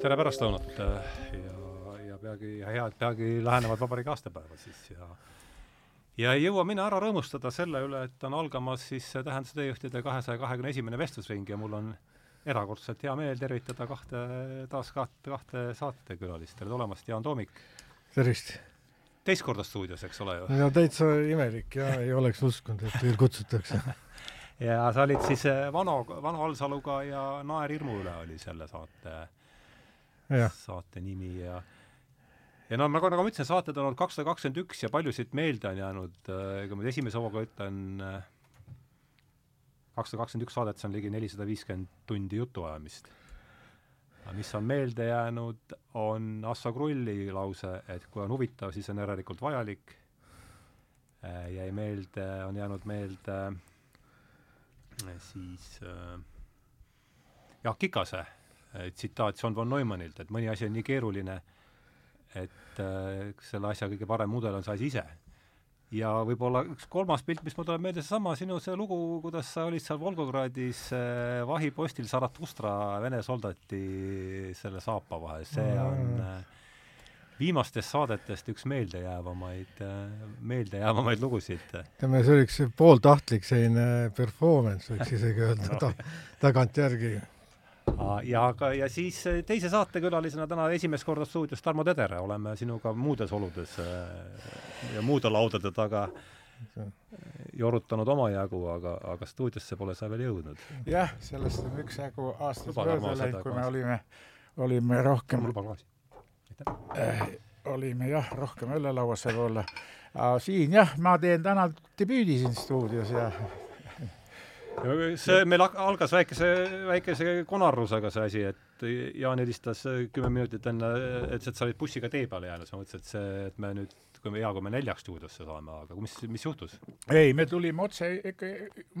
tere pärastlõunat ja, ja peagi, ja hea, et peagi lähenevad vabariigi aastapäevad siis ja ja ei jõua mina ära rõõmustada selle üle, et on algamas siis Tähenduse teejuhtide kahesaja kahekümne esimene vestlusring ja mul on erakordselt hea meel tervitada kahte, taas kahte, kahte saatekülalist, tere tulemast, Jaan Toomik! tervist! teist korda stuudios, eks ole ju? no täitsa imelik ja ei oleks uskunud, et veel kutsutakse ja sa olid siis Vano, Vano Alsaluga ja Naer hirmu üle oli selle saate saate nimi ja ja no nagu, nagu ma ütlesin, saated on olnud kakssada kakskümmend üks ja paljusid meelde on jäänud, äh, kui ma esimese hooga ütlen, äh, kakssada kakskümmend üks saadet, see on ligi nelisada viiskümmend tundi jutuajamist. mis on meelde jäänud, on Assa Krulli lause, et kui on huvitav, siis on järelikult vajalik. Äh, jäi meelde, on jäänud meelde siis Jaak Kikase tsitaat John von Neumannilt, et mõni asi on nii keeruline, et äh, selle asja kõige parem mudel on see asi ise. ja võib-olla üks kolmas pilt, mis mul tuleb meelde, seesama sinu see lugu, kuidas sa olid seal Volgogradis äh, vahipostil Zarathustra Vene soldati selle saapa vahel, see on äh, viimastest saadetest üks meeldejäävamaid äh,, meeldejäävamaid lugusid. ütleme, see oli üks pooltahtlik selline performance, võiks isegi öelda no. ta, tagantjärgi ja aga, ja siis eh, teise saatekülalisena täna esimest korda stuudios Tarmo Tedere, oleme sinuga muudes oludes eh, ja muude laudade taga jorutanud omajagu, aga, aga stuudiosse pole sa veel jõudnud. jah, sellest on üksjagu aastaid mööda läinud, kui me olime, olime rohkem. Äh, olime jah, rohkem õllelauas võib-olla. siin jah, ma teen täna debüüdi siin stuudios ja see meil algas väikese, väikese konarusega see asi, et Jaan helistas kümme minutit enne, et sa olid bussiga tee peale jäänud, siis ma mõtlesin, et see, et me nüüd kui me, hea, kui me neljaks stuudiosse saame, aga mis, mis juhtus? ei, me tulime otse ikka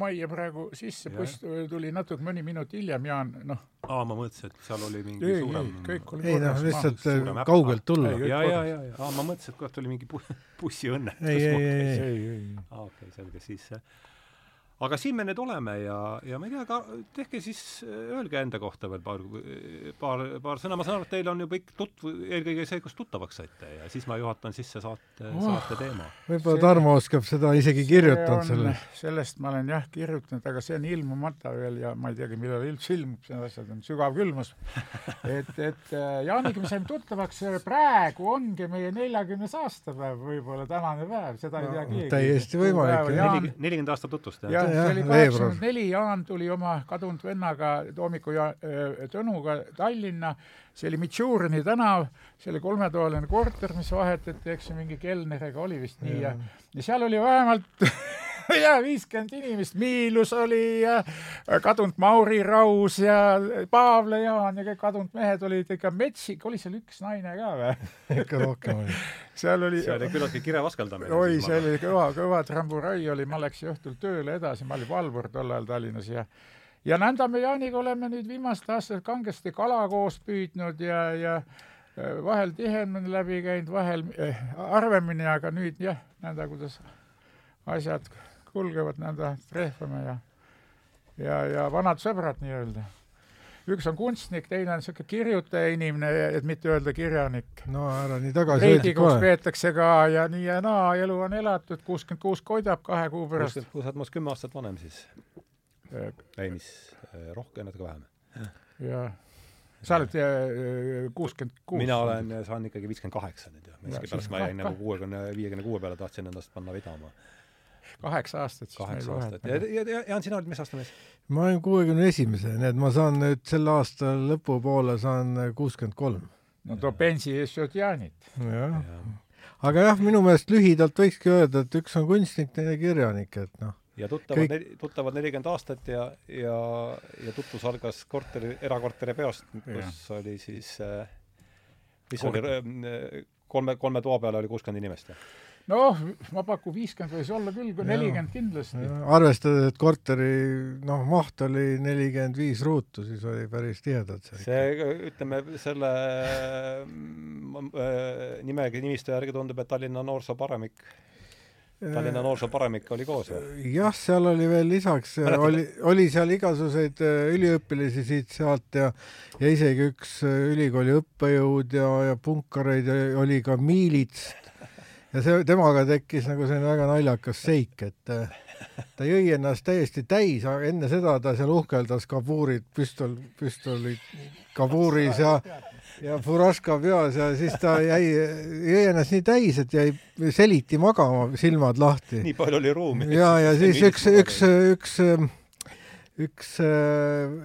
majja praegu sisse, buss tuli natuke mõni minut hiljem, Jaan, noh. aa, ma mõtlesin, et seal oli mingi ei, suurem ei, kõik oli ei noh, lihtsalt äh, kaugelt tulla. ja, ja, ja, ja, aa, ma mõtlesin, et kohe tuli mingi bu bussiõnnetus. ei, ei, ei, ei, ei. aa, okei selge, siis aga siin me nüüd oleme ja, ja ma ei tea, tehke siis, öelge enda kohta veel paar, paar, paar sõna, ma saan aru, et teil on juba ikka tutvu-, eelkõige see, kus tuttavaks saite ja siis ma juhatan sisse saate oh,, saate teema. võib-olla Tarmo oskab seda isegi kirjutanud selle. sellest ma olen jah kirjutanud, aga see on ilmumata veel ja ma ei teagi, millal üldse ilmub, need asjad on sügav külmus et, et äh, Jaaniga me saime tuttavaks, praegu ongi meie neljakümnes aastapäev võib-olla tänane päev, seda no, ei tea keegi. täiesti võimalik. nelikümmend aastat tutvust, jah? See oli kaheksakümmend neli, Jaan tuli oma kadunud vennaga Toomiku ja Tõnuga Tallinna, see oli Mitšurini tänav, see oli kolmetoaline korter, mis vahetati, eks ju, mingi kelneriga oli vist nii ja, ja seal oli vähemalt ja viiskümmend inimest, Miilus oli ja kadunud Mauri Raus ja Paavle Jaan ja kõik kadunud mehed olid ikka metsik, oli seal üks naine ka või? ikka rohkem oli. seal oli see oli küllaltki kire vaskaldamine. oi, see oli kõva, kõva tramburai oli, ma läksin õhtul tööle edasi, ma olin valvur tol ajal Tallinnas ja ja nõnda me Jaaniga oleme nüüd viimased aastad kangesti kala koos püüdnud ja, ja vahel tihemini läbi käinud, vahel eh, harvemini, aga nüüd jah, nõnda, kuidas asjad kulgevad nõnda, trehvame ja, ja, ja vanad sõbrad nii-öelda. üks on kunstnik, teine on niisugune kirjutaja inimene, et mitte öelda kirjanik. no ära nii tagasi Riigikogus peetakse ka ja nii ja naa, elu on elatud, kuuskümmend kuus koidab kahe kuu pärast. kuuskümmend kuus, oled minust kümme aastat vanem siis? ei, mis, äh, rohkem, natuke vähem. jah sa oled äh, kuuskümmend kuus? mina olen, saan ikkagi viiskümmend kaheksa nüüd jah, miskipärast ma jäin nagu kuuekümne, viiekümne kuue peale, tahtsin ennast panna vedama kaheksa aastat siis kaheksa aastat. ja, ja, ja Jaan, sina oled mis aasta mees? ma olen kuuekümne esimese, nii et ma saan nüüd selle aasta lõpupoole saan kuuskümmend kolm. no too pensi eest sööd Jaanit. jah ja. aga jah, minu meelest lühidalt võikski öelda, et üks on kunstnik, teine kirjanik, et noh. ja tuttavad kõik... neli, tuttavad nelikümmend aastat ja, ja, ja tutvus algas korteri, erakorteri peost, kus ja. oli siis äh, mis Kort... oli kolme, kolme toa peale oli kuuskümmend inimest, jah? Noh, ma pakun viiskümmend võis olla küll, kui nelikümmend kindlasti. arvestades, et korteri noh, maht oli nelikümmend viis ruutu, siis oli päris tihedalt see. see, ütleme selle äh, nimega, nimistu järgi tundub, et Tallinna noorsoo paremik Tallinna noorsooparemik oli koos või? jah, seal oli veel lisaks, oli, oli seal igasuguseid äh, üliõpilasi siit-sealt ja ja isegi üks äh, ülikooli õppejõud ja, ja punkareid ja oli ka miilits. Ja see, temaga tekkis nagu selline väga naljakas seik, et äh, ta jõi ennast täiesti täis, enne seda ta seal uhkeldas kabuurid, püstol, püstolid kabuuris ja ja furaška peas ja siis ta jäi, jäi ennast nii täis, et jäi seliti magama, silmad lahti. nii palju oli ruumi. ja, ja siis üks, üks, üks, üks äh,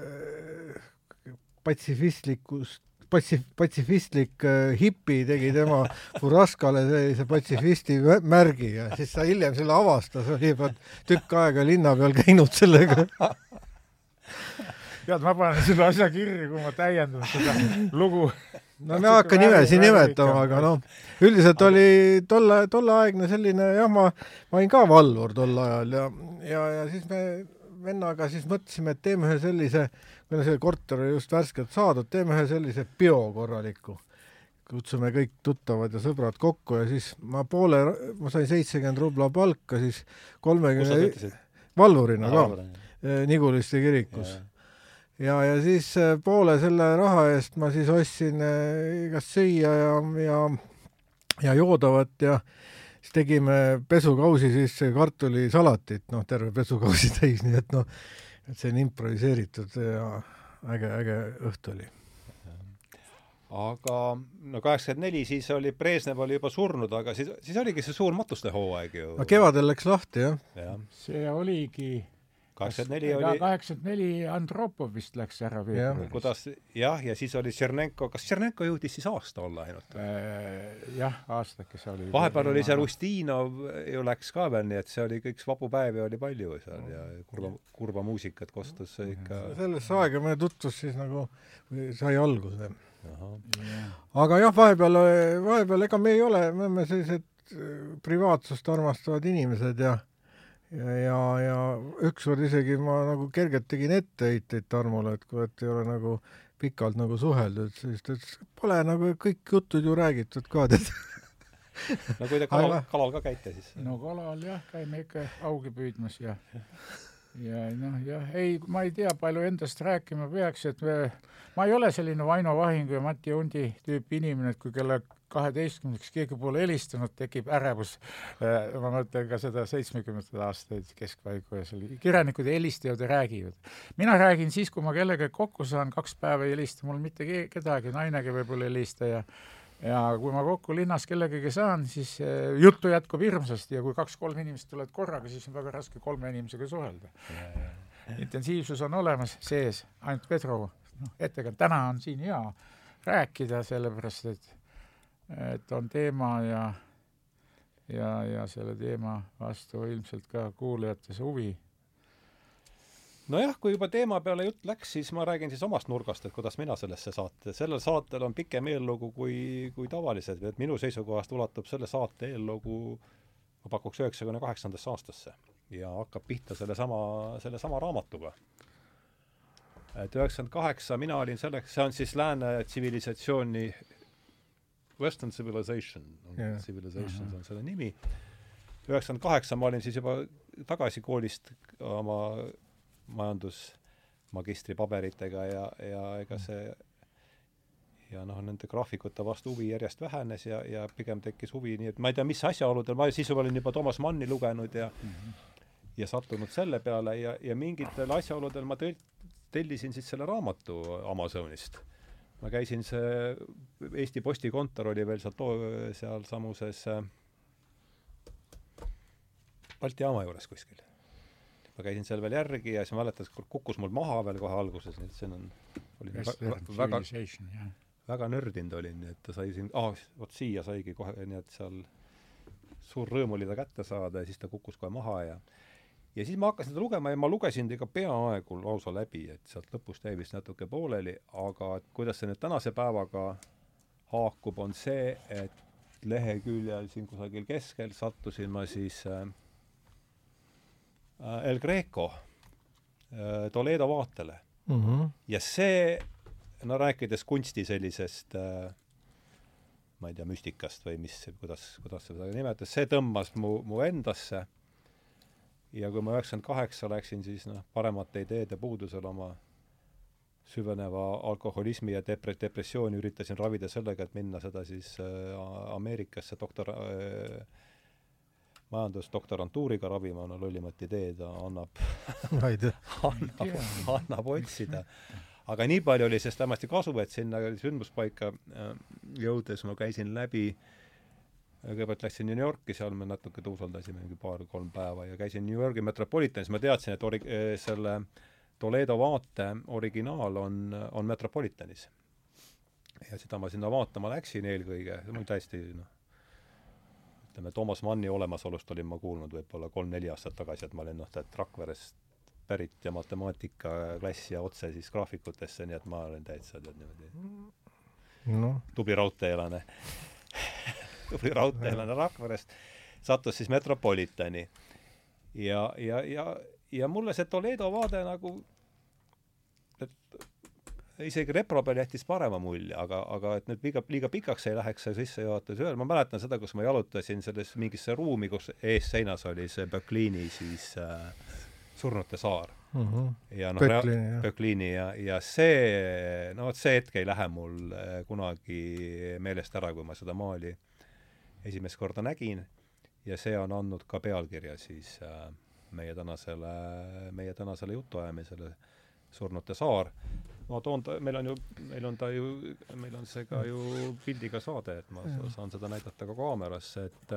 patsifistlikust patsif-, patsifistlik äh, hipi tegi tema furaškale sellise patsifisti märgi ja siis ta hiljem selle avastas, oli juba tükk aega linna peal käinud sellega tead, ma panen selle asja kirja, kui ma täiendan seda lugu. no me ei hakka nimesid nimetama, aga noh, üldiselt oli tolle, tolleaegne selline jah, ma, ma olin ka valvur tol ajal ja, ja, ja siis me vennaga siis mõtlesime, et teeme ühe sellise, kuna see korter oli just värskelt saadud, teeme ühe sellise peo korraliku. Kutsume kõik tuttavad ja sõbrad kokku ja siis ma poole, ma sain seitsekümmend rubla palka, siis kolmekümne valvurina ka, Niguliste kirikus. Ja, ja siis äh, poole selle raha eest ma siis ostsin äh, igast süüa ja, ja, ja joodavat ja siis tegime pesukausi sisse kartulisalatit, noh, terve pesukausi täis, nii et noh, et see on improviseeritud ja äge, äge õhtu oli. Aga no kaheksakümmend neli, siis oli, Brežnev oli juba surnud, aga siis, siis oligi see suur matustehooaeg ju. no kevadel läks lahti, jah. Ja.. see oligi kaheksakümmend neli oli kaheksakümmend neli Andropov vist läks ära veebruaris. kuidas jah, ja siis oli Tšernenko, kas Tšernenko jõudis siis aasta olla ainult äh,? jah, aastakese oli. vahepeal oli see Rustinov ju läks ka veel, nii et see oli kõik vabu päevi oli palju seal ja kurva, kurva muusikat kostus ikka. sellesse aega meie tutvus siis nagu sai alguse. aga jah, vahepeal, vahepeal ega me ei ole, me oleme sellised privaatsust armastavad inimesed ja ja, ja, ja ükskord isegi ma nagu kergelt tegin etteheiteid Tarmole, et kurat, ei ole nagu pikalt nagu suheldud, siis ta ütles, pole nagu kõik jutud ju räägitud ka, tead no kui te kalal, kalal ka käite, siis? no kalal jah, käime ikka augi püüdmas ja ja noh, jah, ei, ma ei tea, palju endast rääkima peaks, et me, ma ei ole selline Vaino Vahingu ja Mati Undi tüüpi inimene, et kui kella kaheteistkümneks keegi pole helistanud, tekib ärevus. Äh, ma mõtlen ka seda seitsmekümnendaid aastaid keskpaiku ja seal kirjanikud helistavad ja räägivad. mina räägin siis, kui ma kellegagi kokku saan, kaks päeva ei helista mul mitte kedagi, nainegi võib-olla ei helista ja ja kui ma kokku linnas kellegagi saan, siis äh, juttu jätkub hirmsasti ja kui kaks-kolm inimest tulevad korraga, siis on väga raske kolme inimesega suhelda. intensiivsus on olemas sees, ainult Pedro, noh, ettekand-, täna on siin hea rääkida, sellepärast et et on teema ja ja, ja selle teema vastu ilmselt ka kuulajates huvi. Nojah, kui juba teema peale jutt läks, siis ma räägin siis omast nurgast, et kuidas mina sellesse saate, sellel saatel on pikem eellugu kui, kui tavaliselt, et minu seisukohast ulatub selle saate eellugu ma pakuks üheksakümne kaheksandasse aastasse ja hakkab pihta sellesama, sellesama raamatuga. et üheksakümmend kaheksa mina olin selleks, see on siis lääne tsivilisatsiooni Western Civilization yeah., Civilizations -huh. on selle nimi. üheksakümmend kaheksa ma olin siis juba tagasi koolist oma majandusmagistri paberitega ja, ja ega see ja noh, nende graafikute vastu huvi järjest vähenes ja, ja pigem tekkis huvi, nii et ma ei tea, mis asjaoludel, ma siis olin juba Toomas Manni lugenud ja mm -hmm. ja sattunud selle peale ja, ja mingitel asjaoludel ma tõl-, tellisin siis selle raamatu Amazonist ma käisin, see Eesti Posti kontor oli veel seal too, sealsamuses äh, Balti jaama juures kuskil. Ma käisin seal veel järgi ja siis ma mäletan, et kukkus mul maha veel kohe alguses, nii et see on, oli väga, väga, väga nördinud olin, nii et ta sai siin, aa, vot siia saigi kohe, nii et seal suur rõõm oli ta kätte saada ja siis ta kukkus kohe maha ja ja siis ma hakkasin seda lugema ja ma lugesin ta ikka peaaegu lausa läbi, et sealt lõpust jäi vist natuke pooleli, aga et kuidas see nüüd tänase päevaga haakub, on see, et leheküljel siin kusagil keskel sattusin ma siis äh El Greco äh, Toledo vaatele mm. -hmm. ja see, no rääkides kunsti sellisest äh, ma ei tea, müstikast või mis, kuidas, kuidas seda nimetas, see tõmbas mu, mu endasse ja kui ma üheksakümmend kaheksa läksin, siis noh, paremate ideede puudusel oma süveneva alkoholismi ja depre-, depressiooni üritasin ravida sellega, et minna seda siis äh, Ameerikasse doktor äh, majandusdoktorantuuriga ravima, no lollimat ideed annab annab, annab otsida. aga nii palju oli sellest vähemasti kasu, et sinna sündmuspaika äh, jõudes ma käisin läbi kõigepealt läksin New Yorki, seal me natuke tuusaldasime mingi paar-kolm päeva ja käisin New Yorgi Metropolitanis, ma teadsin, et ori-, äh, selle Toledo vaate originaal on, on Metropolitanis. ja seda ma sinna vaatama läksin eelkõige, on täiesti noh, ütleme, Toomas Manni olemasolust olin ma kuulnud võib-olla kolm-neli aastat tagasi, et ma olin noh, tead Rakverest pärit ja matemaatikaklass ja otse siis graafikutesse, nii et ma olen täitsa tead niimoodi no. tubli raudteelane tubli raudteelane Rakverest, sattus siis Metropolitani. ja, ja, ja, ja mulle see Toledo vaade nagu isegi repro peal jättis parema mulje, aga, aga et nüüd liiga, liiga pikaks ei läheks see sissejuhatus ühel, ma mäletan seda, kus ma jalutasin selles mingisse ruumi, kus ees seinas oli see Böcklini siis äh, Surnute saar mm. -hmm. ja noh, Böcklini ja, ja see, no vot see hetk ei lähe mul äh, kunagi meelest ära, kui ma seda maali esimest korda nägin ja see on andnud ka pealkirja siis äh, meie tänasele, meie tänasele jutuajamisele Surnute saar ma toon ta, meil on ju, meil on ta ju, meil on see ka ju pildiga saade, et ma ja. saan seda näidata ka kaamerasse, et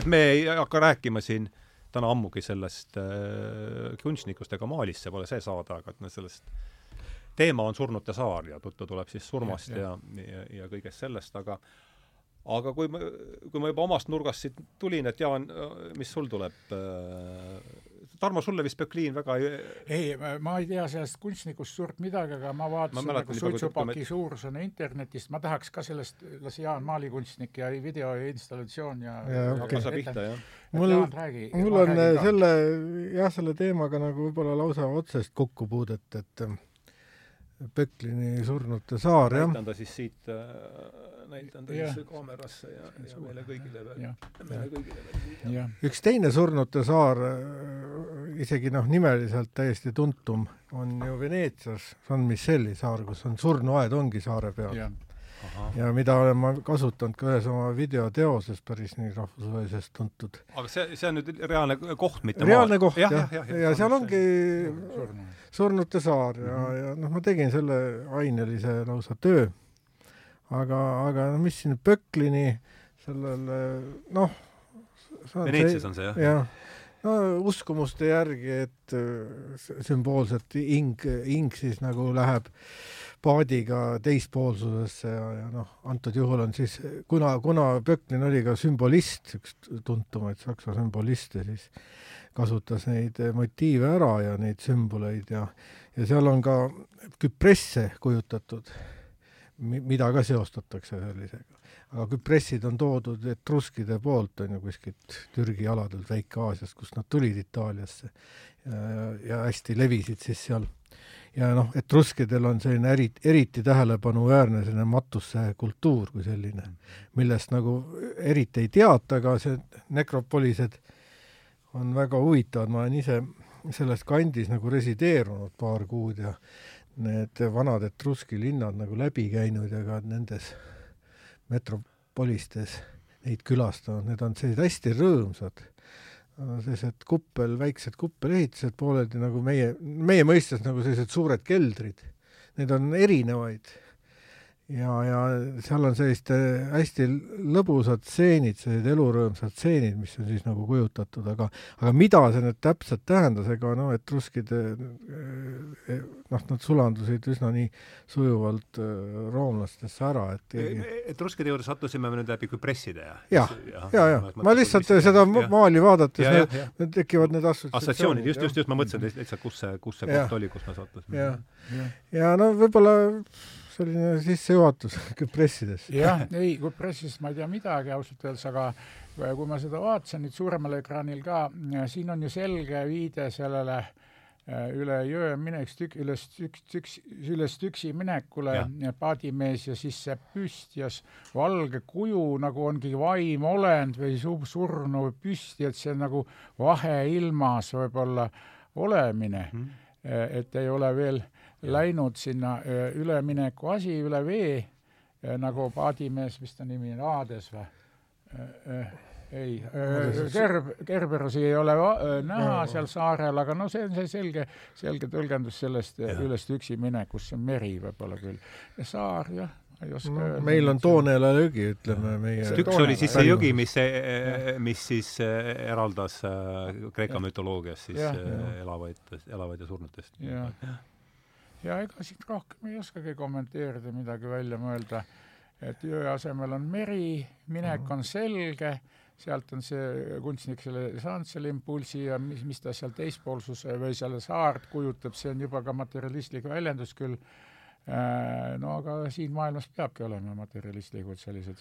et me ei hakka rääkima siin täna ammugi sellest äh, kunstnikust ega maalist, see pole see saade, aga et me sellest teema on Surnute saar ja juttu tuleb siis surmast ja, ja, ja, ja kõigest sellest, aga aga kui ma, kui ma juba omast nurgast siit tulin, et Jaan, mis sul tuleb äh, Tarmo, sulle vist Böcklin väga ei ei, ma ei tea sellest kunstnikust suurt midagi, aga ma vaatasin ma nagu suitsupaki suurusena internetist, ma tahaks ka sellest, las Jaan maalikunstnik ja video ja installatsioon ja, ja okay. sa pihta, jah. mul, mul on ka. selle, jah, selle teemaga nagu võib-olla lausa otsest kokkupuudet, et Böcklini Surnute saar, jah. näitan ta siis siit äh, näitan teise kaamerasse ja, ja meile kõigile veel, meile kõigile veel. üks teine Surnute saar, isegi noh, nimeliselt täiesti tuntum, on ju Veneetsias. San Micheli saar, kus on surnuaed ongi saare peal. Aha. ja mida olen ma kasutanud ka ühes oma videoteoses päris nii rahvusvaheliselt tuntud. aga see, see on nüüd reaalne koht, mitte reaalne maal. koht jah, jah, jah, ja, ja seal ongi Surnute saar ja mm, -hmm. ja noh, ma tegin selle ainelise lausa töö aga, aga no mis siin Böcklini sellele noh, Veneetsias on see jah? jah, no uskumuste järgi, et äh, sümboolselt hing, hing siis nagu läheb paadiga teispoolsusesse ja, ja noh, antud juhul on siis, kuna, kuna Böcklin oli ka sümbolist, üks tuntumaid saksa sümboliste, siis kasutas neid motiive ära ja neid sümboleid ja, ja seal on ka küpresse kujutatud mida ka seostatakse sellisega. aga küpressid on toodud etruskide poolt, on ju, kuskilt Türgi aladelt Väike-Aasiast, kust nad tulid Itaaliasse ja, ja hästi levisid siis seal. ja noh, etruskidel on selline eri, eriti tähelepanuväärne selline matussekultuur kui selline, millest nagu eriti ei teata, aga see nekropolised on väga huvitavad, ma olen ise selles kandis nagu resideerunud paar kuud ja need vanad etruski linnad nagu läbi käinud ja ka nendes metropolistes neid külastanud, need on sellised hästi rõõmsad, sellised kuppel, väiksed kuppelehitised pooleldi nagu meie, meie mõistes nagu sellised suured keldrid. Neid on erinevaid ja, ja seal on sellised hästi lõbusad stseenid, sellised elurõõmsad stseenid, mis on siis nagu kujutatud, aga aga mida see nüüd täpselt tähendas, ega noh, etruskid eh, noh, nad sulandusid üsna nii sujuvalt roomlastesse ära, et keegi... etruskide juurde sattusime me nüüd läbi küpresside ja ja, ja, ja, ja. ma lihtsalt seda ja. maali vaadates, need tekivad need assotsiatsioonid. just, just, just, ma mõtlesin lihtsalt, kus see, kus see koht oli, kus me sattusime. ja, ja no võib-olla selline sissejuhatus Küpressidesse. jah, ei, Küpressist ma ei tea midagi ausalt öeldes, aga kui ma seda vaatasin nüüd suuremal ekraanil ka, siin on ju selge viide sellele Äh, üle jõe mineks tük-, üles tüks-, tüks-, üles tüksi minekule ja. paadimees ja siis see püstjas valge kuju nagu ongi vaimolend või su-, surnu püsti, et see on nagu vaheilmas võib-olla olemine mm. et ei ole veel ja. Läinud sinna äh, ülemineku asi üle vee, nagu paadimees, mis ta nimi on, Aades või? ei, Gerb, Gerberusi ei ole näha seal saarel, aga no see on see selge, selge tõlgendus sellest ülest üksi minekust, see on meri võib-olla küll. saar, jah, ei oska no, öelda. meil on Tooneela jõgi, ütleme meie. üks oli siis see jõgi, mis, mis siis eraldas Kreeka mütoloogias siis ja, elavaid, elavaid ja surnutest. ja, ja ega siit rohkem ei oskagi kommenteerida, midagi välja mõelda et jõe asemel on meri, minek on selge sealt on see kunstnik selle saanud selle impulsi ja mis, mis ta seal teispoolsuse või seal saart kujutab, see on juba ka materialistlik väljendus küll. Äh, no aga siin maailmas peabki olema materialistlikud sellised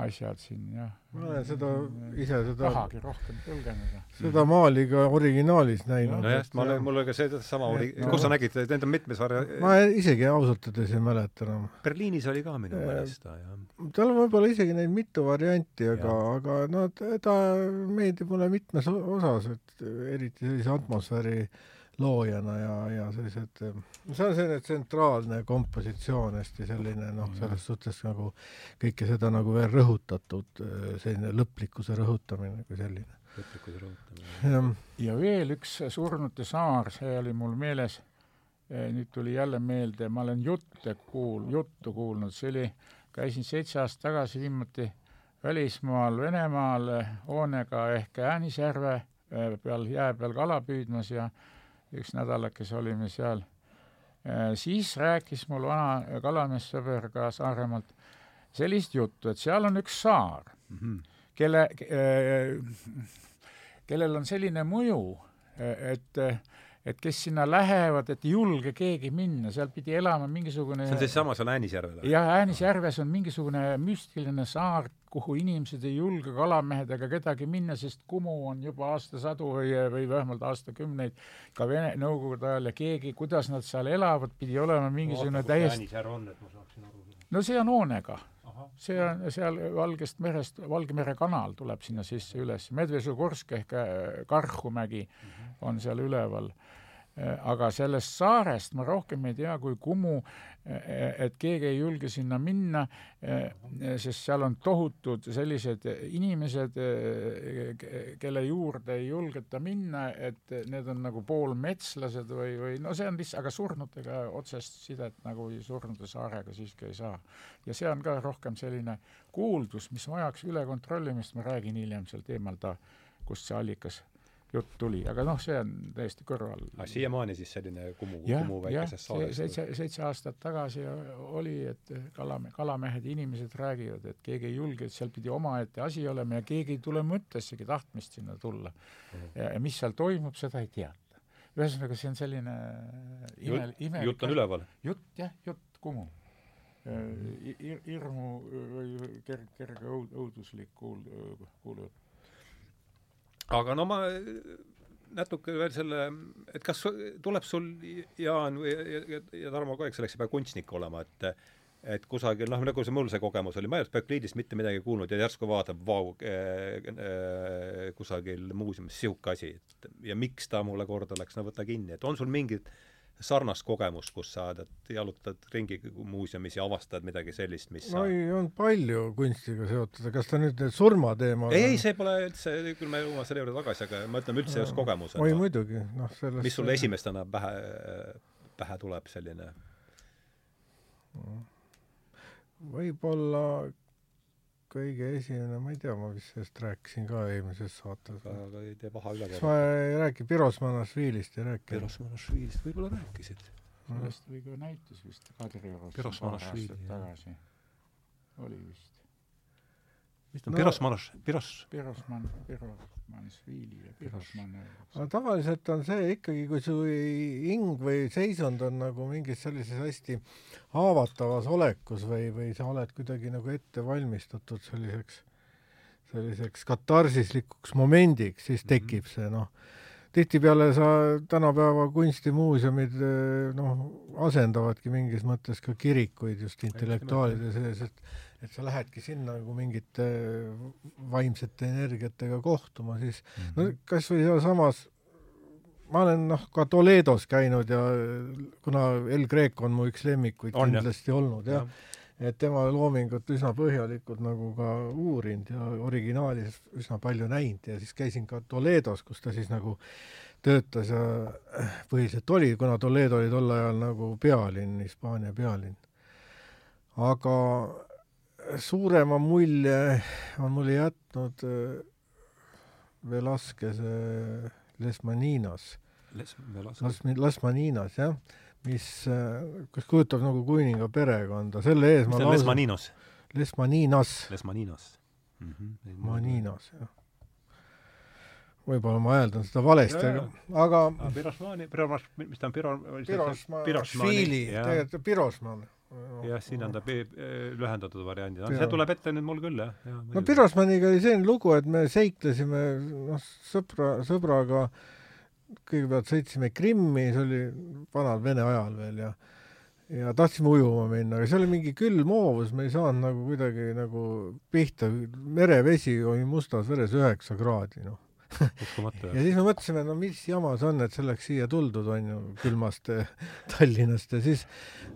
asjad siin jah. ma olen seda ise seda tahagi rohkem tõlgendada. seda maali ka originaalis näinud. nojah, ma olen, mul oli ka sedasama ori-, kus sa nägid, need on mitmes varia-? ma isegi ausalt öeldes ei mäleta enam. Berliinis oli ka minu meelest ta, jah. tal on võib-olla isegi neid mitu varianti, aga, aga no ta meeldib mulle mitmes osas, et eriti sellise atmosfääri äh, loojana ja, ja sellised, see on selline tsentraalne kompositsioon, hästi selline noh, selles suhtes nagu kõike seda nagu veel rõhutatud, selline lõplikkuse rõhutamine kui selline. lõplikkuse rõhutamine. ja veel üks Surnute saar, see oli mul meeles, e, nüüd tuli jälle meelde, ma olen jutte kuul-, juttu kuulnud, see oli, käisin seitse aastat tagasi viimati välismaal Venemaal hoonega ehk Äänisjärve e, peal, jää peal kala püüdmas ja üks nädalakese olime seal. Äh, siis rääkis mul vana kalameessõber ka Saaremaalt sellist juttu, et seal on üks saar mm, -hmm. kelle, äh, kellel on selline mõju, et et kes sinna lähevad, et ei julge keegi minna, seal pidi elama mingisugune see on siis sama seal Äänisjärvel? jah, Äänisjärves on mingisugune müstiline saar, kuhu inimesed ei julge, kalamehed ega kedagi minna, sest Kumu on juba aastasadu või, või vähemalt aastakümneid ka Vene, Nõukogude ajal ja keegi, kuidas nad seal elavad, pidi olema mingisugune täiesti no see on hoonega. see on seal Valgest merest, Valge mere kanal tuleb sinna sisse üles, Medvežugorsk ehk äh, Karhumägi -hmm. on seal üleval aga sellest saarest ma rohkem ei tea kui Kumu, äh, et keegi ei julge sinna minna, äh, sest seal on tohutud sellised inimesed, kelle juurde ei julgeta minna, et need on nagu poolmetslased või, või no see on lihtsalt, aga surnutega otsest sidet nagu surnude saarega siiski ei saa. ja see on ka rohkem selline kuuldus, mis vajaks ülekontrollimist, ma räägin hiljem sel teemal ta, kust see allikas jutt tuli, aga noh, see on täiesti kõrval. aga siiamaani siis selline Kumu, Kumu väikeses saares? seitse, seitse aastat tagasi oli, et kalame-, kalamehed ja inimesed räägivad, et keegi ei julge, et seal pidi omaette asi olema ja keegi ei tule mõttessegi tahtmist sinna tulla mm. -hmm. mis seal toimub, seda ei teata. ühesõnaga, see on selline ime, ime jutt on üleval? jutt, jah, jutt Kumu hirmu või kerge, kerge õuduslik kuul-, kuulujutt aga no ma natuke veel selle, et kas tuleb sul, Jaan või ja, ja, ja Tarmo ka, eks selleks ei pea kunstnik olema, et et kusagil, noh, nagu see mul see kogemus oli, ma ei olnud Berkliidist mitte midagi kuulnud ja järsku vaatab, vau äh, kusagil muuseumis niisugune asi, et ja miks ta mulle korda läks, no võta kinni, et on sul mingid sarnast kogemust, kus sa et jalutad ringi muuseumis ja avastad midagi sellist, mis no sa... ei, on palju kunstiga seotud, kas ta nüüd surmateema ei, ei, see pole üldse, küll me jõuame selle juurde tagasi, aga ma ütlen üldse no, just kogemusena. oi muidugi, noh sellest mis sulle esimestena pähe, pähe tuleb, selline? võib-olla kõige esimene, ma ei tea, ma vist sellest rääkisin ka eelmises saates. aga ei tee paha üle kas ma ei räägi Pirosmanašvilist ei rääkinud? Pirosmanašvilist võib-olla rääkisid. sellest oli ka näitus vist Kadriorus paar aastat tagasi. oli vist mis ta on no,, Pirosmanos, Piros? Pirosman, Pirosmanisvili ja Pirosman. aga tavaliselt on see ikkagi, kui su hing või seisund on nagu mingis sellises hästi haavatavas olekus või, või sa oled kuidagi nagu ette valmistatud selliseks, selliseks katarsislikuks momendiks, siis mhm. tekib see noh, tihtipeale sa tänapäeva kunstimuuseumid noh, asendavadki mingis mõttes ka kirikuid just intellektuaalide sees, et et sa lähedki sinna nagu mingite vaimsete energiatega kohtuma, siis mm -hmm. no mhm. kas või sealsamas ma olen noh, ka Toledos käinud ja kuna El Greco on mu üks lemmikuid on, kindlasti jah. olnud jah ja., et tema loomingut üsna põhjalikult nagu ka uurinud ja originaalis üsna palju näinud ja siis käisin ka Toledos, kus ta siis nagu töötas ja põhiliselt oli, kuna Toledo oli tol ajal nagu pealinn, Hispaania pealinn. aga suurema mulje on mulle jätnud äh, Velasquez Les Maninas. Les, Las, Las Maninas, jah, mis, äh, kes kujutab nagu kuninga perekonda, selle ees mis ma lausa Les Maninos? Les Maninas. Les Maninos mm. -hmm. Maninas, jah võib-olla ma hääldan seda valesti, aga, aga Pirosmani, Piros, mis ta on, Piro-, Pirosmani, tegelikult Pirosman jah, siin on ta lühendatud variandid, see tuleb ette nüüd mul küll, jah. Ja,. no Pirosmaniga oli selline lugu, et me seiklesime noh, sõpra, sõbraga. Kõigepealt sõitsime Krimmi, see oli vanal Vene ajal veel ja ja tahtsime ujuma minna, aga seal oli mingi külm hoovus, me ei saanud nagu kuidagi nagu pihta, merevesi oli mustas veres üheksa kraadi, noh. Ja siis me mõtlesime, no mis jama see on, et see oleks siia tuldud, on ju, külmast Tallinnast ja siis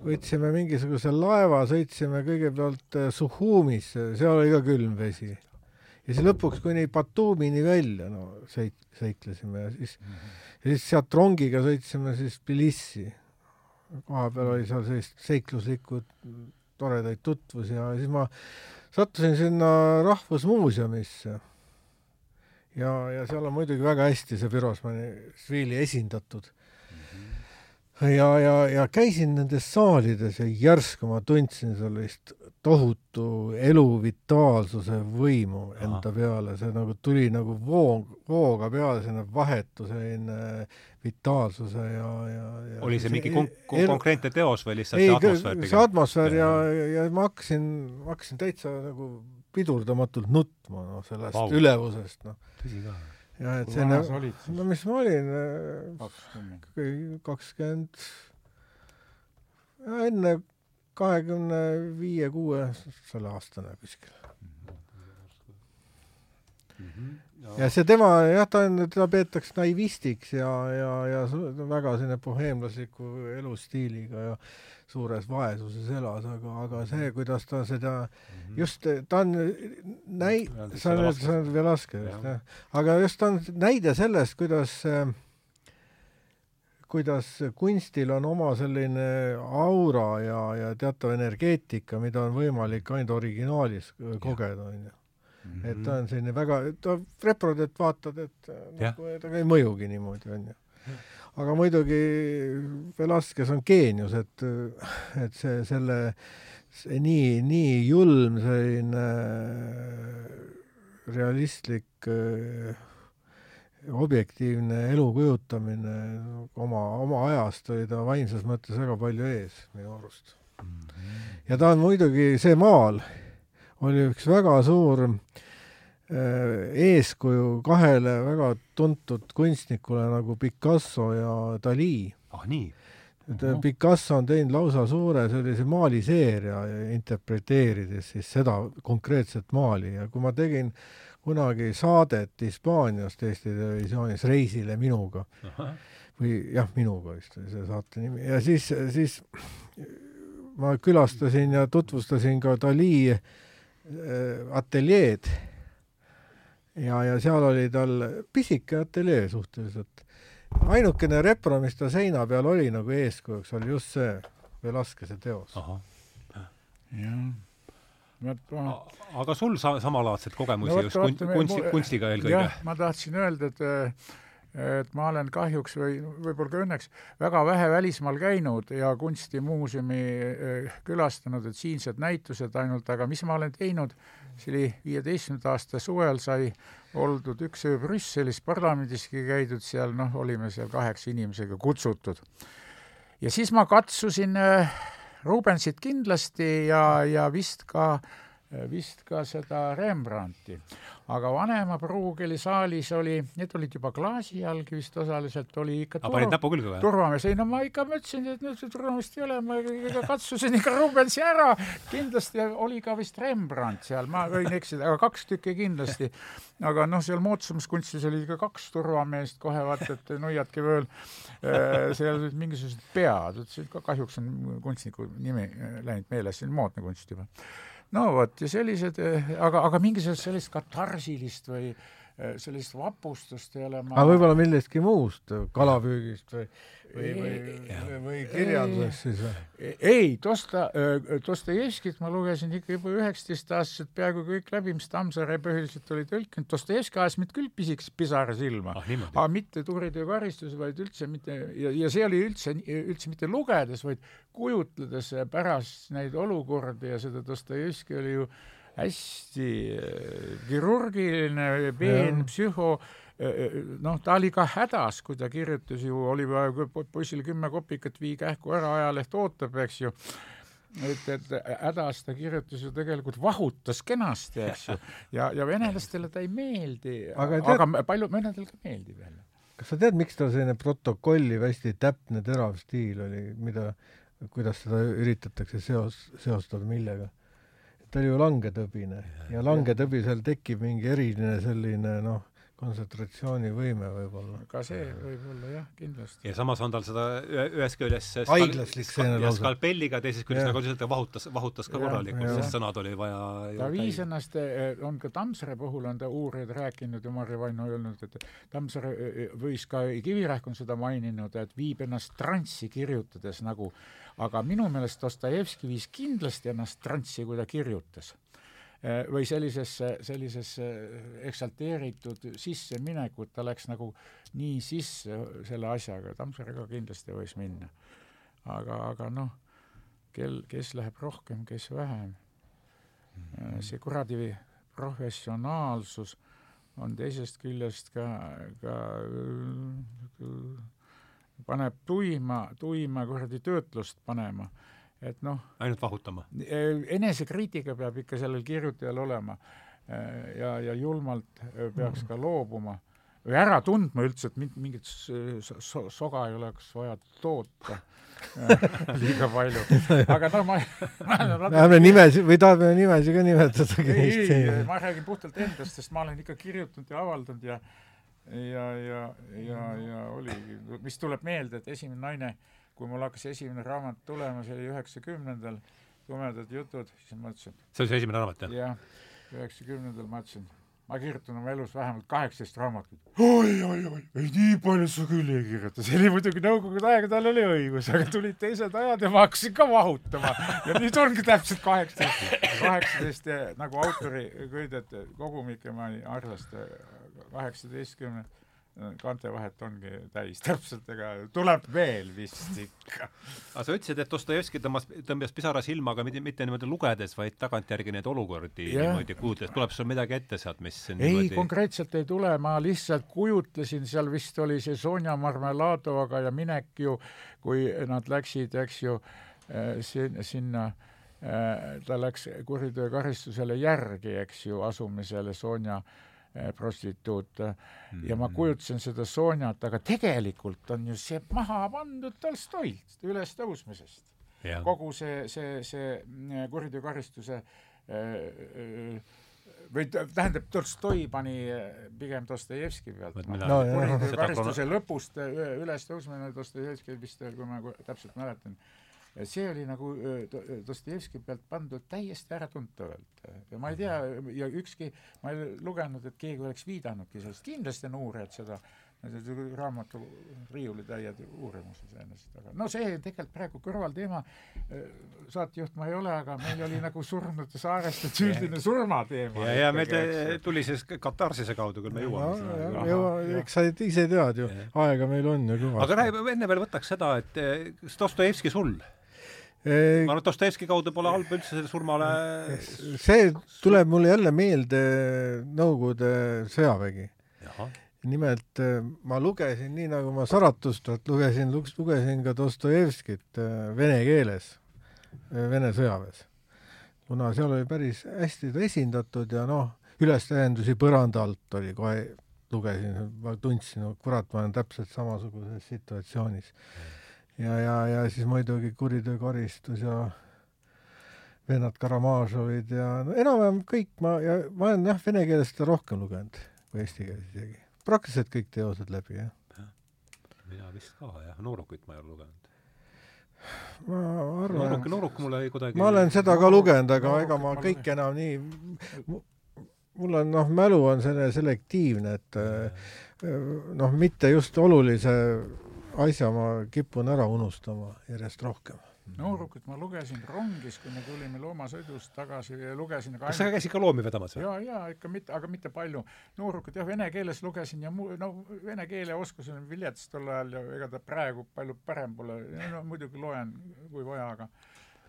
võtsime mingisuguse laeva, sõitsime kõigepealt eh, Suhumisse, seal oli ka külm vesi. ja siis lõpuks kuni Batumini välja, no seit-, seiklesime ja siis mm, -hmm. ja siis sealt rongiga sõitsime siis Tbilissi. kohapeal oli seal sellist seikluslikku toredaid tutvusi ja siis ma sattusin sinna Rahvusmuuseumisse ja, ja seal on muidugi väga hästi see Pirosmani Sviili esindatud mm. -hmm. ja, ja, ja käisin nendes saalides ja järsku ma tundsin sellist tohutu elu vitaalsuse võimu enda Aha. peale, see nagu tuli nagu voog, vooga peale, selline vahetu selline vitaalsuse ja, ja, ja oli see mingi kon elu... konkreetne teos või lihtsalt ei, see atmosfäär? see atmosfäär ja, ja, ja ma hakkasin, hakkasin täitsa nagu pidurdamatult nutma, noh, sellest wow. ülevusest, noh. tõsi ka? ja et see, no mis ma olin, kakskümmend, enne kahekümne viie, kuue selle aastane kuskil mm. -hmm. Ja. ja see tema jah, ta on, teda peetakse naivistiks ja, ja, ja väga selline boheemlasliku elustiiliga ja suures vaesuses elas, aga, aga see, kuidas ta seda mm, -hmm. just ta on näi-, sa nüüd, sa oled Velasquez, jah, aga just ta on näide sellest, kuidas äh, kuidas kunstil on oma selline aura ja, ja teatav energeetika, mida on võimalik ainult originaalis kogeda, onju. Et ta on selline väga, ta reprodet vaatad, et nagu ta ei mõjugi niimoodi, onju aga muidugi Velasquez on geenius, et, et see, selle see nii, nii julm selline realistlik objektiivne elu kujutamine oma, oma ajast oli ta vaimses mõttes väga palju ees minu arust mm. -hmm. ja ta on muidugi, see maal oli üks väga suur äh, Äh, eeskuju kahele väga tuntud kunstnikule nagu Picasso ja Dali. ah nii? et uh -huh. Picasso on teinud lausa suure sellise maaliseeria interpreteerides siis seda konkreetset maali ja kui ma tegin kunagi saadet Hispaaniast Eesti Televisioonis Reisile minuga uh, -huh. või jah, minuga vist oli see saate nimi, ja siis, siis ma külastasin ja tutvustasin ka Dali äh, ateljeed ja, ja seal oli tal pisike ateljee suhteliselt. ainukene repro, mis ta seina peal oli nagu eeskujuks, oli just see Velasquez'e teos. jah aga sul sa-, samalaadseid kogemusi no, just kunst, kunsti, kunstiga eelkõige? jah, ma tahtsin öelda, et et ma olen kahjuks või võib-olla ka õnneks väga vähe välismaal käinud ja kunstimuuseumi eh, külastanud, et siinsed näitused ainult, aga mis ma olen teinud, see oli viieteistkümnenda aasta suvel, sai oldud üks öö Brüsselis, parlamendiski käidud seal, noh, olime seal kaheksa inimesega kutsutud. ja siis ma katsusin äh, Rubensit kindlasti ja, ja vist ka vist ka seda Rembrandti. Aga vanema pruugeli saalis oli, need olid juba klaasi jalgi vist osaliselt, oli ikka aga panid näpu külge või? turvamees, ei no ma ikka mõtlesin, et nüüd turvameest ei ole, ma katsusin ikka Rubensi ära, kindlasti oli ka vist Rembrandt seal, ma võin eksida, aga kaks tükki kindlasti. aga noh, seal moodsamas kunstis oli ikka kaks turvameest kohe, vaata, et nuiadki veel, äh, seal olid mingisugused pead, ütlesin, kahjuks on kunstniku nimi läinud meelest, see on moodne kunst juba no vot, ja sellised, eh, aga, aga mingisugust sellist katarsilist või sellist vapustust ei ole ma aga võib-olla millestki muust, kalapüügist või või, või, või kirjandusest siis või? ei, Dosta-, Dostojevskit ma lugesin ikka juba üheksateistaastaselt peaaegu kõik läbi, mis Tammsaare põhiliselt oli tõlkinud. Dostojevski ajas mind küll pisiks pisara silma ah,, aga mitte Tuuritöö karistus, vaid üldse mitte ja, ja see oli üldse, üldse mitte lugedes, vaid kujutledes pärast neid olukordi ja seda Dostojevski oli ju hästi kirurgiline, peen, psühho noh, ta oli ka hädas, kui ta kirjutas ju, oli vaja poisile kümme kopikat, vii kähku ära, ajaleht ootab, eks ju et, et hädas ta kirjutas ju tegelikult vahutas kenasti, eks ju, ja, ja venelastele ta ei meeldi, aga, tead, aga palju, mõnedel ka meeldib jälle. kas sa tead, miks tal selline protokolliv hästi täpne terav stiil oli, mida, kuidas seda üritatakse seos, seostada millega? Ta oli ju langetõbine ja langetõbisel tekib mingi eriline selline noh, kontsentratsioonivõime võib-olla. ka see võib olla jah, kindlasti. ja samas on tal seda ühest küljest haiglaslik selline lause. skalpelliga, teisest küljest nagu lihtsalt ta vahutas, vahutas ka korralikult, sest sõnad oli vaja ta viis ennast, eh, on ka Tammsaare puhul on ta uurijad rääkinud ja Marju Vaino öelnud, et Tammsaare eh, eh, võis ka, Kivirähk on seda maininud, et viib ennast transsi kirjutades nagu, aga minu meelest Dostojevski viis kindlasti ennast transsi, kui ta kirjutas või sellisesse, sellisesse eksalteeritud sisseminekut, ta läks nagu nii sisse selle asjaga, Tammsaarega kindlasti võis minna. aga, aga noh, kel, kes läheb rohkem, kes vähem. Äh, see kuradi professionaalsus on teisest küljest ka, ka paneb tuima, tuima kuradi töötlust panema et noh. ainult vahutama? enesekriitika peab ikka sellel kirjutajal olema ja, ja julmalt peaks ka loobuma või ära tundma üldse, et mingit so soga ei oleks vaja toota liiga palju. aga noh, ma, ma ärme nimesid või tahame nimesid ka nimetada. ei, ma räägin puhtalt endast, sest ma olen ikka kirjutanud ja avaldanud ja ja, ja, ja, ja oligi, mis tuleb meelde, et esimene naine kui mul hakkas esimene raamat tulema, see oli üheksakümnendal, Tumedad jutud, siis ma mõtlesin see oli su esimene raamat, jah? jah, üheksakümnendal ma mõtlesin, ma kirjutan oma elus vähemalt kaheksateist raamatut. oi, oi, oi, ei nii palju sa küll ei kirjuta, see oli muidugi nõukogude aega, tal oli õigus, aga tulid teised ajad ja ma hakkasin ka vahutama. ja nüüd ongi täpselt kaheksateist, kaheksateist nagu autori köidet kogumike ma ei arvesta, kaheksateistkümne kaantevahet ongi täis täpselt, ega tuleb veel vist ikka. aga sa ütlesid, et Dostojevski tõmbas, tõmbas pisara silma, aga mitte, mitte niimoodi lugedes, vaid tagantjärgi neid olukordi ja. niimoodi kujutades, tuleb sul midagi ette sealt, mis ei niimoodi..., konkreetselt ei tule, ma lihtsalt kujutlesin, seal vist oli see Sonja Marmeladovaga ja minek ju, kui nad läksid, eks ju, eh, sin-, sinna äh, ta läks kuriteokaristusele järgi, eks ju, asumisele Sonja äh, prostituut mm -hmm. ja ma mm-hmm. kujutasin seda Sonjat, aga tegelikult on ju see maha pandud Tolstoilt ülestõusmisest. kogu see, see, see mm, kuriteokaristuse eh, või tähendab, Tolstoi pani pigem Dostojevski pealt. No, kuriteokaristuse lõpust ülestõusmine Dostojevski vist, kui ma täpselt mäletan see oli nagu Dostojevski pealt pandud täiesti äratuntavalt. ja ma ei tea, ja ükski, ma ei lugenud, et keegi oleks viidanudki sellest, kindlasti on uurijad seda, raamatu riiulitäied uurimus iseenesest, aga no see tegelikult praegu kõrvalteema, saatejuht ma ei ole, aga meil oli nagu surnute saarest, et üldine surmateema. ja, ja meil tuli siis katarsise kaudu, küll me jõuame no,. jõua, eks sa ise tead ju, aega meil on ju kõvasti. aga räägi, enne veel võtaks seda, et kas Dostojevski sul ma arvan, et Dostojevski kaudu pole halba üldse selle surmale see tuleb mulle jälle meelde Nõukogude sõjavägi. nimelt äh, ma lugesin, nii nagu ma Saratustrat lugesin, lugesin ka Dostojevskit äh, vene keeles, äh, Vene sõjaväes. kuna seal oli päris hästi esindatud ja noh, ülestähendusi põranda alt oli kohe, lugesin, ma tundsin, kurat, ma olen täpselt samasuguses situatsioonis. Ja, ja, ja siis muidugi kuriteokaristus ja vennad Karamaažovid ja no enam-vähem kõik ma, ja ma olen jah, vene keeles seda rohkem lugenud kui eesti keeles isegi. praktiliselt kõik teosed läbi, jah. Ja.. mina vist ka, jah, Noorukit ma ei ole lugenud. Ma arvan Nooruk, Nooruk mulle kuidagi ma olen seda ka lugenud, aga Nooruk, ega ma kõik enam nii mul on noh, mälu on selline selektiivne, et noh, mitte just olulise asja ma kipun ära unustama järjest rohkem noorukit ma lugesin rongis, kui me tulime loomasõidust tagasi ja lugesin kas ainult... sa käisid ka loomi vedamas või? jaa, jaa, ikka mitte, aga mitte palju. noorukit jah, vene keeles lugesin ja mu-, no vene keele oskus on vilets tol ajal ja ega ta praegu palju parem pole, no muidugi loen, kui vaja, aga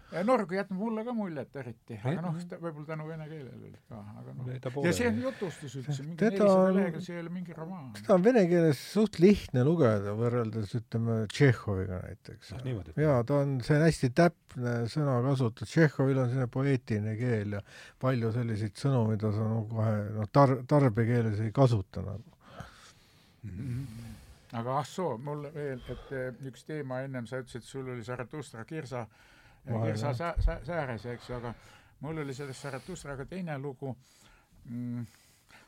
Norg jätnud mulle ka muljet eriti, aga noh, võib-olla tänu vene keelele ka, aga noh. ja see on jutustus üldse, mingi nelisada lehekülge, see ei ole mingi romaan. seda on vene keeles suht lihtne lugeda, võrreldes ütleme Tšehhoviga näiteks ah,. jaa, ta on, see on hästi täpne sõnakasutus, Tšehhovil on selline poeetiline keel ja palju selliseid sõnu, mida sa no kohe noh, tar-, tarbekeeles ei kasuta nagu mm. -hmm. aga ah soo, mul veel, et eh, üks teema ennem sa ütlesid, sul oli Zaratustra kirsa äh, Kirsa sä-, sä-, sääres, eks ju, aga mul oli sellest Zaratustraga teine lugu. Mm,,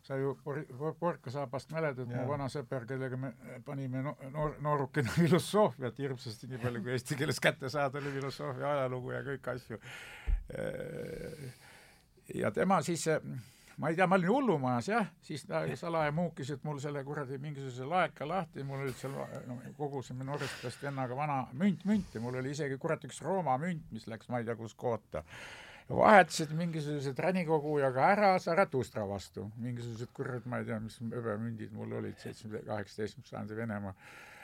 sa ju por-, Porkasaabast mäletad, mu vana sõber, kellega me panime no, noor, noorukina filosoofiat hirmsasti, nii palju kui eesti keeles kätte saada, oli filosoofia ajalugu ja kõiki asju. ja tema siis ma ei tea, ma olin hullumajas jah, siis ta salaja muukis, et mul selle kuradi mingisuguse laeka lahti, mul olid seal no, kogusime Norrastast vennaga vana münt, münti, mul oli isegi kurat üks Rooma münt, mis läks ma ei tea kus koota. vahetasid ja ka ära Zaratustra vastu, mingisugused kurat, ma ei tea, mis hõbemündid mul olid, seitsme, kaheksateistkümnenda sajandi Venemaa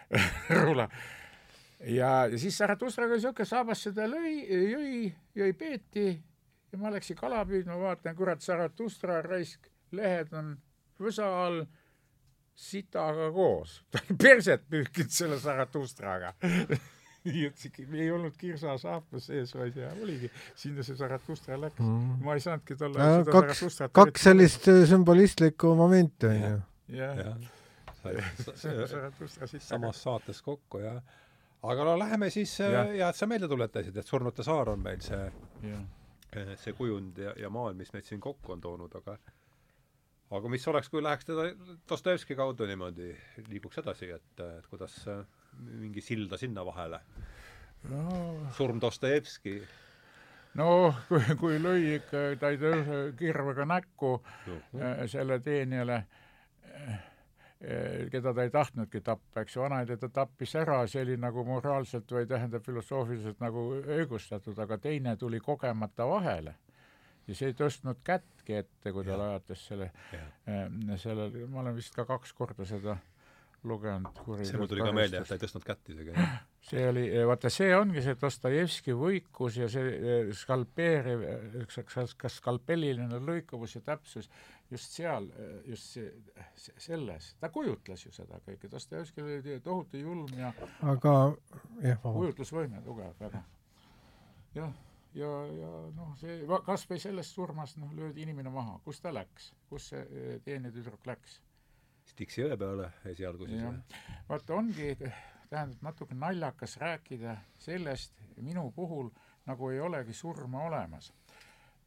rula ja, ja siis Zaratustraga niisugune saabas seda lõi, jõi, jõi peeti ja ma läksin kala püüdma, vaatan, kurat, Zaratustra raisk, lehed on võsa all sitaga koos. ta oli perset pühkinud selle Zaratustraga nii et see ei olnud kirsa saapas sees, vaid ja oligi, sinna see Zaratustra läks. Mm.. ma ei saanudki tolle ajal seda kaks, Zaratustrat kaks sellist äh, sümbolistlikku momenti on ju. jah ja. samas saates kokku ja aga no läheme siis ja, äh, ja. et sa meelde tuletasid, et Surnute saar on meil see ja see kujund ja, ja maailm, mis meid siin kokku on toonud, aga aga mis oleks, kui läheks teda Dostojevski kaudu niimoodi, liiguks edasi, et, et kuidas mingi silda sinna vahele no.? surm Dostojevski. no kui, kui lõi ikka ta kirvega näkku no. Eh, selle teenijale Eh, keda ta ei tahtnudki tappa, eks ju, vanaisa ta tappis ära, see oli nagu moraalselt või tähendab filosoofiliselt nagu õigustatud, aga teine tuli kogemata vahele. ja see ei tõstnud kättki ette, kui ta lajatas selle, eh, selle, ma olen vist ka kaks korda seda lugenud. see mul tuli ka meelde, et ta ei tõstnud kätt isegi. see oli, vaata see ongi see Dostojevski võikus ja see eh, skalpeeriv, kas skalpelliline lõikuvus ja täpsus just seal, just see, selles, ta kujutles ju seda kõike, Dostojevskil oli tohutu julm ja aga jah, kujutlusvõime tugev väga. jah, ja, ja, ja noh, see kas või sellest surmast noh, löödi inimene maha, kus ta läks, kus see eh, teenetüdruk läks? Stiksi jõe peale esialgu siis või? vaata, ongi, tähendab, natuke naljakas rääkida sellest minu puhul, nagu ei olegi surma olemas.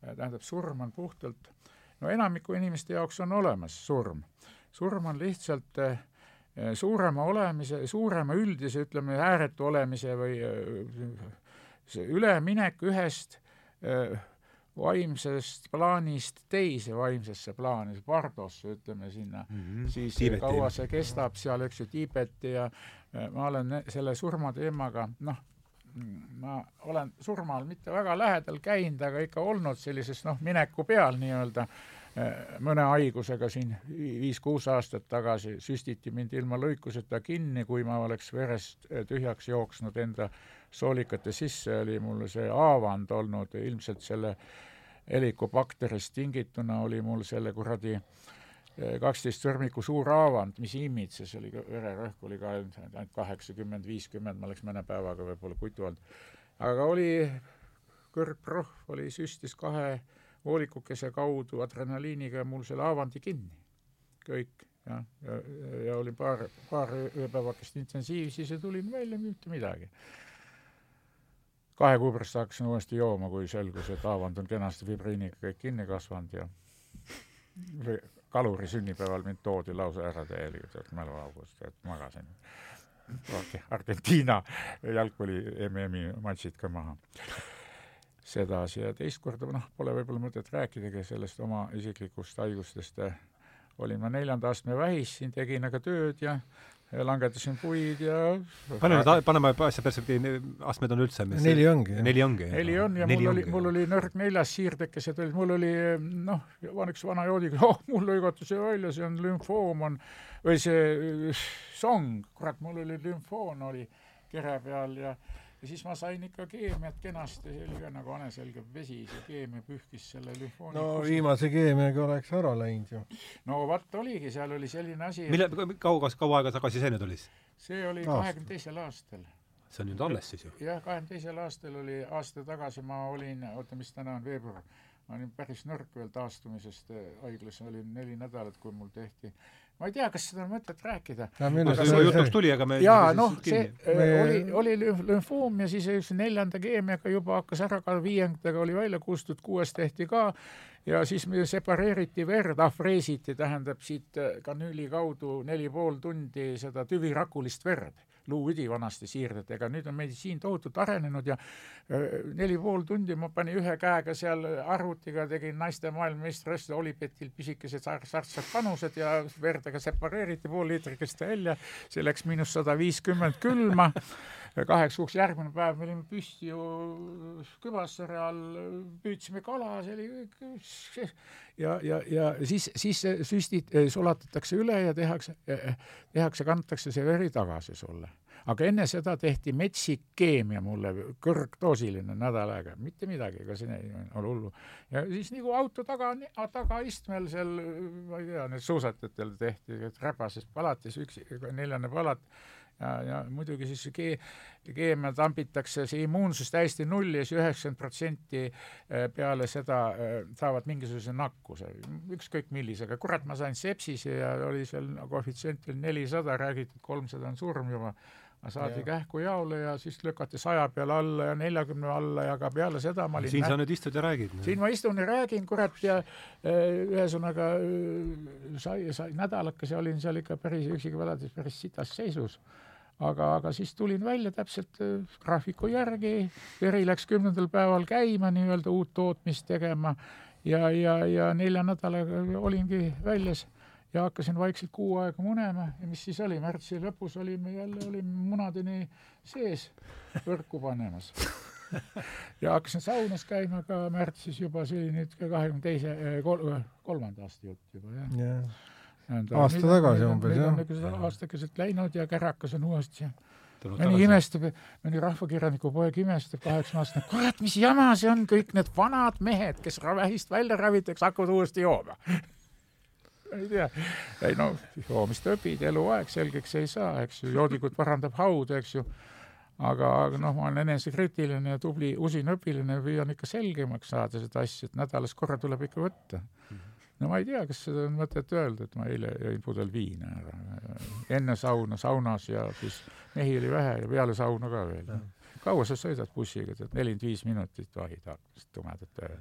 tähendab, surm on puhtalt no enamiku inimeste jaoks on olemas surm. surm on lihtsalt eh, suurema olemise, suurema üldise, ütleme, ääretu olemise või eh, see üleminek ühest eh, vaimsest plaanist teise vaimsesse plaani, Pardosse ütleme sinna mm, -hmm. siis Tiibeti. kaua see kestab seal, eks ju, Tiibeti ja ma olen selle surmateemaga, noh, ma olen surmal mitte väga lähedal käinud, aga ikka olnud sellises noh, mineku peal nii-öelda eh, mõne haigusega siin viis-kuus aastat tagasi süstiti mind ilma lõikuseta kinni, kui ma oleks verest eh, tühjaks jooksnud enda soolikate sisse, oli mul see haavand olnud, ilmselt selle helikobakterist tingituna oli mul selle kuradi äh, kaksteist sõrmiku suur haavand, mis imitses, oli vererõhk oli ka ainult kaheksakümmend, viiskümmend, ma oleks mõne päevaga võib-olla kutu olnud. aga oli kõrgprohv oli, süstis kahe voolikukese kaudu adrenaliiniga mul selle haavandi kinni. kõik, jah, ja, ja, ja oli paar, paar ööpäevakest intensiivsis ja tulin välja, mitte midagi. kahe kuu pärast hakkasin uuesti jooma, kui selgus, et haavand on kenasti fibriiniga kõik kinni kasvanud ja kaluri sünnipäeval mind toodi lausa ära täielikult mäluaugust, et magasin Argentiina jalgpalli MM-i matšid ka maha. Sedasi ja teist korda, noh, pole võib-olla mõtet rääkidagi sellest oma isiklikust haigustest. olin ma neljanda astme vähis, siin tegin aga tööd ja langetasin puid ja pane nüüd, paneme asja perspektiivi, astmed on üldse mis neli ongi. neli ongi. neli on ja neli mul ongi. oli, mul oli nõrk neljas siirdekesed olid, mul oli noh, üks vana joodiga, oh, mul lõigati see välja, see on lümfoom on, või see song, kurat, mul oli lümfoon oli kere peal ja ja siis ma sain ikka keemiat kenasti, see oli ka nagu haneselge vesi, see keemia pühkis selle lümfooni no viimase keemiaga oleks ära läinud ju. no vot oligi, seal oli selline asi mille, kaua, kaua aega tagasi see nüüd oli? see oli kahekümne teisel aastal. see on nüüd alles siis ju? jah, kahekümne teisel aastal oli, aasta tagasi ma olin, oota, mis täna on, veebruar, ma olin päris nõrk veel taastumisest haiglas, olin neli nädalat, kui mul tehti ma ei tea, kas seda on mõtet rääkida. see jutuks tuli, aga me jaa, noh, see me... oli, oli lümfoom ja siis neljanda keemiaga juba hakkas ära ka, viiendaga oli välja kustud, kuues tehti ka ja siis separeeriti verd, afreesiti, tähendab siit kanüüli kaudu neli pool tundi seda tüvirakulist verd luuüdi vanasti siirdetega, nüüd on meditsiin tohutult arenenud ja neli pool tundi ma panin ühe käega seal arvutiga, tegin naiste maailmameistrivõistluse Olipetil pisikesed sartsad panused ja verdega separeeriti pool liitrikest välja, see läks miinus sada viiskümmend külma kaheks kuuks järgmine päev me olime püsti ju Kübassare all, püüdsime kala, see oli kõik ja, ja, ja siis, siis süstid sulatatakse üle ja tehakse, tehakse, kantakse see veri tagasi sulle. aga enne seda tehti metsik keemia mulle, kõrgdoosiline nädal aega, mitte midagi, ega see ei ole hullu. ja siis nagu auto taga, tagaistmel seal, ma ei tea, need suusatajatel tehti, räpases palatis, üks, neljane palat ja, ja muidugi siis kee-, keemia tambitakse see immuunsus täiesti nulli ja siis üheksakümmend protsenti äh, peale seda äh, saavad mingisuguse nakkuse, ükskõik millisega. kurat, ma sain sepsise ja oli seal koefitsient oli nelisada, räägiti, et kolmsada on surm juba saadi ja. kähku jaole ja siis lükati saja peale alla ja neljakümne alla ja ka peale seda ma olin siin sa nüüd istud ja räägid? siin ma istun ja räägin, kurat, ja äh, ühesõnaga sai, sai nädalakese olin seal ikka päris üksiga välades päris sitas seisus aga, aga siis tulin välja täpselt äh, graafiku järgi, veri läks kümnendal päeval käima nii-öelda uut tootmist tegema. Ja, ja, ja nelja nädalaga olingi väljas ja hakkasin vaikselt kuu aega munema. Ja mis siis oli, märtsi lõpus olime jälle, olime munadeni sees võrku panemas. Ja hakkasin saunas käima ka märtsis juba, see oli nüüd kahekümne teise, kolmanda aasta jutt juba jah. Yeah aasta tagasi umbes, jah. on aastakesed läinud ja kärakas on uuesti ja mõni imestab, mõni rahvakirjaniku poeg imestab kaheksa-aastane, kurat, mis jama see on, kõik need vanad mehed, kes vähist välja ravitakse, hakkavad uuesti jooma. Ei tea, ei no joomist õpid eluaeg, selgeks ei saa, eks ju, joodikut parandab haud, eks ju, aga, aga noh, ma olen enesekriitiline ja tubli usin õpilane, püüan ikka selgemaks saada seda asja, et nädalas korra tuleb ikka võtta. Mm. -hmm no ma ei tea, kas seda on mõtet öelda, et ma eile jõin pudel viina ära. enne sauna saunas ja siis mehi oli vähe ja peale sauna ka veel. kaua sa sõidad bussiga, tead nelikümmend viis minutit vahid hakkasid tumedad tööle.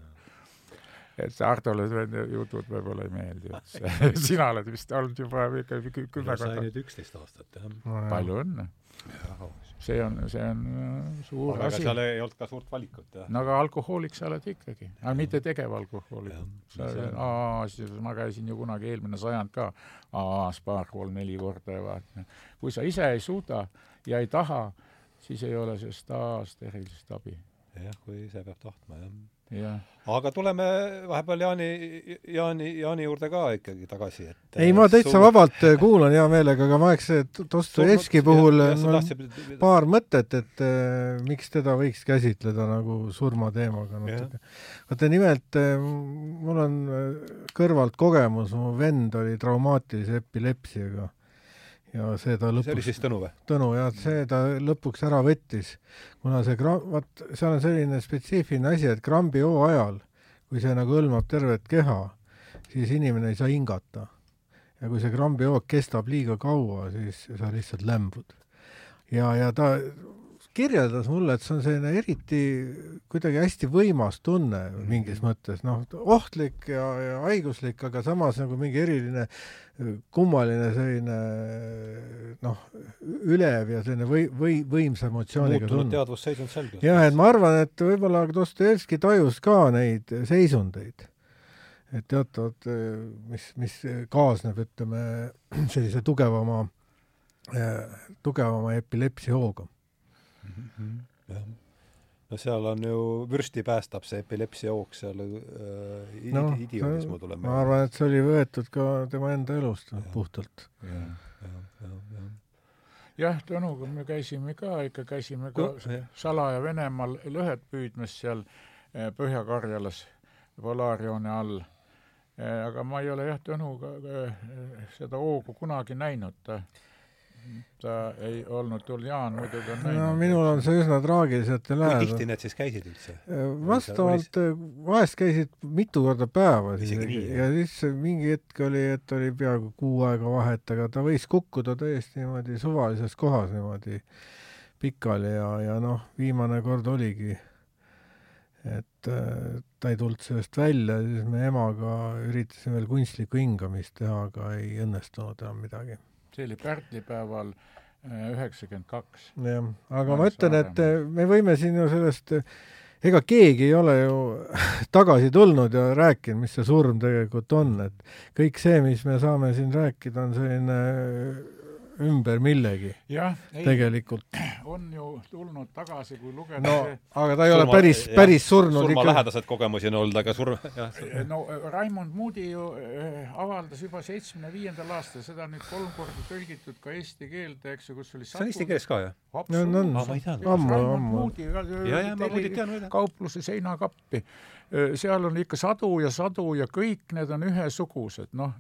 et Hardole jutud võib-olla ei meeldi, see, sina oled vist olnud juba ikka kümme korda. sai nüüd üksteist aastat, jah palju õnne see on, see on äh, suur aga asi. seal ei olnud ka suurt valikut, jah? no aga alkohoolik sa oled ikkagi, aga mitte tegev alkohoolik. aa, siis ma käisin ju kunagi eelmine sajand ka aa-s paar, kolm-neli korda ja vaata. kui sa ise ei suuda ja ei taha, siis ei ole sellest aastast erilist abi. jah, kui ise peab tahtma, jah Ja. aga tuleme vahepeal Jaani, Jaani, Jaani juurde ka ikkagi tagasi, et ei, ma täitsa suur... vabalt äh, kuulan hea meelega, aga ma eks Dostojevski puhul ja, ja tahtsid... paar mõtet, et äh, miks teda võiks käsitleda nagu surmateemaga natuke. vaata nimelt äh, mul on äh, kõrvalt kogemus, mu vend oli traumaatilise epilepsiaga ja see ta lõpuks see oli siis Tõnu või? Tõnu jah, see ta lõpuks ära võttis, kuna see gra-, vaat seal on selline spetsiifiline asi, et krambi hoo ajal, kui see nagu hõlmab tervet keha, siis inimene ei saa hingata. ja kui see krambi hoog kestab liiga kaua, siis sa lihtsalt lämbud. ja, ja ta kirjeldas mulle, et see on selline eriti kuidagi hästi võimas tunne mingis mõttes, noh, ohtlik ja, ja haiguslik, aga samas nagu mingi eriline kummaline selline noh, ülev ja selline või, või võimsa emotsiooniga muutunud teadvusseisund selge. jah, et ma arvan, et võib-olla Dostojevski tajus ka neid seisundeid. et teatavad, mis, mis kaasneb, ütleme, sellise tugevama, tugevama epilepsiahooga mm. -hmm. jah. no seal on ju, vürsti päästab see epilepsiahoog seal äh, no, idioomis, ma tulen ma arvan, et see oli võetud ka tema enda elust ja. puhtalt. jah, jah, jah, jah jah, Tõnuga me käisime ka, ikka käisime ka no, salaja Venemaal lõhet püüdmas seal eh, Põhja-Karjalas polaarjoone all. Eh, aga ma ei ole jah, Tõnuga eh, seda hoogu kunagi näinud, ta ta ei olnud Julian muidugi on näinud. no minul on see üsna traagiliselt lähedal. kui tihti need siis käisid üldse? Äh, vastavalt, äh, vahest käisid mitu korda päevas isegi ja siis mingi hetk oli, et oli peaaegu kuu aega vahet, aga ta võis kukkuda täiesti niimoodi suvalises kohas niimoodi pikali ja, ja noh, viimane kord oligi, et äh, ta ei tulnud sellest välja, siis me emaga üritasime veel kunstlikku hingamist teha, aga ei õnnestunud enam midagi see oli pärtlipäeval äh, üheksakümmend kaks. jah, aga ma ütlen, et äh, me võime siin ju sellest, ega keegi ei ole ju tagasi tulnud ja rääkinud, mis see surm tegelikult on, et kõik see, mis me saame siin rääkida, on selline ümber millegi. tegelikult. on ju tulnud tagasi, kui lugeda no see... aga ta ei surma, ole päris, päris surnud ikka. lähedased kogemusi on olnud, aga surm, jah. no Raimond Moodi ju äh, avaldas juba seitsmekümne viiendal aastal, seda nüüd kolm korda tõlgitud ka eesti keelde, eks ju, kus oli see on eesti keeles ka, jah? Kaupluse seinakappi? Seal on ikka sadu ja sadu ja kõik need on ühesugused, noh,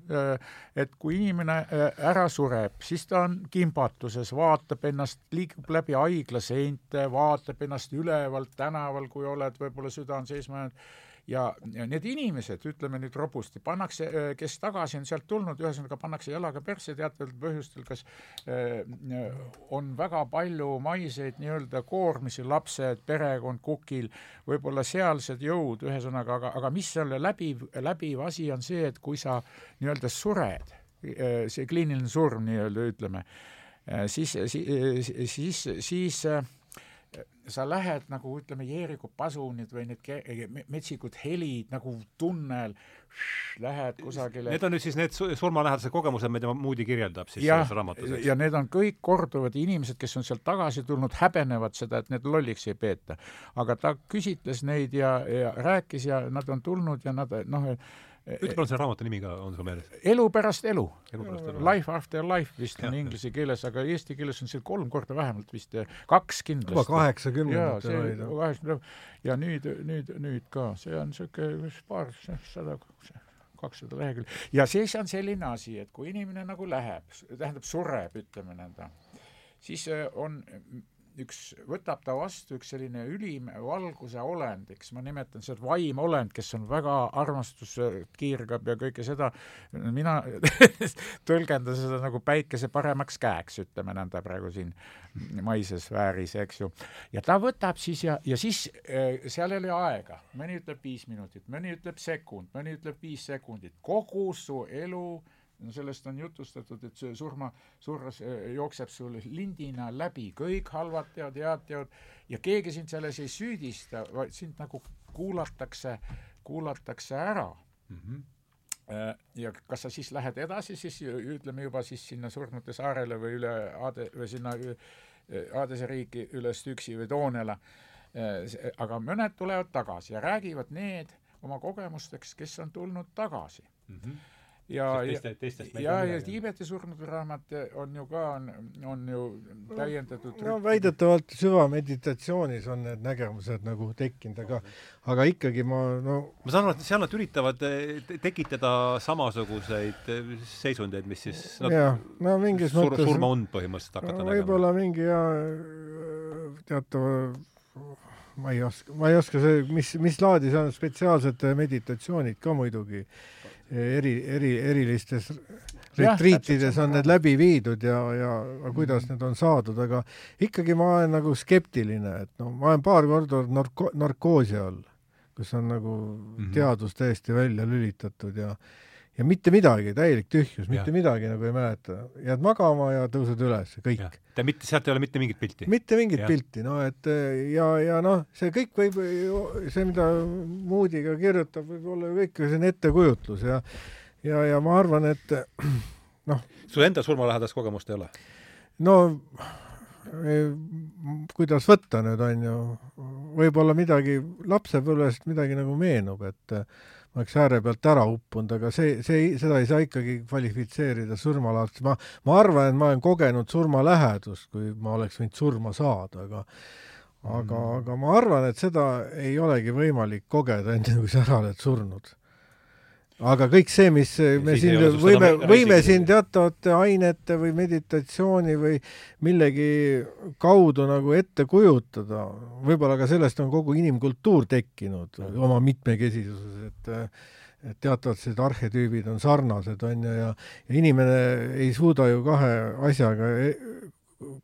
et kui inimene ära sureb, siis ta on kimbatuses, vaatab ennast, liigub läbi haigla seinte, vaatab ennast ülevalt tänaval, kui oled võib-olla süda on seisma jäänud ja, need inimesed, ütleme nüüd robusti, pannakse, äh, kes tagasi on sealt tulnud, ühesõnaga pannakse jalaga persse teataval põhjustel, kas äh, on väga palju maiseid nii-öelda koormisi, lapsed, perekond kukil, võib-olla sealsed jõud, ühesõnaga, aga, aga mis selle läbiv, läbiv asi on see, et kui sa nii-öelda sured, äh, see kliiniline surm nii-öelda ütleme, äh, siis, siis, siis, siis sa lähed nagu ütleme, Jeeriku pasunid või need metsikud helid nagu tunnel, lähed kusagile. Need on nüüd siis need surmalähedase kogemused, mida Moody kirjeldab siis ja, selles raamatus, eks? ja need on kõik korduvad inimesed, kes on sealt tagasi tulnud, häbenevad seda, et need lolliks ei peeta. aga ta küsitles neid ja, ja rääkis ja nad on tulnud ja nad noh, ütle palun selle raamatu nimi ka, on sul meeles? elu pärast elu, elu. Life after life vist on inglise keeles, aga eesti keeles on see kolm korda vähemalt vist, kaks kindlasti. juba kaheksakümnendatel oli ta. kaheksakümnendatel ja nüüd, nüüd, nüüd ka, see on niisugune paar sada, kakssada lehekülge. ja siis on selline asi, et kui inimene nagu läheb, tähendab sureb, ütleme nõnda, siis on üks, võtab ta vastu üks selline ülim valguse olend, eks ma nimetan seda vaimolend, kes on väga armastuskiirgab ja kõike seda, mina tõlgendan seda nagu päikese paremaks käeks, ütleme nõnda praegu siin maises sfääris, eks ju. ja ta võtab siis ja, ja siis äh, seal ei ole aega, mõni ütleb viis minutit, mõni ütleb sekund, mõni ütleb viis sekundit, kogu su elu äh, no sellest on jutustatud, et see surma, surras jookseb sul lindina läbi, kõik halvad teod, head teod ja keegi sind selles ei süüdista, vaid sind nagu kuulatakse, kuulatakse ära mm. -hmm ja kas sa siis lähed edasi, siis ütleme juba siis sinna Surnute saarele või üle Ade või sinna Aadese riiki üle Stüksi või Toonela. Äh, aga mõned tulevad tagasi ja räägivad need oma kogemusteks, kes on tulnud tagasi mm. -hmm ja, teistest ja, ja Tiibeti surnud raamat on ju ka, on, on ju täiendatud no väidetavalt süvameditatsioonis on need nägemused nagu tekkinud, aga aga ikkagi ma no ma saan aru, et seal nad üritavad eh, tekitada samasuguseid eh, seisundeid, mis siis nad jah, no mingis sur, mõttes surmaund põhimõtteliselt hakata no, võib-olla mingi ja teatava ma ei oska, ma ei oska see, mis, mis laadi see on, spetsiaalsed meditatsioonid ka muidugi eri, eri, erilistes retriitides on need läbi viidud ja, ja kuidas mm need on saadud, aga ikkagi ma olen nagu skeptiline, et noh, ma olen paar korda olnud narko-, narkoosi all, kus on nagu mm -hmm. teadus täiesti välja lülitatud ja ja mitte midagi, täielik tühjus, mitte midagi nagu ei mäleta. jääd magama ja tõused üles, kõik. ja mitte, sealt ei ole mitte mingit pilti? mitte mingit ja. pilti, no et ja, ja noh, see kõik võib, see, mida Moodiga kirjutab, võib olla ju kõik selline ettekujutlus ja ja, ja ma arvan, et noh sul enda surmalähedast kogemust ei ole? no kuidas võtta nüüd, on ju, võib-olla midagi lapsepõlvest midagi nagu meenub, et ma oleks ääre pealt ära uppunud, aga see, see, seda ei saa ikkagi kvalifitseerida surmalaadseks. ma, ma arvan, et ma olen kogenud surmalähedust, kui ma oleks võinud surma saada, aga aga mm., aga ma arvan, et seda ei olegi võimalik kogeda enne, kui sa ära oled surnud aga kõik see, mis me siin, võime, võime siin teatavate ainete või meditatsiooni või millegi kaudu nagu ette kujutada, võib-olla ka sellest on kogu inimkultuur tekkinud oma mitmekesisuses, et et teatavad sellised arhetüübid on sarnased, on ju, ja ja inimene ei suuda ju kahe asjaga e,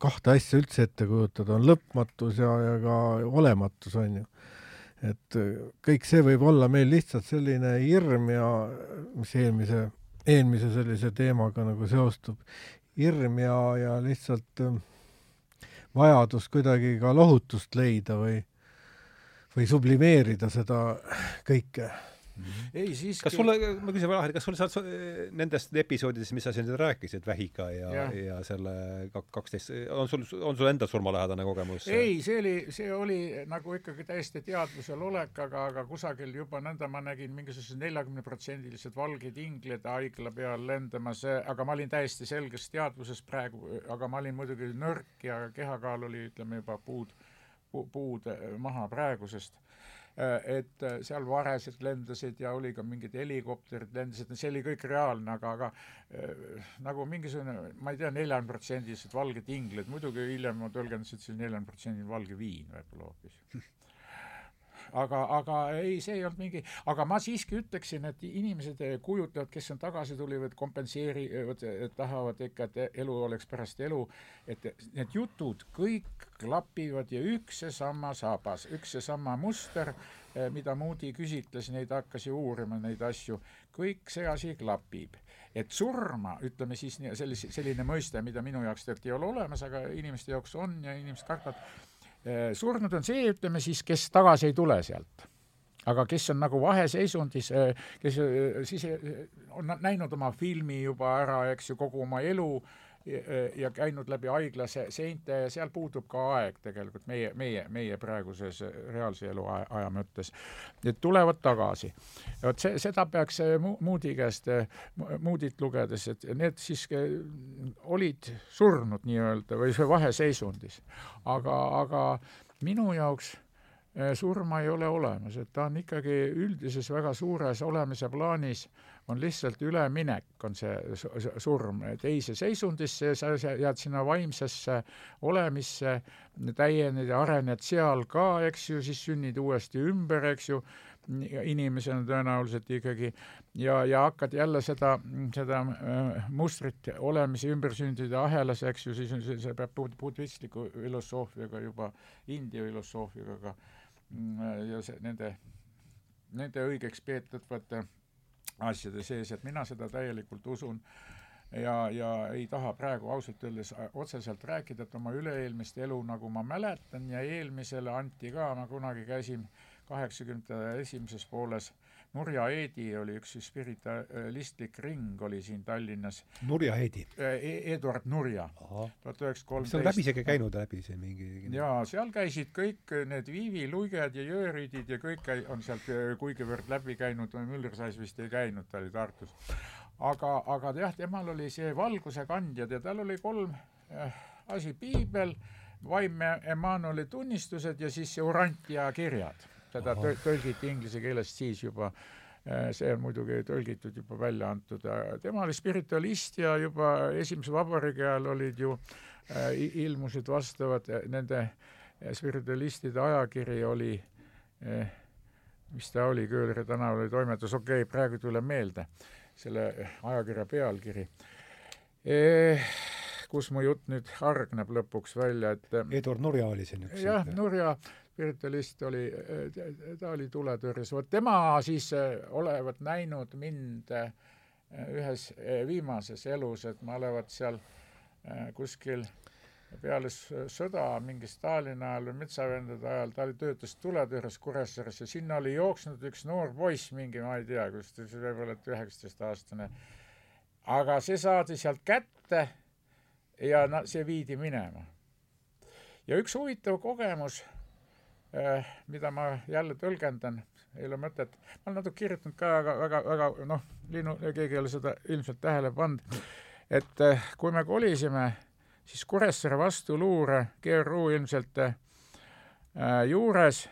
kahte asja üldse ette kujutada, on lõpmatus ja, ja ka olematus, on ju et äh, kõik see võib olla meil lihtsalt selline hirm ja mis eelmise, eelmise sellise teemaga nagu seostub, hirm ja, ja lihtsalt äh, vajadus kuidagi ka lohutust leida või, või sublimeerida seda kõike Mm -hmm. ei siiski kas sulle, ma küsin veel, kas sul sealt nendest episoodidest, mis sa siin rääkisid Vähiga ja, ja., ja selle kaksteist, on sul, on sul endal surmalähedane kogemus? ei, see oli, see oli nagu ikkagi täiesti teadvusel olek, aga, aga kusagil juba nõnda ma nägin mingisugused neljakümneprotsendilised valged inglid haigla peal lendamas, aga ma olin täiesti selges teadvuses praegu, aga ma olin muidugi nõrk ja kehakaal oli, ütleme juba puud, puud maha praegusest et äh, seal varesed lendasid ja oli ka mingid helikopterid lendasid, see oli kõik reaalne, aga, aga äh, nagu mingisugune, ma ei tea, neljakümneprotsendilised valged inglid, muidugi hiljem ma tõlgendasin, et see oli neljakümneprotsendiline valge viin võib-olla hoopis aga, aga ei, see ei olnud mingi, aga ma siiski ütleksin, et inimesed kujutavad, kes on tagasi tulivad, kompenseerivad, tahavad ikka, et elu oleks pärast elu, et need jutud kõik klapivad ja üks seesama sabas, üks seesama muster, mida Moody küsitles, neid hakkas ju uurima, neid asju, kõik see asi klapib. Et surma, ütleme siis sellise, selline mõiste, mida minu jaoks tegelikult ei ole olemas, aga inimeste jaoks on ja inimesed kardavad, Äh, surnud on see, ütleme siis, kes tagasi ei tule sealt. aga kes on nagu vaheseisundis, äh, kes äh, siis on näinud oma filmi juba ära, eks ju, kogu oma elu ja käinud läbi haigla seinte ja seal puudub ka aeg tegelikult meie, meie, meie praeguses reaalse elu aja mõttes. et tulevad tagasi. vot see, seda peaks Moodi käest, Moodit lugedes, et need siis olid surnud nii-öelda või vaheseisundis. aga, aga minu jaoks surma ei ole olemas, et ta on ikkagi üldises väga suures olemise plaanis äh, on lihtsalt üleminek, on see surm teise seisundisse ja sa jääd sinna vaimsesse olemisse, täiened ja arened seal ka, eks ju, siis sünnid uuesti ümber, eks ju, inimesena tõenäoliselt ikkagi, ja, ja hakkad jälle seda, seda äh, mustrit olemise ümbersündide ahelas, eks ju, siis on see, see peab bud-, budistliku filosoofiaga juba, India filosoofiaga mm, ja see, nende, nende õigeks peetavate asjade sees, et mina seda täielikult usun ja, ja ei taha praegu ausalt öeldes otseselt rääkida, et oma üle-eelmist elu, nagu ma mäletan, ja eelmisele anti ka, ma kunagi käisin kaheksakümnendate esimeses pooles Nurja Eedi oli üks spiritualistlik ring oli siin Tallinnas. Nurja Eedi e? Eduard Nurja. tuhat üheksasada kolmteist. oled läbi isegi käinud läbi see mingi? jaa, seal käisid kõik need Viivi Luiged ja Jõeridid ja kõik on sealt kuigivõrd läbi käinud, Müllersais vist ei käinud, ta oli Tartus aga, aga jah, temal oli see valguse kandjad ja tal oli kolm äh, asi, piibel, vaimne Emmanueli tunnistused ja siis see Urantia kirjad. Seda tõlgiti inglise keelest siis juba äh, see on muidugi tõlgitud juba välja antud, tema oli spiritualist ja juba esimese vabariigi ajal olid ju äh,, ilmusid vastavad äh, nende äh, spiritualistide ajakiri oli äh, mis ta oli, Kööleri tänaval oli toimetus, okei okay,, praegu ei tule meelde selle ajakirja pealkiri e,, kus mu jutt nüüd hargneb lõpuks välja, et Eduard Nurja oli siin üks. jah, Nurja spiritualist oli, ta oli tuletõrjes, vot tema siis olevat näinud mind ühes viimases elus, et ma olevat seal kuskil peale sõda mingi Stalini ajal või metsavendade ajal, ta oli, töötas tuletõrjes Kuressaares ja sinna oli jooksnud üks noor poiss, mingi, ma ei tea, kus ta, võib-olla et üheksateistaastane. aga see saadi sealt kätte ja na, see viidi minema. ja üks huvitav kogemus eh,, mida ma jälle tõlgendan, ei ole mõtet, ma olen natuke kirjutanud ka, aga väga, väga noh, Liinu, keegi ei ole seda ilmselt tähele pannud, et eh, kui me kolisime siis Kuressaare vastuluure GRU ilmselt äh, juures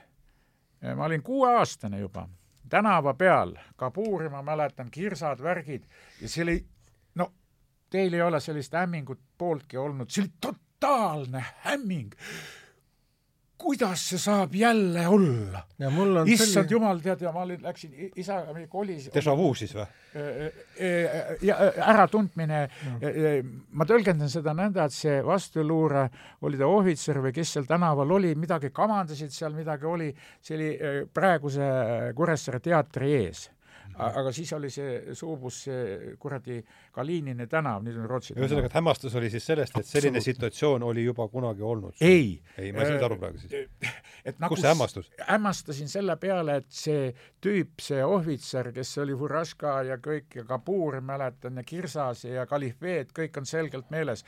äh,, ma olin kuueaastane juba, tänava peal, kabuuri ma mäletan, kirsad, värgid ja see oli, no teil ei ole sellist hämmingut pooltki olnud, see oli totaalne hämming kuidas see saab jälle olla? issand selline... jumal, tead, ja ma olin, läksin isaga, me kolisime. Déjà vu siis või? ja äratundmine no., ma tõlgendan seda nõnda, et see vastuluure, oli ta ohvitser või kes seal tänaval oli, midagi kamandasid seal, midagi oli, see oli praeguse Kuressaare teatri ees aga siis oli see suubus see kuradi Kalinini tänav, nüüd on Rootsi tänav. ühesõnaga, et hämmastus oli siis sellest, et selline situatsioon oli juba kunagi olnud? ei. ei, ma ei saanud aru praegu siis. nagu kus see hämmastus? hämmastasin selle peale, et see tüüp, see ohvitser, kes oli Furaška ja kõik ja Kabuur, mäletan, ja Kirsas ja Kalifeet, kõik on selgelt meeles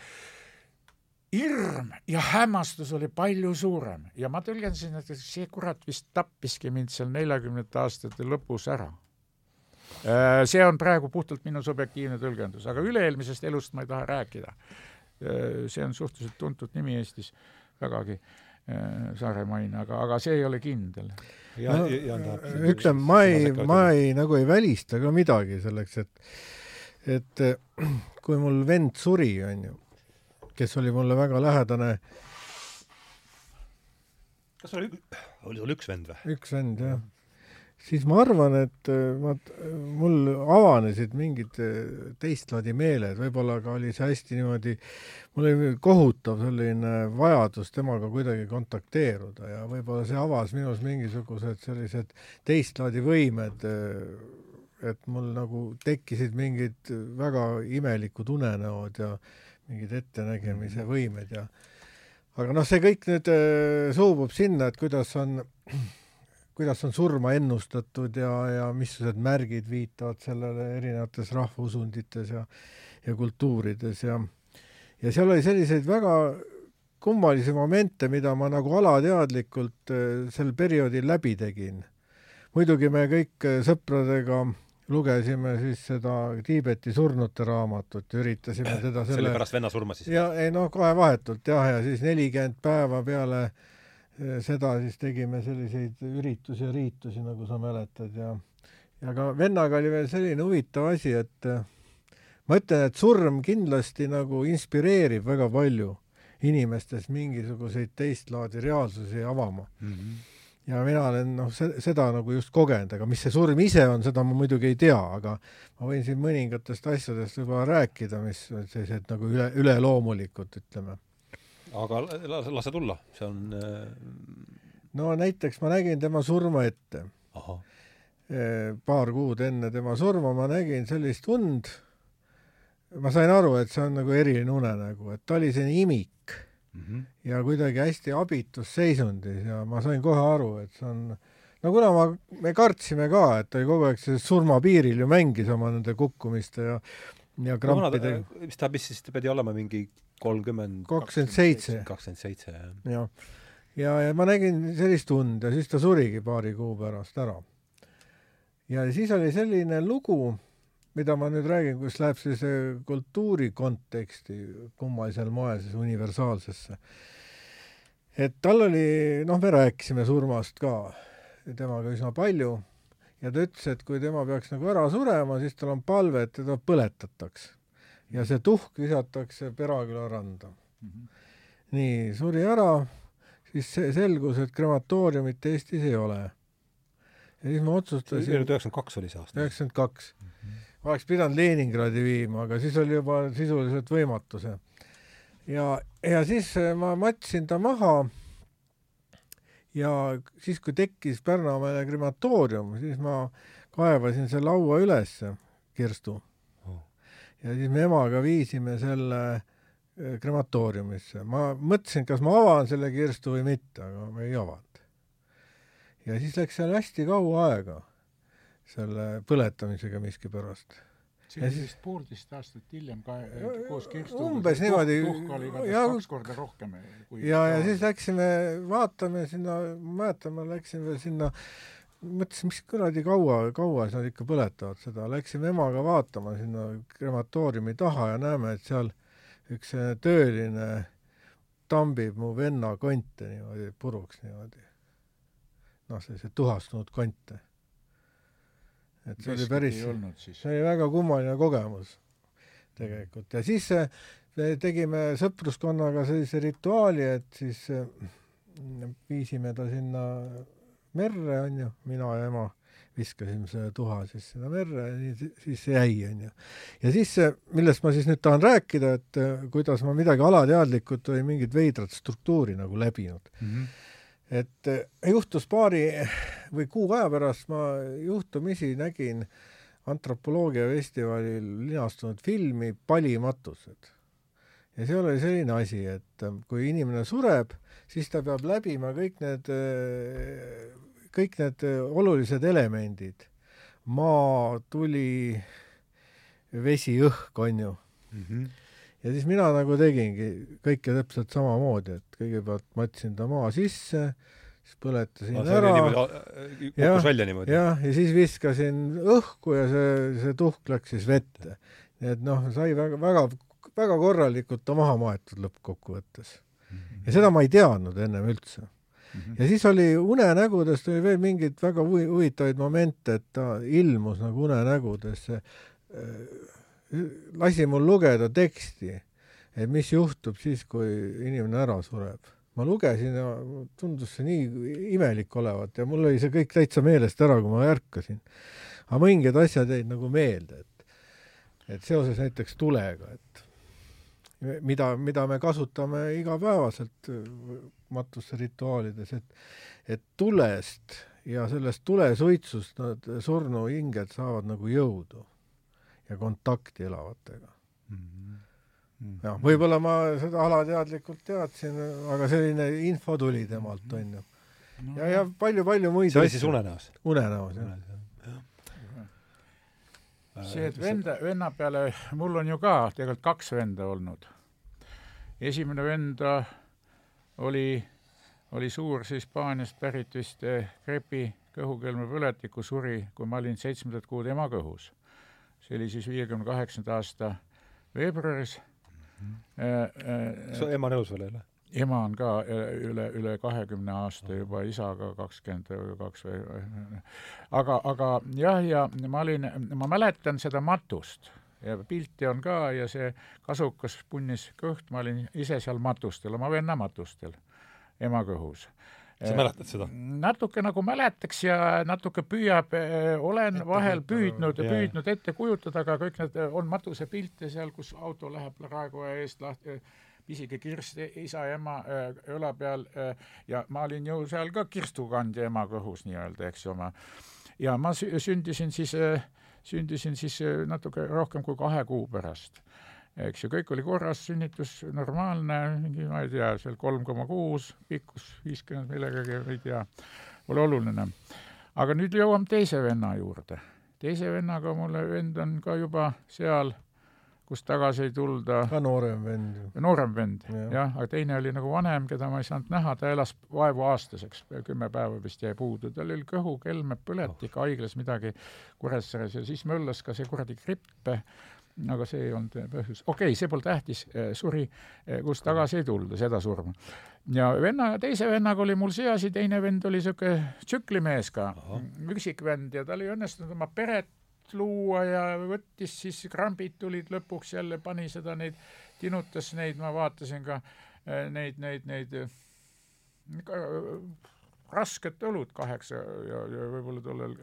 hirm ja hämmastus oli palju suurem ja ma tõlgendasin, et see kurat vist tappiski mind seal neljakümnendate aastate lõpus ära Äh, see on praegu puhtalt minu subjektiivne tõlgendus, aga üle-eelmisest elust ma ei taha rääkida. Äh, see on suhteliselt tuntud nimi Eestis, vägagi äh, saaremaine, aga, aga see ei ole kindel. No, ütleme, ma ei, ma ei, nagu ei välista ka midagi selleks, et et kui mul vend suri, onju, kes oli mulle väga lähedane. kas oli, oli sul üks vend või? üks vend, jah siis ma arvan, et äh, ma, mul avanesid mingid äh, teist laadi meeled, võib-olla ka oli see hästi niimoodi, mul oli kohutav selline vajadus temaga kuidagi kontakteeruda ja võib-olla see avas minus mingisugused sellised teist laadi võimed, äh, et mul nagu tekkisid mingid väga imelikud unenäod ja mingid ettenägemise võimed ja aga noh, see kõik nüüd suubub sinna, et kuidas on kuidas on surma ennustatud ja, ja missugused märgid viitavad sellele erinevates rahvausundites ja, ja kultuurides ja, ja seal oli selliseid väga kummalisi momente, mida ma nagu alateadlikult äh, sel perioodil läbi tegin. muidugi me kõik äh, sõpradega lugesime siis seda Tiibeti surnute raamatut ja üritasime teda selle see oli pärast venna surma siis? ja ei noh, kohe vahetult jah, ja siis nelikümmend päeva peale äh, seda siis tegime selliseid üritusi ja riitusi, nagu sa mäletad ja ja ka vennaga oli veel selline huvitav asi, et ma ütlen, et surm kindlasti nagu inspireerib väga palju inimestes mingisuguseid teist laadi reaalsusi avama mm. -hmm. ja mina olen noh, seda nagu just kogenud, aga mis see surm ise on, seda ma muidugi ei tea, aga ma võin siin mõningatest asjadest võib-olla rääkida, mis sellised nagu üle, üleloomulikud, ütleme aga lase, lase tulla, see on äh... no näiteks ma nägin tema surma ette. Äh, paar kuud enne tema surma ma nägin sellist und, ma sain aru, et see on nagu eriline unenägu, et ta oli selline imik mm -hmm. ja kuidagi hästi abitus seisundis ja ma sain kohe aru, et see on no kuna ma, me kartsime ka, et ta oli kogu aeg selles surmapiiril ju mängis oma nende kukkumiste ja ja krampidega no,. mis ta, mis siis, ta pidi olema mingi kolmkümmend kakskümmend seitse. kakskümmend seitse, jah. jah. ja, ja ma nägin sellist und ja siis ta surigi paari kuu pärast ära. ja siis oli selline lugu, mida ma nüüd räägin, kus läheb sellise kultuuri konteksti kummalisel moel siis universaalsesse. et tal oli, noh, me rääkisime surmast ka temaga üsna palju ja ta ütles, et kui tema peaks nagu ära surema, siis tal on palve, et teda põletataks ja see tuhk visatakse Peraküla randa mm. -hmm. nii, suri ära, siis selgus, et krematooriumit Eestis ei ole. ja siis ma otsustasin üheksakümmend kaks oli see aasta? üheksakümmend kaks mhm oleks pidanud Leningradi viima, aga siis oli juba sisuliselt võimatu see. ja, ja siis äh, ma matsin ta maha ja siis, kui tekkis Pärnamäele krematoorium, siis ma kaevasin selle laua ülesse, kirstu oh.. ja siis me emaga viisime selle äh, krematooriumisse. ma mõtlesin, kas ma avan selle kirstu või mitte, aga ma ei avanud. ja siis läks seal hästi kaua aega selle põletamisega miskipärast. See oli vist poolteist aastat hiljem ka koos Kirstuga. umbes niimoodi. tuhk oli igatahes kaks korda rohkem kui ja, ja siis läksime vaatame sinna, ma mäletan, ma läksin veel sinna mõtlesin, mis kuradi kaua, kaua nad ikka põletavad seda, läksime emaga vaatama sinna krematooriumi taha ja näeme, et seal üks tööline tambib mu venna konte niimoodi puruks niimoodi. noh, selliseid tuhastunud konte et see oli päris, see oli väga kummaline kogemus tegelikult ja siis äh, me tegime sõpruskonnaga sellise rituaali, et siis äh, viisime ta sinna merre, onju, mina ja ema viskasime selle tuha siis sinna merre ja nii siis see jäi, onju. ja siis, millest ma siis nüüd tahan rääkida, et äh, kuidas ma midagi alateadlikult või mingit veidrat struktuuri nagu läbinud mm. -hmm et eh, juhtus paari või kuu aja pärast ma juhtumisi nägin antropoloogia festivalil linastunud filmi Palimatused. ja seal oli selline asi, et eh, kui inimene sureb, siis ta peab läbima kõik need, eh, kõik need olulised elemendid, maa, tuli, vesi, õhk, on ju mm. -hmm ja siis mina nagu tegingi kõike täpselt samamoodi, et kõigepealt matsin ta maa sisse, siis põletasin no, ära. kukkus välja niimoodi? jah, ja siis viskasin õhku ja see, see tuhk läks siis vette. nii et noh, sai väga, väga, väga korralikult ta maha maetud lõppkokkuvõttes. ja seda ma ei teadnud ennem üldse. Mhm. ja siis oli unenägudest oli veel mingeid väga huvitavaid momente, et ta ilmus nagu unenägudesse lasi mul lugeda teksti, et mis juhtub siis, kui inimene ära sureb. ma lugesin ja tundus see nii imelik olevat ja mul oli see kõik täitsa meelest ära, kui ma ärkasin. aga mõningad asjad jäid nagu meelde, et, et seoses näiteks tulega, et mida, mida me kasutame igapäevaselt matusrituaalides, et, et tulest ja sellest tulesuitsust nad surnuhinged saavad nagu jõudu ja kontakti elavatega mm. -hmm. jah, võib-olla ma seda alateadlikult teadsin, aga selline info tuli temalt, mhm. onju. ja, ja palju-palju muid see oli siis unenäos? unenäos, jah see, et venda, venna peale, mul on ju ka tegelikult kaks venda olnud. esimene vend oli, oli suur Hispaaniast pärit vist krepi kõhukelmepõletiku suri, kui ma olin seitsmendat kuud ema kõhus see oli siis viiekümne kaheksanda aasta veebruaris mm. -hmm. su ema nõus veel ei ole? ema on ka üle, üle kahekümne aasta juba, isa ka kakskümmend kaks või aga, aga jah, ja ma olin, ma mäletan seda matust ja pilti on ka ja see kasukas punnis kõht, ma olin ise seal matustel, oma venna matustel, ema kõhus sa äh, mäletad seda? natuke nagu mäletaks ja natuke püüab, äh, olen ette vahel püüdnud ja püüdnud ette kujutada, aga kõik need, on matusepilte seal, kus auto läheb raekoja eest lahti, pisike kirst isa ja ema äh, õla peal ja ma olin ju seal ka kirstukandja ema kõhus nii-öelda, eks ju, oma. ja ma sündisin siis, sündisin siis natuke rohkem kui kahe kuu pärast eks ju, kõik oli korras, sünnitus normaalne, mingi, ma ei tea, seal kolm koma kuus, pikkus viiskümmend millegagi, ei tea, pole oluline. aga nüüd jõuame teise venna juurde. teise vennaga mulle vend on ka juba seal kust tagasi ei tulda. ka noorem vend. noorem vend ja., jah, aga teine oli nagu vanem, keda ma ei saanud näha, ta elas vaevu aastaseks, kümme päeva vist jäi puudu, tal oli kõhu, kelme, põletik oh., haiglas midagi Kuressaares ja siis möllas ka see kuradi gripp aga see ei olnud põhjus. okei okay,, see pole tähtis, suri, kust tagasi ei tulda, seda surma. ja venna, teise vennaga oli mul see asi, teine vend oli niisugune tsüklimees ka, üksikvend ja tal ei õnnestunud oma peret luua ja võttis siis, krambid tulid lõpuks jälle, pani seda neid, tinutas neid, ma vaatasin ka eh, neid, neid, neid rasket õlut kaheksa ja, ja võib-olla tollel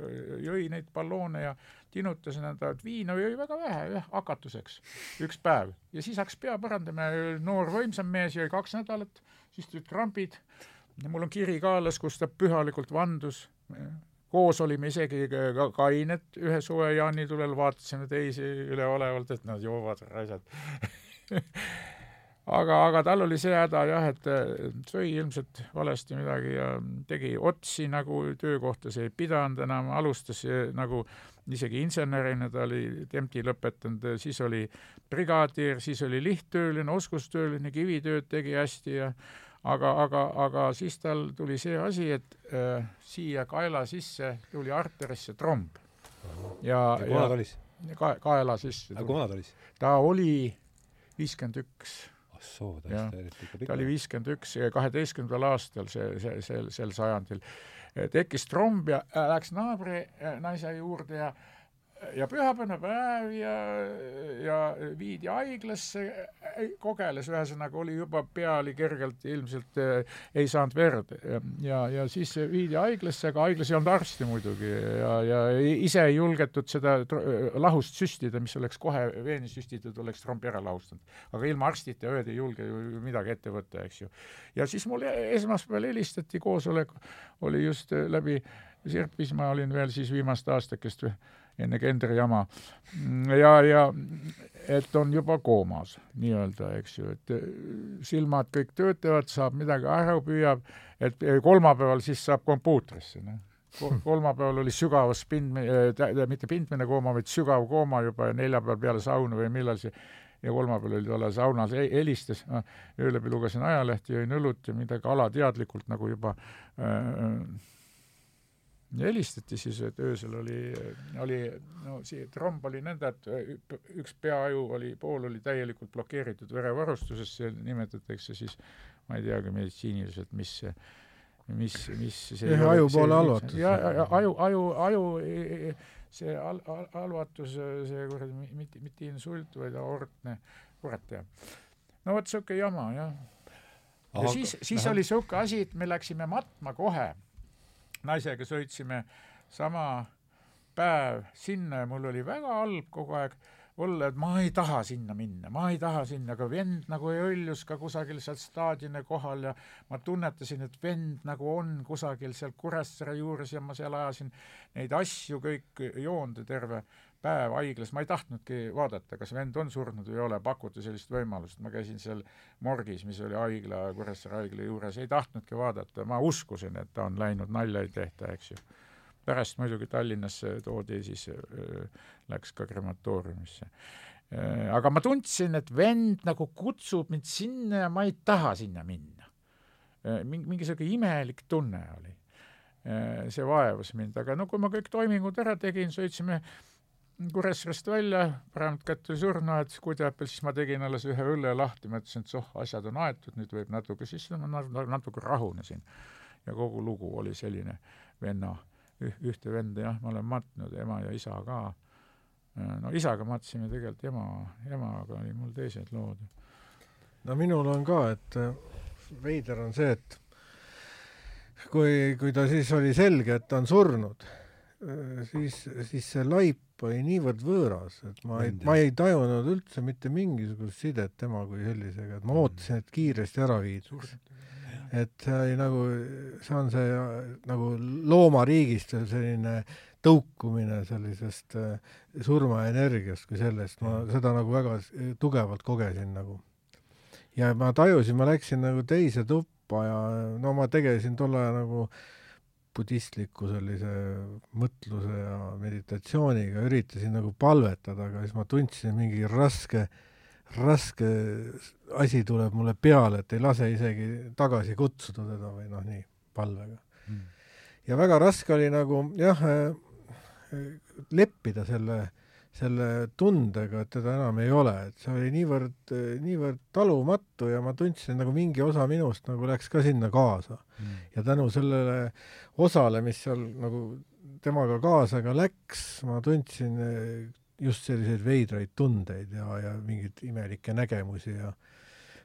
jõi neid balloone ja tinutas nõnda, et viina jõi väga vähe, jah, hakatuseks, üks päev. ja siis hakkas pea parandama noor võimsam mees jõi kaks nädalat, siis tulid krambid ja mul on kiri kaelas, kus ta pühalikult vandus. koos olime isegi ka kained ühe suve jaanitulel, vaatasime teisi üleolevalt, et nad joovad asjad aga, aga tal oli see häda jah, et sõi ilmselt valesti midagi ja tegi otsi nagu töökohtas ei pidanud enam, alustas nagu isegi insenerina, ta oli Tempti lõpetanud, siis oli brigadier, siis oli lihttööline, oskustööline, kivitööd tegi hästi ja aga, aga, aga siis tal tuli see asi, et äh, siia kaela sisse tuli arterisse tromb. ja, ja? Ka, kaela sisse. aga kuhu ta olis? ta oli viiskümmend üks soo, täiesti eriti ikka pikk. ta oli viiskümmend üks, kaheteistkümnendal aastal see, see, sel, sel sajandil tekkis tromb ja äh, läks naabri äh, naise juurde ja ja pühapäevane päev ja, ja viidi haiglasse, kogeles, ühesõnaga oli juba pea oli kergelt ilmselt äh, ei saanud verd ja, ja siis viidi haiglasse, aga haiglas ei olnud arsti muidugi ja, ja ise ei julgetud seda lahust süstida, mis oleks kohe veeni süstitud, oleks trombi ära lahustanud. aga ilma arstita ööd ei julge ju midagi ette võtta, eks ju. ja siis mulle esmaspäeval helistati, koosolek oli just läbi Sirpis, ma olin veel siis viimast aastakest või enne Kendri jama. ja, ja et on juba koomas nii-öelda, eks ju, et äh, silmad kõik töötavad, saab midagi aru, püüab, et äh, kolmapäeval siis saab kompuutrisse, noh kolmapäeval oli sügavas pindmine äh,, mitte pindmine kooma, vaid sügav kooma juba ja neljapäeval peale sauna või millal see ja kolmapäeval oli tolle saunas, helistas, öö läbi lugesin ajalehti, jõin õlut ja midagi alateadlikult nagu juba äh, ja helistati siis, et öösel oli, oli no see tromb oli nõnda, et üks peaaju oli, pool oli täielikult blokeeritud verevarustuses, see nimetatakse siis, ma ei teagi meditsiiniliselt, mis see mis, mis see jah, aju poole halvatus. ja, ja aju, aju, aju see al-, al-, halvatus, see kuradi mitte, mitte insult, vaid aortne, kurat teab. no vot niisugune jama, jah. ja Aha, siis, siis aha. oli niisugune asi, et me läksime matma kohe naisega sõitsime sama päev sinna ja mul oli väga halb kogu aeg olla, et ma ei taha sinna minna, ma ei taha sinna, aga vend nagu hõljus ka kusagil seal staadioni kohal ja ma tunnetasin, et vend nagu on kusagil seal Kuressaare juures ja ma seal ajasin neid asju kõik joonde terve päev haiglas, ma ei tahtnudki vaadata, kas vend on surnud või ei ole, pakuti sellist võimalust, ma käisin seal morgis, mis oli haigla, Kuressaare haigla juures, ei tahtnudki vaadata, ma uskusin, et ta on läinud, nalja ei tehta, eks ju. pärast muidugi Tallinnasse toodi, siis äh, läks ka krematooriumisse äh,. aga ma tundsin, et vend nagu kutsub mind sinna ja ma ei taha sinna minna äh,. mingi, mingi niisugune imelik tunne oli äh,. see vaevas mind, aga no kui ma kõik toimingud ära tegin, sõitsime Kuressaarest välja, paremalt kätt oli surnuaed, Kudjapil, siis ma tegin alles ühe õlle lahti, mõtlesin, et soh, asjad on aetud, nüüd võib natuke, siis ma natuke rahunesin. ja kogu lugu oli selline venna, ühte venda jah, ma olen matnud, ema ja isa ka. no isaga matsime tegelikult ema, emaga oli mul teised lood. no minul on ka, et äh, veider on see, et kui, kui ta siis oli selge, et ta on surnud, siis, siis see laip oli niivõrd võõras, et ma ei, ma ei tajunud üldse mitte mingisugust sidet tema kui sellisega, et ma mm. ootasin, et kiiresti ära viidaks. et see oli nagu, see on see nagu loomariigist selline tõukumine sellisest äh, surmaenergiast kui sellest, ma seda nagu väga tugevalt kogesin nagu. ja ma tajusin, ma läksin nagu teise tuppa ja no ma tegelesin tol ajal nagu budistliku sellise mõtluse ja meditatsiooniga, üritasin nagu palvetada, aga siis ma tundsin mingi raske, raske asi tuleb mulle peale, et ei lase isegi tagasi kutsuda teda või noh, nii, palvega mm. ja väga raske oli nagu jah, leppida selle selle tundega, et teda enam ei ole, et see oli niivõrd, niivõrd talumatu ja ma tundsin nagu mingi osa minust nagu läks ka sinna kaasa. Mm.. ja tänu sellele osale, mis seal nagu temaga kaasa ka läks, ma tundsin just selliseid veidraid tundeid ja, ja mingeid imelikke nägemusi ja äh,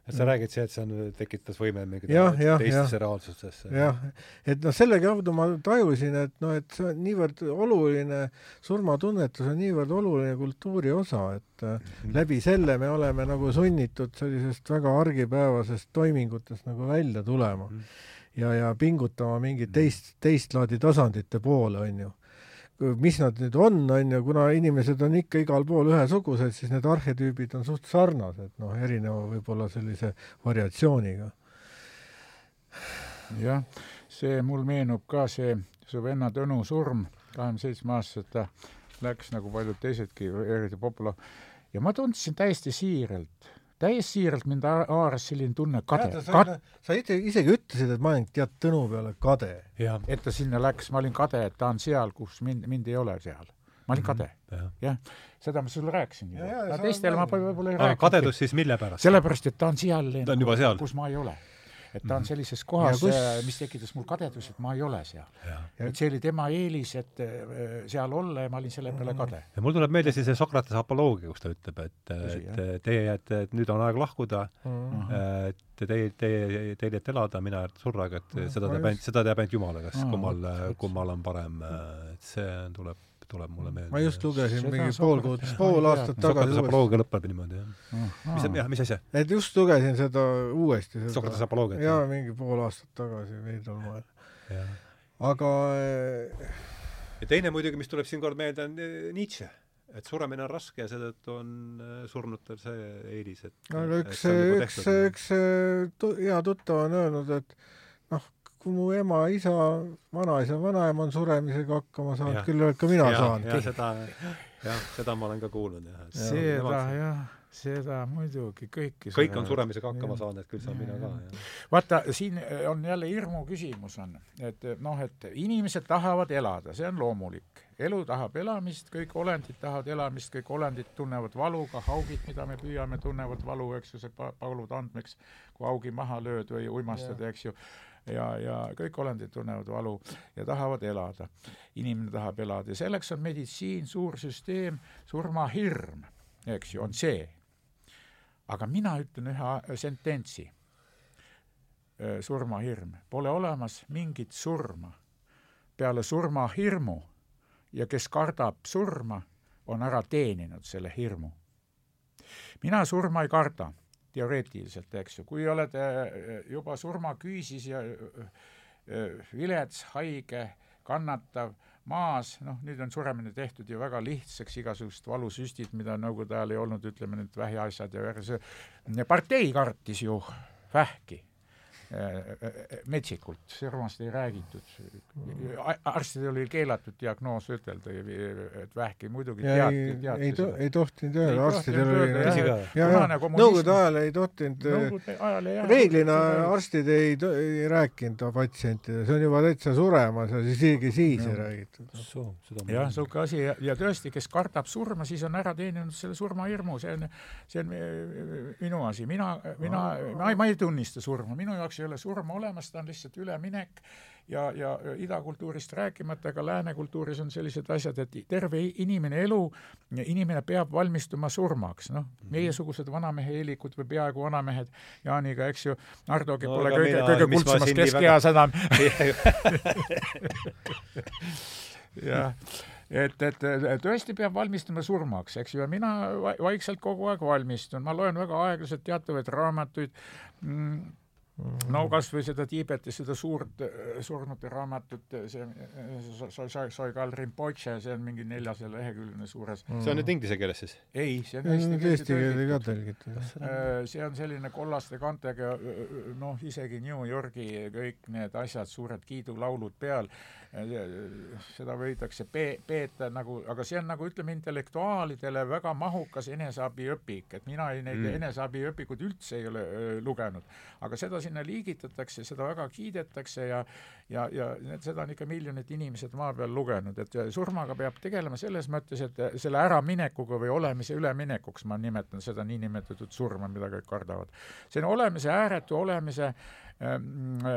et sa räägid see, et see on, tekitas võime mingi teistesse reaalsustesse. jah, et noh, selle kaudu ma tajusin, et noh, et see on niivõrd oluline, surmatunnetus on niivõrd oluline kultuuri osa, et mm läbi selle me oleme nagu sunnitud sellisest väga argipäevasest toimingutest nagu välja tulema mm. ja, ja pingutama mingit teist, teist laadi tasandite poole, on ju mis nad nüüd on, on ju, kuna inimesed on ikka igal pool ühesugused, siis need arhetüübid on suht sarnased, noh, erineva võib-olla sellise variatsiooniga. jah, see mul meenub ka see su venna Tõnu surm, kahekümne seitsme aastaselt ta läks nagu paljud teisedki, eriti popula-, ja ma tundsin täiesti siiralt täiesti siiralt mind haaras selline tunne kade. sa, sa ise, isegi ütlesid, et ma olen tead Tõnu peale kade. et ta sinna läks, ma olin kade, et ta on seal, kus mind, mind ei ole seal. ma olin mhm. kade mm. -hmm. jah, seda ma sulle rääkisin juba. teistele ma võib-olla ei rääkinud. kadedus siis mille pärast? sellepärast, et ta on seal, kus ma ei ole et ta on mhm. sellises kohas, kus... mis tekitas mul kadedust, et ma ei ole seal. et see oli tema eelis, et äh, seal olla ja ma olin selle peale kade. ja mul tuleb meelde siis see Sokratese apoloogia, kus ta ütleb, et, et teie jääte, et nüüd on aeg lahkuda mm, -hmm. et teie, teie, teil jääte elada, mina jääd surra, aga et seda teab ainult, seda teab ainult Jumal, kas kummal, kummal on parem, et see tuleb tuleb mulle meelde. ma just lugesin Seda mingi pool kuud, pool aastat tagasi Sokratese apoloogia lõpeb niimoodi, jah. mis, jah, mis asja? et just lugesin seda uuesti. Sokratese apoloogiat? jaa, mingi pool aastat tagasi veidral moel. aga eh, ja teine muidugi, mis tuleb siinkohal meelde, on eh, Nietzsche et suremine on raske ja seetõttu on eh, surnutel see eelis, et aga üks, nagu üks, üks hea tuttav on öelnud, et kui mu ema, isa, vanaisa, vanaema on suremisega hakkama saanud, küll ka mina ja, saan. jah, seda, jah, seda ma olen ka kuulnud, jah. seda, jah, seda muidugi, kõiki kõik on suremisega hakkama saanud, et küll saan mina ka, jah. vaata, siin on jälle hirmu küsimus on, et noh, et inimesed tahavad elada, see on loomulik. elu tahab elamist, kõik olendid tahavad elamist, kõik olendid tunnevad valu, ka haugid, mida me püüame, tunnevad valu, eks ju, see paulud andmeks, kui haugi maha lööd või uimastad, eks ju ja, ja kõik olendid tunnevad valu ja tahavad elada. inimene tahab elada ja selleks on meditsiin, suur süsteem, surmahirm, eks ju, on see. aga mina ütlen ühe sententsi. surmahirm, pole olemas mingit surma peale surmahirmu ja kes kardab surma, on ära teeninud selle hirmu. mina surma ei karda teoreetiliselt, eks ju, kui oled äh, juba surmaküüsis ja äh, äh, vilets, haige, kannatav, maas, noh, nüüd on suremine tehtud ju väga lihtsaks, igasugused valusüstid, mida nõukogude ajal ei olnud, ütleme need vähiasjad ja see partei kartis ju vähki. Äh, äh, metsikult, surmast ei räägitud. arstidel oli keelatud diagnoos ütelda, et vähki muidugi teati, teati ei, to, ei tohtinud öelda, arstidel oli nõukogude ajal ei tohtinud, reeglina arstid ei, ei rääkinud patsientidele, see on juba täitsa suremas ja isegi siis ei räägitud. jah, niisugune asi ja, ja tõesti, kes kardab surma, siis on ära teeninud selle surmahirmu, see on, see on minu asi, mina, mina, ma ei, ma ei tunnista surma, minu jaoks jaoks ei ole surma olemas, ta on lihtsalt üleminek ja, ja idakultuurist rääkimata, aga lääne kultuuris on sellised asjad, et terve inimene elu, inimene peab valmistuma surmaks, noh, mhm. meiesugused vanamehe eelikud või peaaegu vanamehed, Jaaniga, eks ju, Hardogi no, pole kõige, kõige kuldsemas keskeas enam. jah et, et tõesti peab valmistuma surmaks, eks ju, ja mina vaikselt kogu aeg valmistun, ma loen väga aeglaselt teatavaid raamatuid mm. No kas või seda Tiibeti, seda suurt surnute raamatut, see sai, sai, sai ka Rinpoche, see on mingi neljasaja leheküljeline suures. Mm.. see on nüüd inglise keeles siis? ei, see on eesti keelde keelde ka tõlgitud. Äh, see on selline kollaste kantega, noh, isegi New Yorgi kõik need asjad, suured kiidulaulud peal, seda võidakse pe-, peeta nagu, aga see on nagu ütleme, intellektuaalidele väga mahukas eneseabiõpik, et mina ei neid mm. eneseabiõpikuid üldse ei ole öö, lugenud. aga seda sinna liigitatakse, seda väga kiidetakse ja ja, ja need, seda on ikka miljonid inimesed maa peal lugenud, et surmaga peab tegelema selles mõttes, et selle äraminekuga või olemise üleminekuks, ma nimetan seda niinimetatud surma, mida kõik kardavad. see on olemise, ääretu olemise ähm,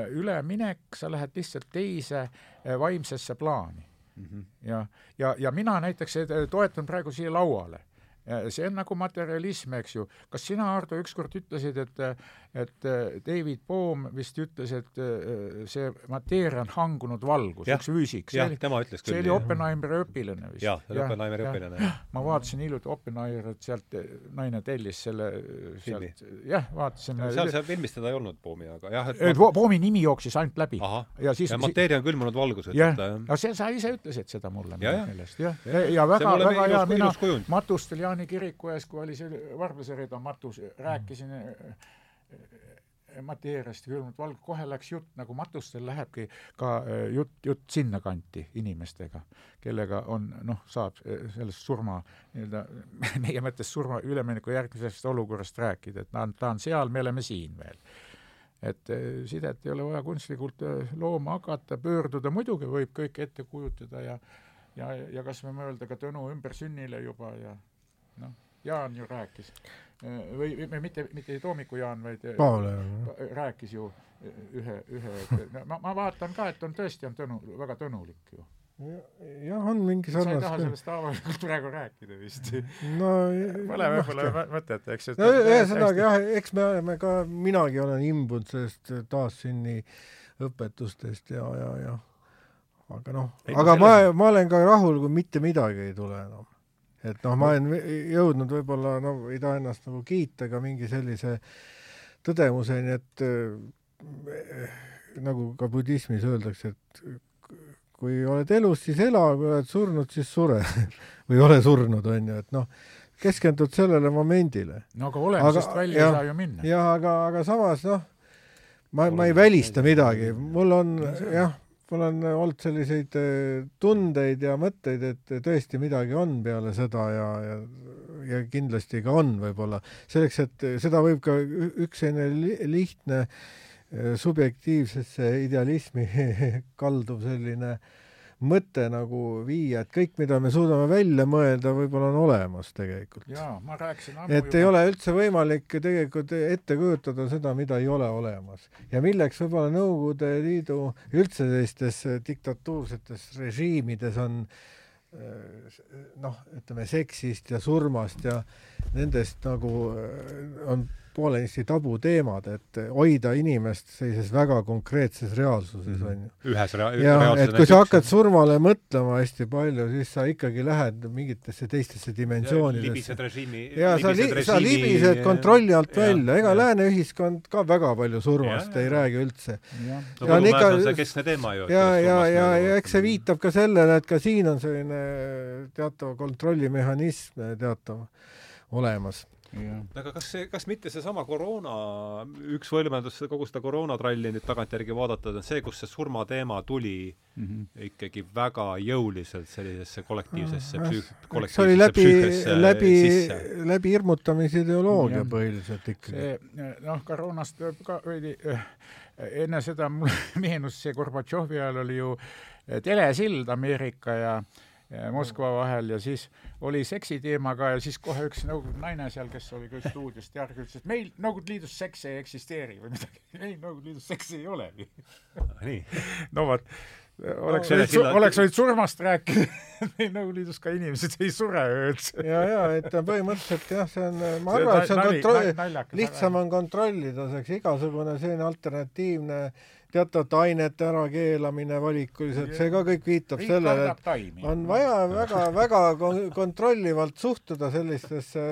üleminek, sa lähed lihtsalt teise äh, vaimsesse plaani mm. -hmm. ja, ja, ja mina näiteks toetan praegu siia lauale see on nagu materialism, eks ju. kas sina, Ardo, ükskord ütlesid, et, et David Bohm vist ütles, et äh, see mateeria on hangunud valgus, üks füüsik. jah, tema ütles küll. see oli Oppenheimeri õpilane vist. jah, Oppenheimeri õpilane. ma vaatasin hiljuti Oppenheimerit, sealt äh, naine tellis selle filmi. jah, vaatasin. seal, seal filmis teda ei olnud, Bohmi, aga jah, et. Bohmi nimi jooksis ainult läbi. ja siis ja mateeria on külmunud valgus. jah, aga see, sa ise ütlesid seda mulle minu meelest, jah. ja väga, väga hea, mina matustel Jaani kiriku ees, kui oli see Varblaseri matus, rääkisin mm mateeriast külmunud valg, kohe läks jutt, nagu matustel lähebki ka äh, jutt, jutt sinnakanti inimestega, kellega on noh, saab äh, sellest surma nii-öelda, meie mõttes surma ülemineku järgmisest olukorrast rääkida, et ta on, ta on seal, me oleme siin veel. Et äh, sidet ei ole vaja kunstlikult looma hakata, pöörduda, muidugi võib kõike ette kujutada ja ja, ja kas või mõelda ka Tõnu ümbersünnile juba ja noh, Jaan ju rääkis või, või mitte, mitte Toomiku Jaan, vaid Paul rääkis ju ühe, ühe, no ma, ma vaatan ka, et on tõesti, on tõnu, väga tõnulik ju jah, on mingi sarnast. sa ei taha sellest avalikult praegu rääkida vist? no Pole võib-olla mõtet, eks. no ühesõnaga jah, eks me oleme ka, minagi olen imbunud sellest taassünni õpetustest ja, ja, ja aga noh, aga ma, ma olen ka rahul, kui mitte midagi ei tule enam et noh, ma olen jõudnud võib-olla, no ei taha ennast nagu kiita, aga mingi sellise tõdemuseni, et äh, nagu ka budismis öeldakse, et kui oled elus, siis ela, kui oled surnud, siis sure või ole surnud, on ju, et noh, keskendud sellele momendile. no aga olemusest aga, välja ja, ei saa ju minna. jah, aga, aga samas noh, ma, ma ei välista midagi, mul on jah mul on olnud selliseid äh, tundeid ja mõtteid, et tõesti midagi on peale seda ja, ja ja kindlasti ka on võib-olla. selleks, et seda võib ka üks selline lihtne äh, subjektiivsesse idealismi kalduv selline äh, mõte nagu viia, et kõik, mida me suudame välja mõelda, võib-olla on olemas tegelikult. jaa, ma rääkisin ammu et juba. ei ole üldse võimalik tegelikult ette kujutada seda, mida ei ole olemas. ja milleks võib-olla Nõukogude Liidu üldse sellistes diktatuursetes režiimides on äh, noh, ütleme seksist ja surmast ja nendest nagu äh, on poolenisti tabuteemad, et hoida inimest sellises väga konkreetses reaalsuses, mhm. on ju. ühes rea-, ja et kui sa hakkad surmale mõtlema hästi palju, siis sa ikkagi lähed mingitesse teistesse dimensioonidesse. libised režiimi ja sa li-, sa libised kontrolli alt ja, välja, ega lääne ühiskond ka väga palju surmast ja, ei ja. räägi üldse. no põllumajandus on see keskne teema ju. ja, ja, ja, ja eks see viitab ka sellele, et ka siin on selline teatav kontrollimehhanism teatav olemas aga kas see, kas mitte seesama koroona, üks võimendus kogu seda koroonatralli nüüd tagantjärgi vaadata, on see, kus see surmateema tuli mm -hmm. ikkagi väga jõuliselt sellisesse kollektiivsesse ah, psüüh-, kollektiivsesse see oli läbi, läbi, läbi hirmutamise ideoloogia põhiliselt ikkagi. see, noh, koroonast ka veidi äh, enne seda mulle meenus see Gorbatšovi ajal oli ju telesild Ameerika ja äh, Moskva vahel ja siis oli seksiteema ka ja siis kohe üks Nõukogude naine seal, kes oli ka stuudiost järgi, ütles, et meil Nõukogude Liidus seksi ei eksisteeri või midagi. ei, Nõukogude Liidus seksi ei olegi nii. no vot, oleks võinud no,, oleks võinud surmast rääkida meil Nõukogude Liidus ka inimesed ei sure üldse. ja, ja et põhimõtteliselt jah, see on, ma arvan, et see on kontroll, lihtsam on kontrollida, see oleks igasugune selline alternatiivne äh, teatavate ainete ärakeelamine valikuliselt, see ka kõik viitab sellele, et on vaja väga-väga kontrollivalt suhtuda sellistesse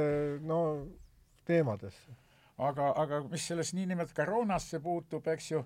no teemadesse. Aga, aga mis selles niinimetatud koroonasse puutub, eks ju,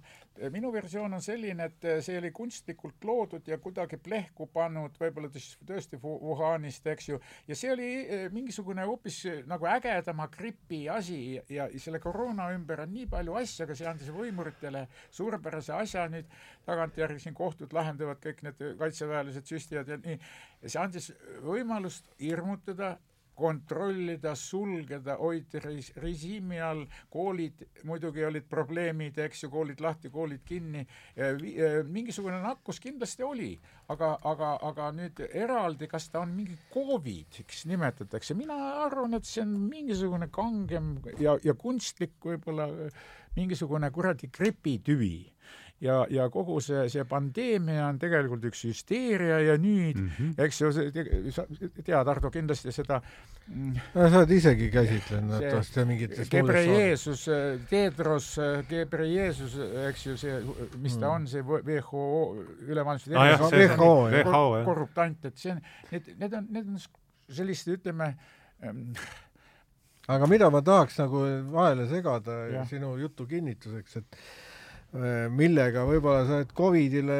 minu versioon on selline, et see oli kunstlikult loodud ja kuidagi plehku pannud, võib-olla tõesti Wuhanist, eks ju, ja see oli eh, mingisugune hoopis nagu ägedama gripi asi ja selle koroona ümber on nii palju asju, aga see andis võimuritele suurepärase asja nüüd, tagantjärgi siin kohtud lahendavad kõik need kaitseväelased süstijad ja nii, see andis võimalust hirmutada kontrollida, sulgeda, hoiti reis-, režiimi all, koolid muidugi olid probleemid, eks ju, koolid lahti, koolid kinni, mingisugune nakkus kindlasti oli, aga, aga, aga nüüd eraldi, kas ta on mingi Covidiks nimetatakse, mina arvan, et see on mingisugune kangem ja, ja kunstlik võib-olla mingisugune kuradi gripitüvi ja, ja kogu see, see pandeemia on tegelikult üks hüsteeria ja nüüd mm, -hmm. eks ju, sa tead, Ardo, kindlasti seda mm, no sa oled isegi käsitlenud vast mingites Gebrejeesus, Tedros Gebrejeesus, eks ju, see, mis ta mm. on, see WHO ülemaailmse ah, tervise kor korruptant, et see on, need, need on, need on sellised, ütleme ähm, aga mida ma tahaks nagu vahele segada ja. sinu jutu kinnituseks, et millega võib-olla sa oled Covidile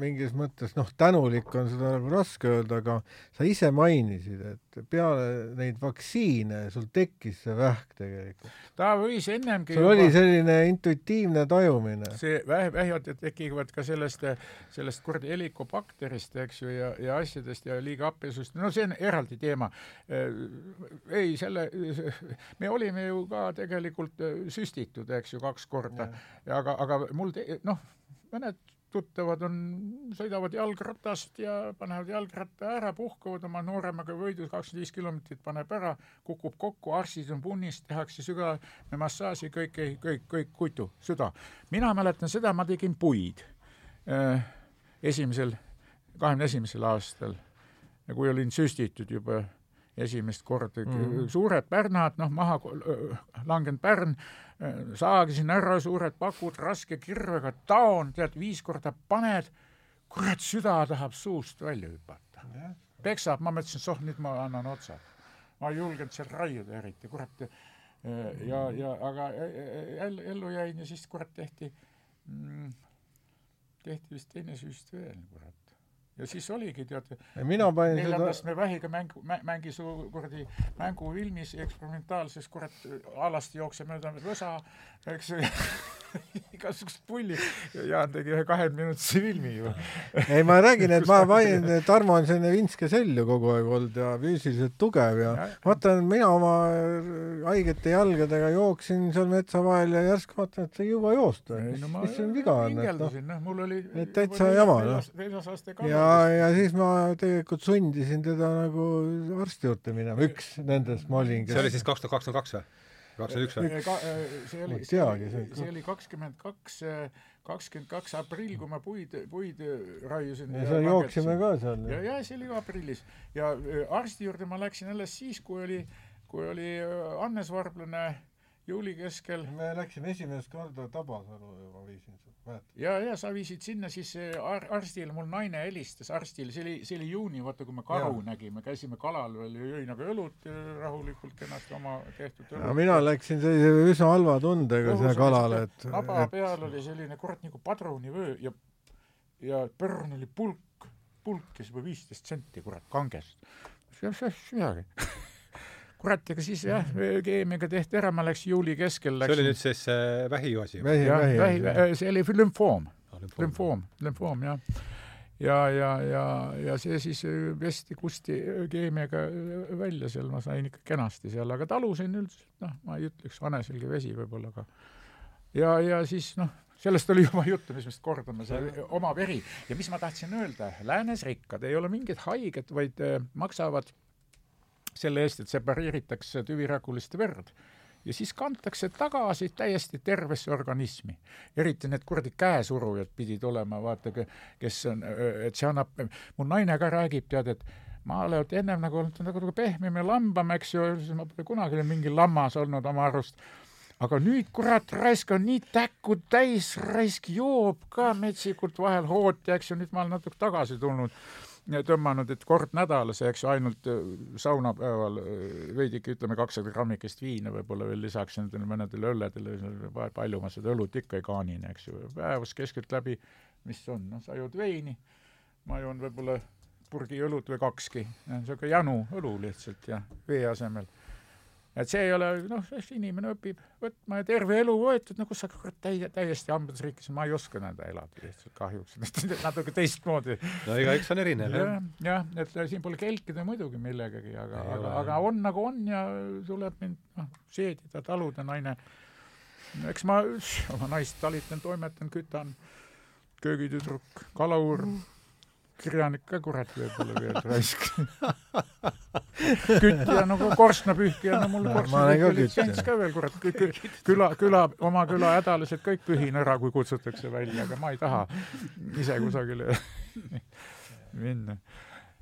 mingis mõttes, noh, tänulik on seda nagu raske öelda, aga sa ise mainisid, et peale neid vaktsiine sul tekkis see vähk tegelikult. ta võis ennemgi sul juba... oli selline intuitiivne tajumine. see väh-, vähjad tekivad ka sellest, sellest kuradi helikobakterist, eks ju, ja, ja asjadest ja liiga happesust, no see on eraldi teema. Äh, ei, selle, me olime ju ka tegelikult süstitud, eks ju, kaks korda, aga aga mul te-, noh, mõned tuttavad on, sõidavad jalgratast ja panevad jalgratta ära, puhkavad oma nooremaga võidu, kakskümmend viis kilomeetrit paneb ära, kukub kokku, arstid on punnis, tehakse sügavame massaaži, kõik, kõik, kõik kuitu, süda. mina mäletan seda, ma tegin puid äh, esimesel, kahekümne esimesel aastal, kui olin süstitud juba esimest korda mm, -hmm. suured pärnad, noh, maha langenud pärn, saagisin ära suured pakud raske kirvega, taon, tead, viis korda paned, kurat, süda tahab suust välja hüpata. peksab, ma mõtlesin, soh, nüüd ma annan otsa. ma ei julgenud seal raiuda eriti, kurat, ja, ja aga ellu, ellu jäin ja siis kurat tehti mm,, tehti vist teine süst veel, kurat ja siis oligi, tead, neljandast seda... me vähiga mängu, mängis kuradi mängufilmis eksperimentaalses, kurat, alasti jookseb mööda võsa, eks igasugust pulli. Jaan tegi ühe kaheminutilise filmi ju. ei, ma räägin, et ma panin, Tarmo on selline vintske sell ju kogu aeg olnud ja füüsiliselt tugev ja, ja vaatan, mina oma haigete jalgadega jooksin seal metsa vahel ja järsku vaatan, et sa ei jõua joosta. no, mis siin viga on? noh, mul oli et täitsa jama, noh. ja, ja siis ma tegelikult sundisin teda nagu arsti juurde minema, üks nendest ma olin, kes see oli siis kaks tuhat kakskümmend kaks või? Kakskümmend üks või? see oli, see oli, see oli kakskümmend kaks, kakskümmend kaks aprill, kui ma puid, puid raiusin. ja seal jooksime ka seal. ja, ja see oli aprillis ja arsti juurde ma läksin alles siis, kui oli, kui oli Hannes Varblane juuli keskel. me läksime esimest korda Tabasalu juba viisin mäletad? Ja, ja sa viisid sinna siis ar arstile, mul naine helistas arstile, see oli, see oli juuni, vaata kui me karu ja. nägime, käisime kalal veel ja jõin aga õlut rahulikult kenasti oma tehtud õlut. no mina läksin sellise üsna halva tundega sinna kalale, et naba et... peal oli selline kurat nagu padrunivöö ja ja põrn oli pulk, pulkis juba viisteist senti, kurat, kangest. midagi kurat, ega siis jah, keemiaga tehti ära, ma läks juuli keskel läksin. see oli nüüd siis äh, vähi asi? vähi, vähi, vähi, vähi, see oli lümfoom ah,, lümfoom, lümfoom, jah. ja, ja, ja, ja see siis vesti kusti keemiaga välja seal, ma sain ikka kenasti seal, aga talusin üldse, noh, ma ei ütleks, haneselge vesi võib-olla, aga ja, ja siis noh, sellest oli juba juttu, mis me vist kordame, see oma veri. ja mis ma tahtsin öelda, läänes rikkad ei ole mingid haiged, vaid äh, maksavad selle eest, et separeeritakse tüvirakkulist verd. Ja siis kantakse tagasi täiesti tervesse organismi. eriti need kuradi käesurujad pidid olema, vaata, kes on, et see annab, mu naine ka räägib, tead, et ma olen ennem nagu olnud nagu, nagu pehmem ja lambam, eks ju, ma pole kunagi mingi lammas olnud oma arust, aga nüüd kurat raisk on nii täkud täis, raisk joob ka metsikult vahel hooti, eks ju, nüüd ma olen natuke tagasi tulnud tõmmanud, et kord nädalas, eks ju, ainult äh, saunapäeval äh, veidike, ütleme, kakssada grammikest viina võib-olla veel lisaks nendele mõnedele õlledele, palju ma seda õlut ikka ei kaanine, eks ju, päevas keskeltläbi, mis on, noh, sa jood veini, ma joon võib-olla purgi õlut või kakski, niisugune janu õlu lihtsalt ja vee asemel et see ei ole, noh, inimene õpib võtma ja terve elu võetud, no kus sa kurat täie, täiesti hambades rikkis, ma ei oska nõnda elada lihtsalt kahjuks natuke teistmoodi. no igaüks on erinev ja,. jah, et siin pole kelkida muidugi millegagi, aga, aga, aga on nagu on ja tuleb mind, noh, seedida, taluda, naine. eks ma oma naist talitan, toimetan, kütan, köögitüdruk, kalaur mm kirjanik ka kurat võib-olla veel raisk. Kütja nagu korstnapühkijana mul no, korstnapühkija ka veel kurat. Küla, küla, oma küla hädalised kõik pühin ära, kui kutsutakse välja, aga ma ei taha ise kusagile minna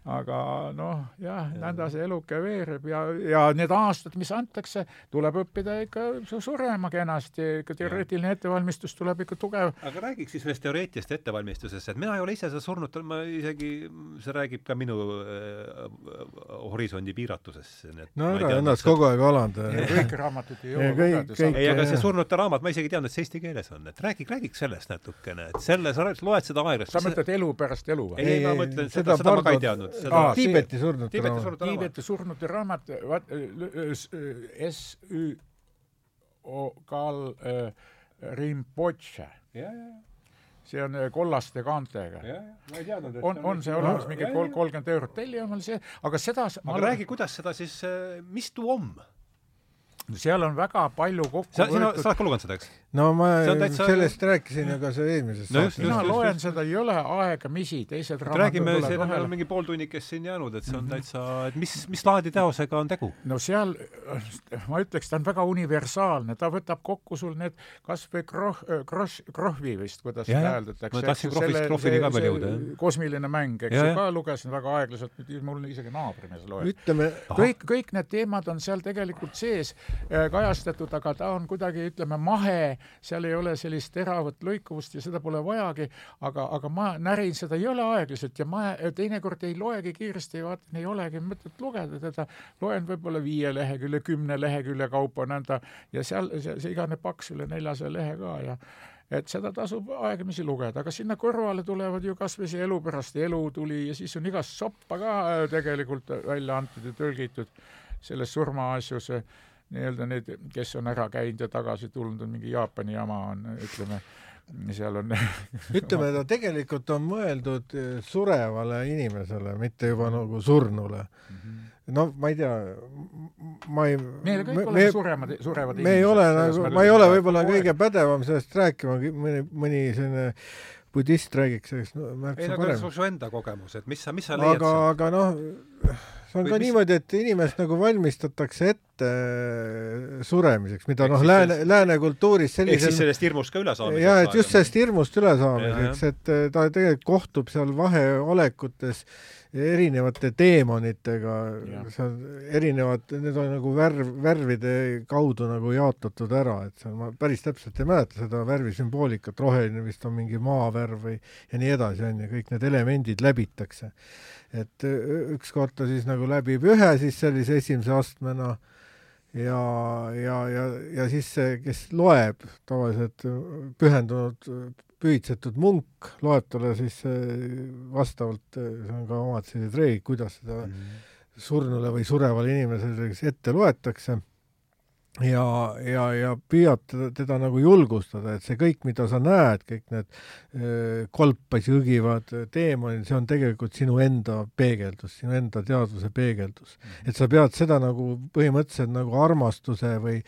aga noh, jah, nõnda see eluke veereb ja, ja need aastad, mis antakse, tuleb õppida ikka surema kenasti, ikka teoreetiline ettevalmistus tuleb ikka tugev. aga räägiks siis sellest teoreetilisest ettevalmistusest, et mina ei ole ise seda surnud, ma isegi, see räägib ka minu äh, horisondi piiratusest. no ära ennast kogu aeg alanda. kõiki raamatuid ei jõua lugeda. ei, aga see surnute raamat, ma isegi ei teadnud, et see eesti keeles on, et räägi, räägiks sellest natukene, et selle, sa loed seda aeglaselt. sa mõtled elu pärast elu või? ei, ma mõtlen, seda, seda ma ka ei teadnud seda Tiibeti surnute raamat. Tiibeti surnute raamat, vaat S-Ü Kal Rinpoche. see on kollaste kaantega. on, on see olemas, mingi kolmkümmend eurot, telli omal see, aga seda aga räägi, kuidas seda siis, mis tuum? Seal on väga palju kokku sa, sina, sa oled ka lugenud seda, eks? no ma täitsa... sellest rääkisin ju ka see eelmises no, saates. mina loen just. seda, ei ole aegamisi, teised räägime, siin on veel mingi pool tunnikest siin jäänud, et see on mm -hmm. täitsa, et mis, mis laadi teosega on tegu? no seal, ma ütleks, ta on väga universaalne, ta võtab kokku sul need kas või kroh-, kross, krohvi vist, kuidas seda hääldatakse. ma tahtsin krohvist, krohvini ka veel jõuda, jah. kosmiline mäng, eks ju, ka lugesin väga aeglaselt, mul isegi naabrimees loeb. ütleme kõik, kõik need teemad on seal tegelikult sees kajastatud, aga ta on kuidagi, ütleme, mahe seal ei ole sellist teravat lõikuvust ja seda pole vajagi, aga, aga ma närin seda jõle aeglaselt ja ma teinekord ei loegi kiiresti, vaatan, ei olegi mõtet lugeda teda, loen võib-olla viie lehekülje, kümne lehekülje kaupa nõnda ja seal see, see iganeb paks üle neljasaja lehe ka ja et seda tasub aegamisi lugeda, aga sinna kõrvale tulevad ju kas või see Elu pärast elu tuli ja siis on igast soppa ka tegelikult välja antud ja tõlgitud selles surmaasjus nii-öelda need, kes on ära käinud ja tagasi tulnud, on mingi Jaapani jama on, ütleme, seal on ütleme, ta tegelikult on mõeldud surevale inimesele, mitte juba nagu surnule mm. -hmm no ma ei tea, ma ei meil kõik me, oleme suremad, surevad me ei ole nagu, ma ei ole võib-olla kõige pädevam sellest rääkima, mõni, mõni selline budist räägiks sellest no, märksa paremini. ei no aga su enda kogemus, et mis sa, mis sa leiad aga, aga noh, see on Või ka mis... niimoodi, et inimest nagu valmistatakse ette äh, suremiseks, mida noh, lääne, lääne kultuuris sellisel ehk siis sellest hirmust ka ülesaamiseks? jaa, et just sellest hirmust ülesaamiseks, et äh, ta tegelikult kohtub seal vaheolekutes erinevate teemonitega, seal erinevad, need on nagu värv, värvide kaudu nagu jaotatud ära, et seal ma päris täpselt ei mäleta seda värvisümboolikat, roheline vist on mingi maavärv või ja nii edasi, on ju, kõik need elemendid läbitakse. Et ükskord ta siis nagu läbib ühe siis sellise esimese astmena ja, ja, ja, ja siis see, kes loeb, tavaliselt pühendunud, pühitsetud munk, loeb talle siis vastavalt, see on ka omad sellised reeglid, kuidas seda mm -hmm. surnule või surevale inimesele ette loetakse ja, ja, ja püüad teda, teda nagu julgustada, et see kõik, mida sa näed, kõik need kolpas jõgivad teemonid, see on tegelikult sinu enda peegeldus, sinu enda teadvuse peegeldus. Mhm. et sa pead seda nagu põhimõtteliselt nagu armastuse või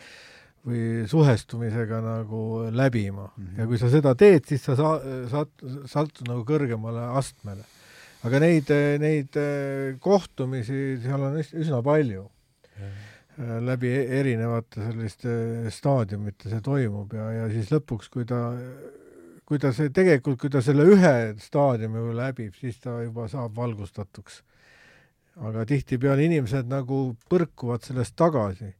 või suhestumisega nagu läbima mm -hmm. ja kui sa seda teed, siis sa saa-, saad, satud nagu kõrgemale astmele. aga neid, neid kohtumisi seal on üsna palju mm. -hmm läbi e-, erinevate selliste staadiumite see toimub ja, ja siis lõpuks, kui ta, kui ta see tegelikult, kui ta selle ühe staadiumi läbib, siis ta juba saab valgustatuks. aga tihtipeale inimesed nagu põrkuvad sellest tagasi.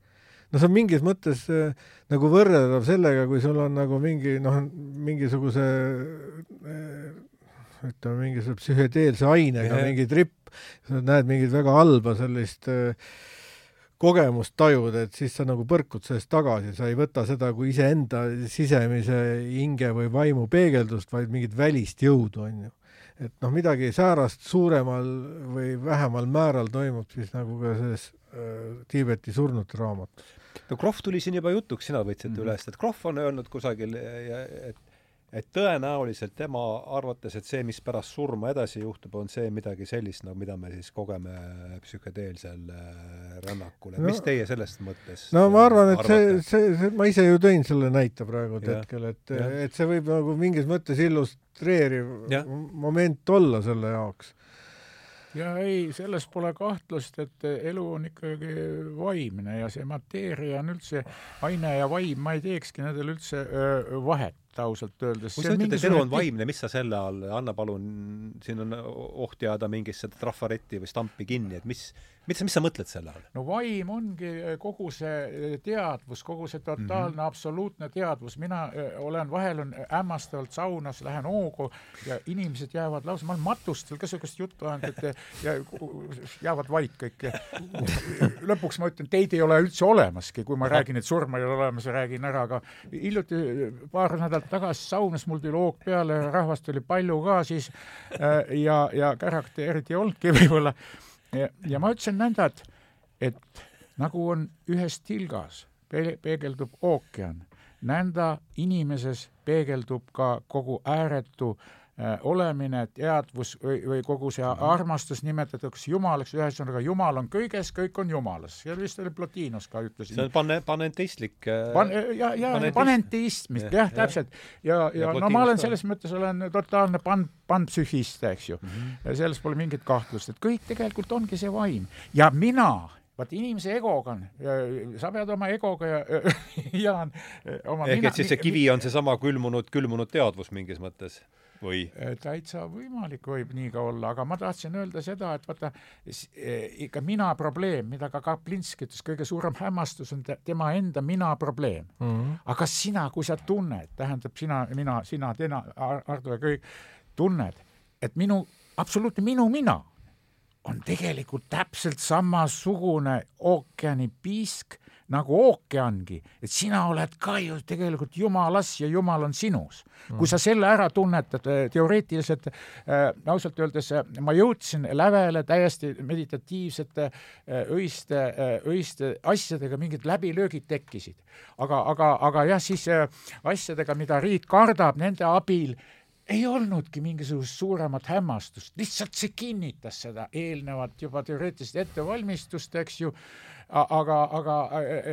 No see on mingis mõttes äh, nagu võrreldav sellega, kui sul on nagu mingi noh, mingisuguse äh, ütleme, mingisuguse psühhedeelse ainega yeah. mingi tripp, sa näed mingit väga halba sellist äh, kogemust tajud, et siis sa nagu põrkud sellest tagasi, sa ei võta seda kui iseenda sisemise hinge või vaimu peegeldust, vaid mingit välist jõudu, on ju. et noh, midagi säärast suuremal või vähemal määral toimub siis nagu ka selles Tiibeti surnute raamatus. No Krohv tuli siin juba jutuks, sina võtsid mm -hmm. üles, et Krohv on öelnud kusagil, et et tõenäoliselt tema arvates, et see, mis pärast surma edasi juhtub, on see midagi sellist, no mida me siis kogeme psühhedeelsel äh, rännakul, et no, mis teie sellest mõttes no ma arvan, et see, see, see, ma ise ju tõin selle näite praegu hetkel, et, et see võib nagu mingis mõttes illustreeriv ja. moment olla selle jaoks ja ei, selles pole kahtlust, et elu on ikkagi vaimne ja see mateeria on üldse, aine ja vaim, ma ei teekski nendel üldse öö, vahet ausalt öeldes. kui sa ütled, et elu on vaimne, mis sa selle all, anna palun, siin on oht jääda mingisse trafaretti või stampi kinni, et mis, mis, mis sa mõtled selle all? no vaim ongi eh, kogu see eh, teadvus, kogu see totaalne mm -hmm. absoluutne teadvus, mina eh, olen, vahel on hämmastavalt saunas, lähen hoogu ja inimesed jäävad lausa, ma olen matustel ka niisugust juttu ajanud, et ja jäävad vait kõik ja lõpuks ma ütlen, teid ei ole üldse olemaski, kui ma räägin, et surma ei ole olemas ja räägin ära, aga hiljuti paar nädalat tagasi saunas, mul tuli hoog peale, rahvast oli palju ka siis ja, ja kärakti eriti ei olnudki võib-olla. Ja ma ütlesin nõnda, et, et nagu on ühes tilgas peegeldub ookean, nõnda inimeses peegeldub ka kogu ääretu äh, olemine, teadvus või, või kogu see mhm. armastus nimetatakse Jumalaks, ühesõnaga Jumal on kõiges, kõik on Jumalas. ja vist oli Plotinos ka ütles. see on pane-, panenteistlik äh, pan-, ja, ja panenteism, jah ja,, täpselt. ja, ja, ja no ma olen selles mõttes, olen totaalne pan-, panpsühhist, eks ju mm. -hmm. selles pole mingit kahtlust, et kõik tegelikult ongi see vaim ja mina vaat inimese egoga on, sa pead oma egoga ja Jaan oma ehk mina, et siis see kivi on seesama külmunud, külmunud teadvus mingis mõttes või? täitsa võimalik võib nii ka olla, aga ma tahtsin öelda seda, et vaata, ikka mina probleem, mida ka Kaplinski ütles, kõige suurem hämmastus on tema enda mina probleem mm. -hmm. aga sina, kui sa tunned, tähendab sina, mina, sina, tema, Ardo ja kõik, tunned, et minu, absoluutne minu mina on tegelikult täpselt samasugune ookeanipiisk nagu ookeangi, et sina oled ka ju tegelikult jumalas ja jumal on sinus. kui sa selle ära tunnetad äh, teoreetiliselt äh,, ausalt öeldes äh, ma jõudsin lävele täiesti meditatiivsete öiste öiste asjadega, mingid läbilöögid tekkisid. aga, aga, aga jah, siis asjadega, mida riik kardab, nende abil ei olnudki mingisugust suuremat hämmastust, lihtsalt see kinnitas seda eelnevat juba teoreetilist ettevalmistust, eks ju, aga, aga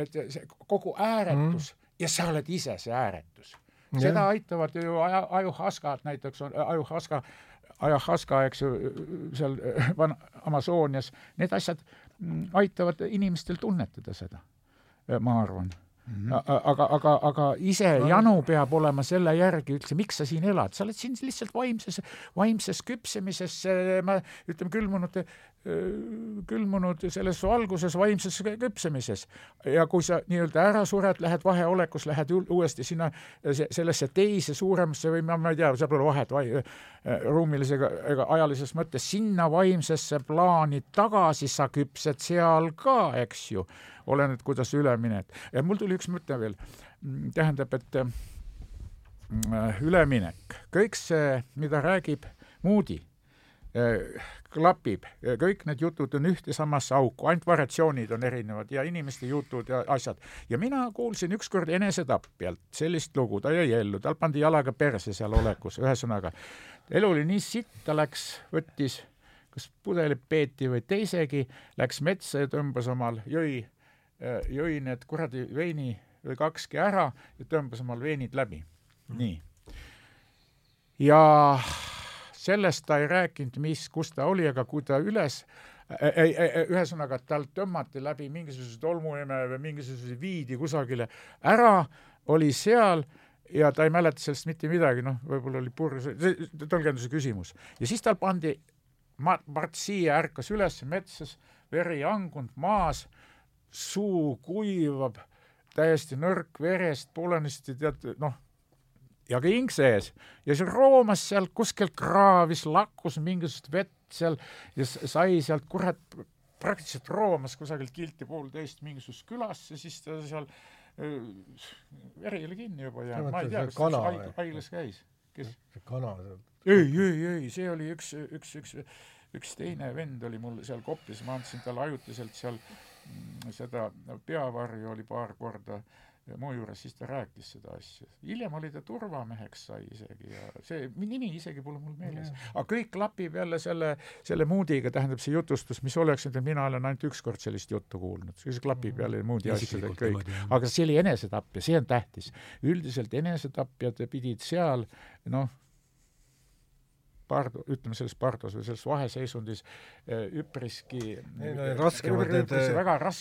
et see kogu ääretus mm. ja sa oled ise see ääretus. seda aitavad ju ajuhaskad näiteks on ajuhaska, ajahaska, eks ju, seal van-, Amazonias, need asjad mm, aitavad inimestel tunnetada seda, ma arvan Mm -hmm. aga, aga, aga ise no. janu peab olema selle järgi üldse, miks sa siin elad, sa oled siin lihtsalt vaimses, vaimses küpsemises, ma ütleme, külmunud, külmunud selles valguses vaimses küpsemises. ja kui sa nii-öelda ära sured, lähed vaheolekus, lähed uuesti sinna sellesse teise suuremasse või ma, ma ei tea, seal pole vahet vai, ruumilise ega, ega ajalises mõttes, sinna vaimsesse plaani tagasi sa küpsed seal ka, eks ju oleneb, kuidas üle mined. ja mul tuli üks mõte veel, mm, tähendab, et üleminek, kõik see, mida räägib Moody, äh, klapib, kõik need jutud on ühte samasse auku, ainult variatsioonid on erinevad ja inimeste jutud ja asjad. ja mina kuulsin ükskord enesetapjalt sellist lugu, ta jäi ellu, tal pandi jalaga perse seal olekus, ühesõnaga, elu oli nii sitt, ta läks, võttis kas pudelit peeti või teisegi, läks metsa ja tõmbas omal, jõi Äh, jõi need kuradi veini või kakski ära ja tõmbas omal veinid läbi. Mm.. nii. ja sellest ta ei rääkinud, mis, kus ta oli, aga kui ta üles ei, ei, ühesõnaga, et tal tõmmati läbi mingisuguse tolmuime või mingisuguse viidi kusagile ära, oli seal ja ta ei mäleta sellest mitte midagi, noh, võib-olla oli purjus, tõlgenduse küsimus. ja siis tal pandi, Mart Siia ärkas üles metsas, veri hangunud maas suu kuivab, täiesti nõrk verest, poolenisti tead, noh, ja king sees ja siis roomas sealt kuskilt kraavis, lakkus mingisugust vett seal ja sai sealt kurat praktiliselt roomas kusagilt kilti poolteist mingisugusesse külasse, siis ta seal veri oli kinni juba ja ma ei tea, kas ta haiglas käis. kes? see kana seal. ei, ei, ei, see oli üks, üks, üks, üks teine vend oli mul seal Koplis, ma andsin talle ajutiselt seal mm, seda peavarju oli paar korda äh, mu juures, siis ta rääkis seda asja. hiljem oli ta turvameheks sai isegi ja see nimi isegi pole mul meeles. aga kõik klapib jälle selle, selle moodiga, tähendab see jutustus, mis oleks nüüd, mina olen ainult ükskord sellist juttu kuulnud, siis klapib jälle moodi asjadega kõik. aga see oli enesetapp ja see on tähtis. üldiselt enesetapjad pidid seal noh, Pardo, ütleme selles Pardos või selles vaheseisundis eh, üpriski Need on raskemad, need,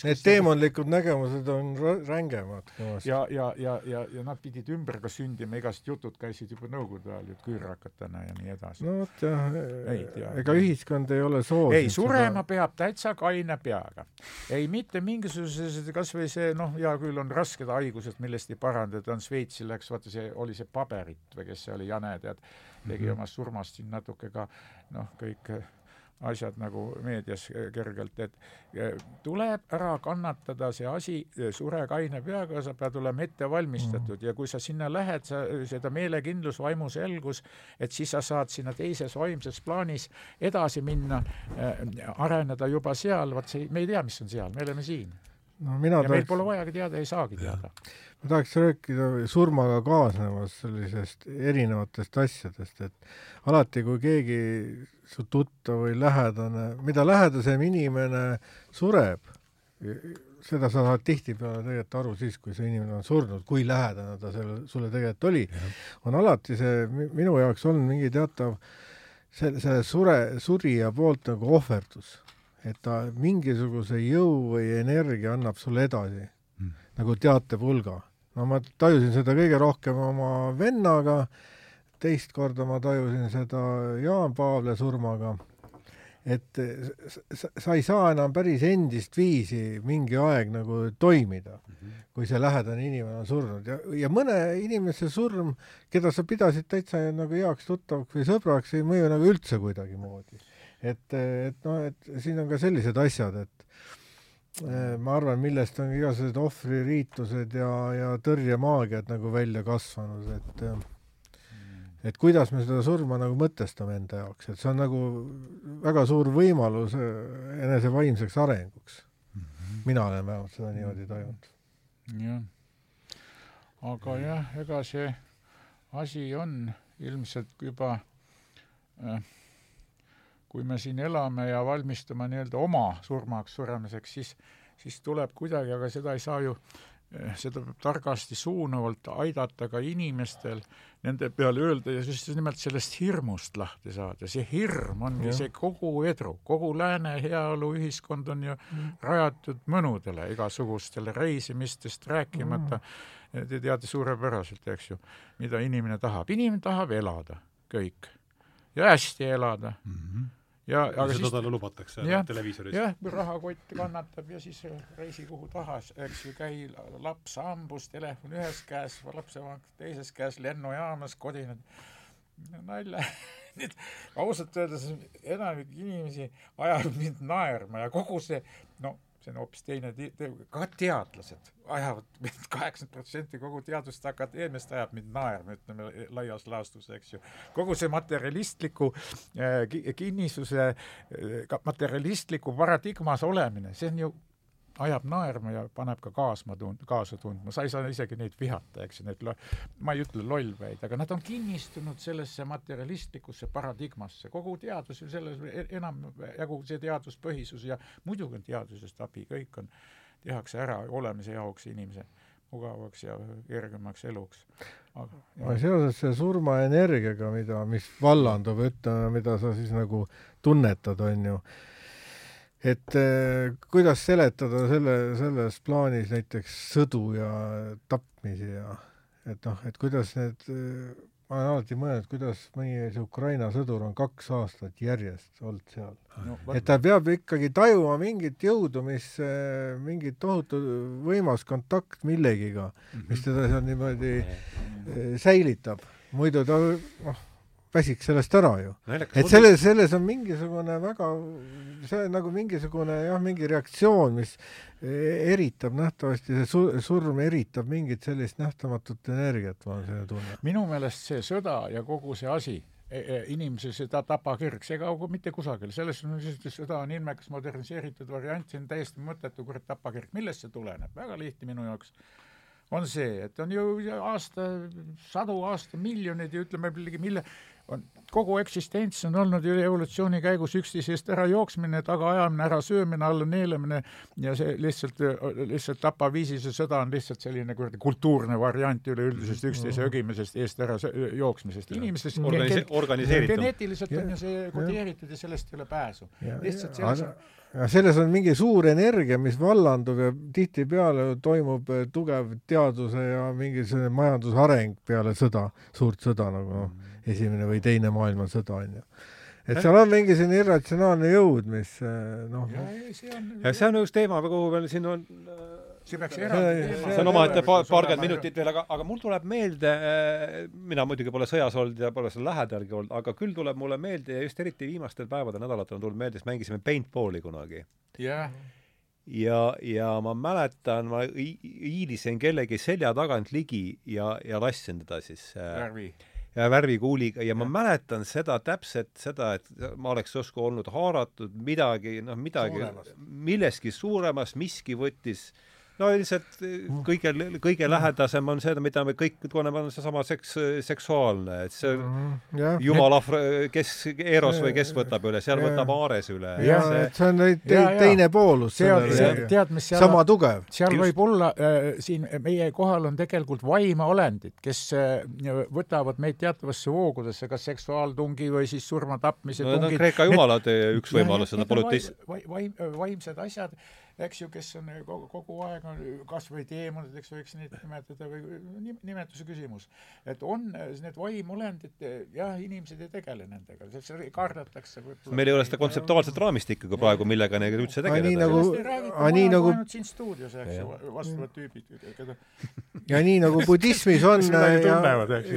need teemonlikud nägemused on rängemad ja, ja, ja, ja, ja nad pidid ümber ka sündima, igast jutud käisid juba nõukogude ajal ju küürakatena ja nii edasi. no vot jah, ega ühiskond ei ole soosinud ei, surema seda... peab täitsa kaine peaga. ei mitte mingisugused, kas või see noh, hea küll, on rasked haigused, millest ei parandada, on Šveitsi läks, vaata see oli see Paberit või kes see oli, Jane, tead tegi mm -hmm. omast surmast siin natuke ka noh, kõik asjad nagu meedias kergelt, et tuleb ära kannatada see asi, sure kaine peaga, sa pead olema ette valmistatud mm. ja kui sa sinna lähed, sa seda meelekindlus, vaimu selgus, et siis sa saad sinna teises vaimses plaanis edasi minna äh,, areneda juba seal, vot see, me ei tea, mis on seal, me oleme siin. No mina ja tahaks... meil pole vajagi teada, ei saagi teada. Ma tahaks rääkida surmaga kaasnevast sellisest erinevatest asjadest, et alati, kui keegi su tuttav või lähedane, mida lähedasem inimene sureb, seda sa saad tihtipeale tegelikult aru siis, kui see inimene on surnud, kui lähedane ta selle, sulle tegelikult oli. on alati see minu jaoks olnud mingi teatav see, see sure, surija poolt nagu ohverdus, et ta mingisuguse jõu või energia annab sulle edasi mm. nagu teatepulga no ma tajusin seda kõige rohkem oma vennaga, teist korda ma tajusin seda Jaan Paavle surmaga, et sa, ei saa enam päris endist viisi mingi aeg nagu toimida mm, -hmm. kui see lähedane inimene on surnud ja, ja mõne inimese surm, keda sa pidasid täitsa nagu heaks tuttavaks või sõbraks, ei mõju nagu üldse kuidagimoodi. Et, et noh, et siin on ka sellised asjad, et Äh, ma arvan, millest on igasugused ohvririitused ja, ja tõrjemaagiad nagu välja kasvanud, et äh, et kuidas me seda surma nagu mõtestame enda jaoks, et see on nagu väga suur võimalus äh, enese vaimseks arenguks mm. -hmm. mina olen vähemalt seda niimoodi tajunud. jah. aga jah, ega see asi on ilmselt juba äh, kui me siin elame ja valmistume nii-öelda oma surmaks suremiseks, siis, siis tuleb kuidagi, aga seda ei saa ju, eh, seda peab targasti suunavalt aidata ka inimestel nende peale öelda ja just nimelt sellest hirmust lahti saada. see hirm ongi ja. see kogu edu, kogu lääne heaoluühiskond on ju mm. rajatud mõnudele, igasugustele reisimistest rääkimata mm.. Te teate suurepäraselt, eks ju, mida inimene tahab. inimene tahab elada, kõik. ja hästi elada mm. -hmm ja aga seda siis talle lubatakse jah, televiisoris? jah, rahakott kannatab ja siis reisi kuhu tahas, eks ju, käi laps hambus, telefon ühes käes, lapsevanem teises käes, lennujaamas, kodined, nalja nüüd ausalt öeldes enamik inimesi ajab mind naerma ja kogu see, no see on hoopis teine te-, te-, ka teadlased ajavad mind, kaheksakümmend protsenti kogu teaduste akadeemiast ajab mind naerma, ütleme laias laastus, eks ju. kogu see materialistliku äh, kinnisuse äh,, materialistliku paradigmas olemine, see on ju ajab naerma ja paneb ka kaasma tund-, kaasa tundma, sa ei saa isegi neid vihata, eks ju, need lo-, ma ei ütle lollpäid, aga nad on kinnistunud sellesse materialistlikusse paradigmasse, kogu teadus ju selles, e-, enamjagu see teaduspõhisus ja muidugi on teadusest abi, kõik on, tehakse ära olemise jaoks inimese mugavaks ja kergemaks eluks. aga seoses selle surmaenergiaga, mida, mis vallandub, ütleme, mida sa siis nagu tunnetad, on ju, et eh, kuidas seletada selle, selles plaanis näiteks sõdu ja tapmisi ja et noh, et kuidas need, ma olen alati mõelnud, kuidas mõni see Ukraina sõdur on kaks aastat järjest olnud seal no,. et ta peab ikkagi tajuma mingit jõudu, mis, eh, mingit tohutu võimas kontakt millegiga, mis mhm. teda seal niimoodi säilitab muidu ta noh, väsiks sellest ära ju. et selles, selles on mingisugune väga, see on nagu mingisugune jah, mingi reaktsioon, mis eritab nähtavasti, see su-, surm eritab mingit sellist nähtamatut energiat, mul on selline tunne. minu meelest see sõda ja kogu see asi e, e, inimese seda tapakirg, see ei kao mitte kusagile, selles mõttes sõda on ilmekas moderniseeritud variant, see on täiesti mõttetu kurat tapakirg, millest see tuleneb, väga lihtne minu jaoks on see, et on ju aasta, sadu aastamiljoneid ja ütleme, mille, on kogu eksistents on olnud ju evolutsiooni käigus üksteisest ära jooksmine, tagaajamine, ära söömine, alla neelamine ja see lihtsalt, lihtsalt tapaviisise sõda on lihtsalt selline kuradi kultuurne variant üleüldisest üksteise ögimisest, eest ära jooksmisest. inimestes Organise organiseeritud. geneetiliselt on ju see kodeeritud ja sellest ei ole pääsu. lihtsalt selles on ja selles on mingi suur energia, mis vallandub ja tihtipeale toimub tugev teaduse ja mingisugune majandusareng peale sõda, suurt sõda nagu noh mm esimene või teine maailmasõda, on ju. et seal on mingi selline irratsionaalne jõud, mis eh, noh ja, ja see on üks teema, kuhu veel siin on see peaks eraldi teema. see on omaette paar, paarkümmend minutit veel, aga, aga mul tuleb meelde, eh, mina muidugi pole sõjas olnud ja pole seal lähedalgi olnud, aga küll tuleb mulle meelde ja just eriti viimastel päevadel, nädalatel on tulnud meelde, siis mängisime paintballi kunagi. jah ja, ja ma mäletan, ma hiilisin kellegi selja tagant ligi ja, ja lasksin teda siis äh, värvi ja värvikuuliga ja ma ja. mäletan seda täpselt seda, et ma oleks justkui olnud haaratud midagi, noh midagi, millestki suuremast, miski võttis äh, no lihtsalt eh, mm. kõige, kõige lähedasem on see, mida me kõik tunneme, on seesama seks, seksuaalne, et see mm, jumala, kes, Eros või kes võtab üle, seal ja, võtab Aares üle. jah, et see on te, teine poolus. tead, mis seal sama tugev. seal Just. võib olla äh,, siin meie kohal on tegelikult vaimeolendid, kes äh, võtavad meid teatavasse voogudesse, kas seksuaaltungi või siis surma-tapmise no, tungid. Kreeka jumalad üks võimalus, seda polüteis-. vaim, vaimsed asjad eks ju, kes on kogu, kogu aeg on kas või teemonid, eks võiks neid nimetada või nimetuse küsimus. et on need vaimolendid, jah, inimesed ei tegele nendega, kardetakse võib-olla. meil ei ole seda kontseptuaalset raamistikku ka praegu, millega nendega üldse tegeleda. nii nagu, nii nagu siin stuudios, eks ju, vastavad tüübid, keda ja nii nagu budismis on ja,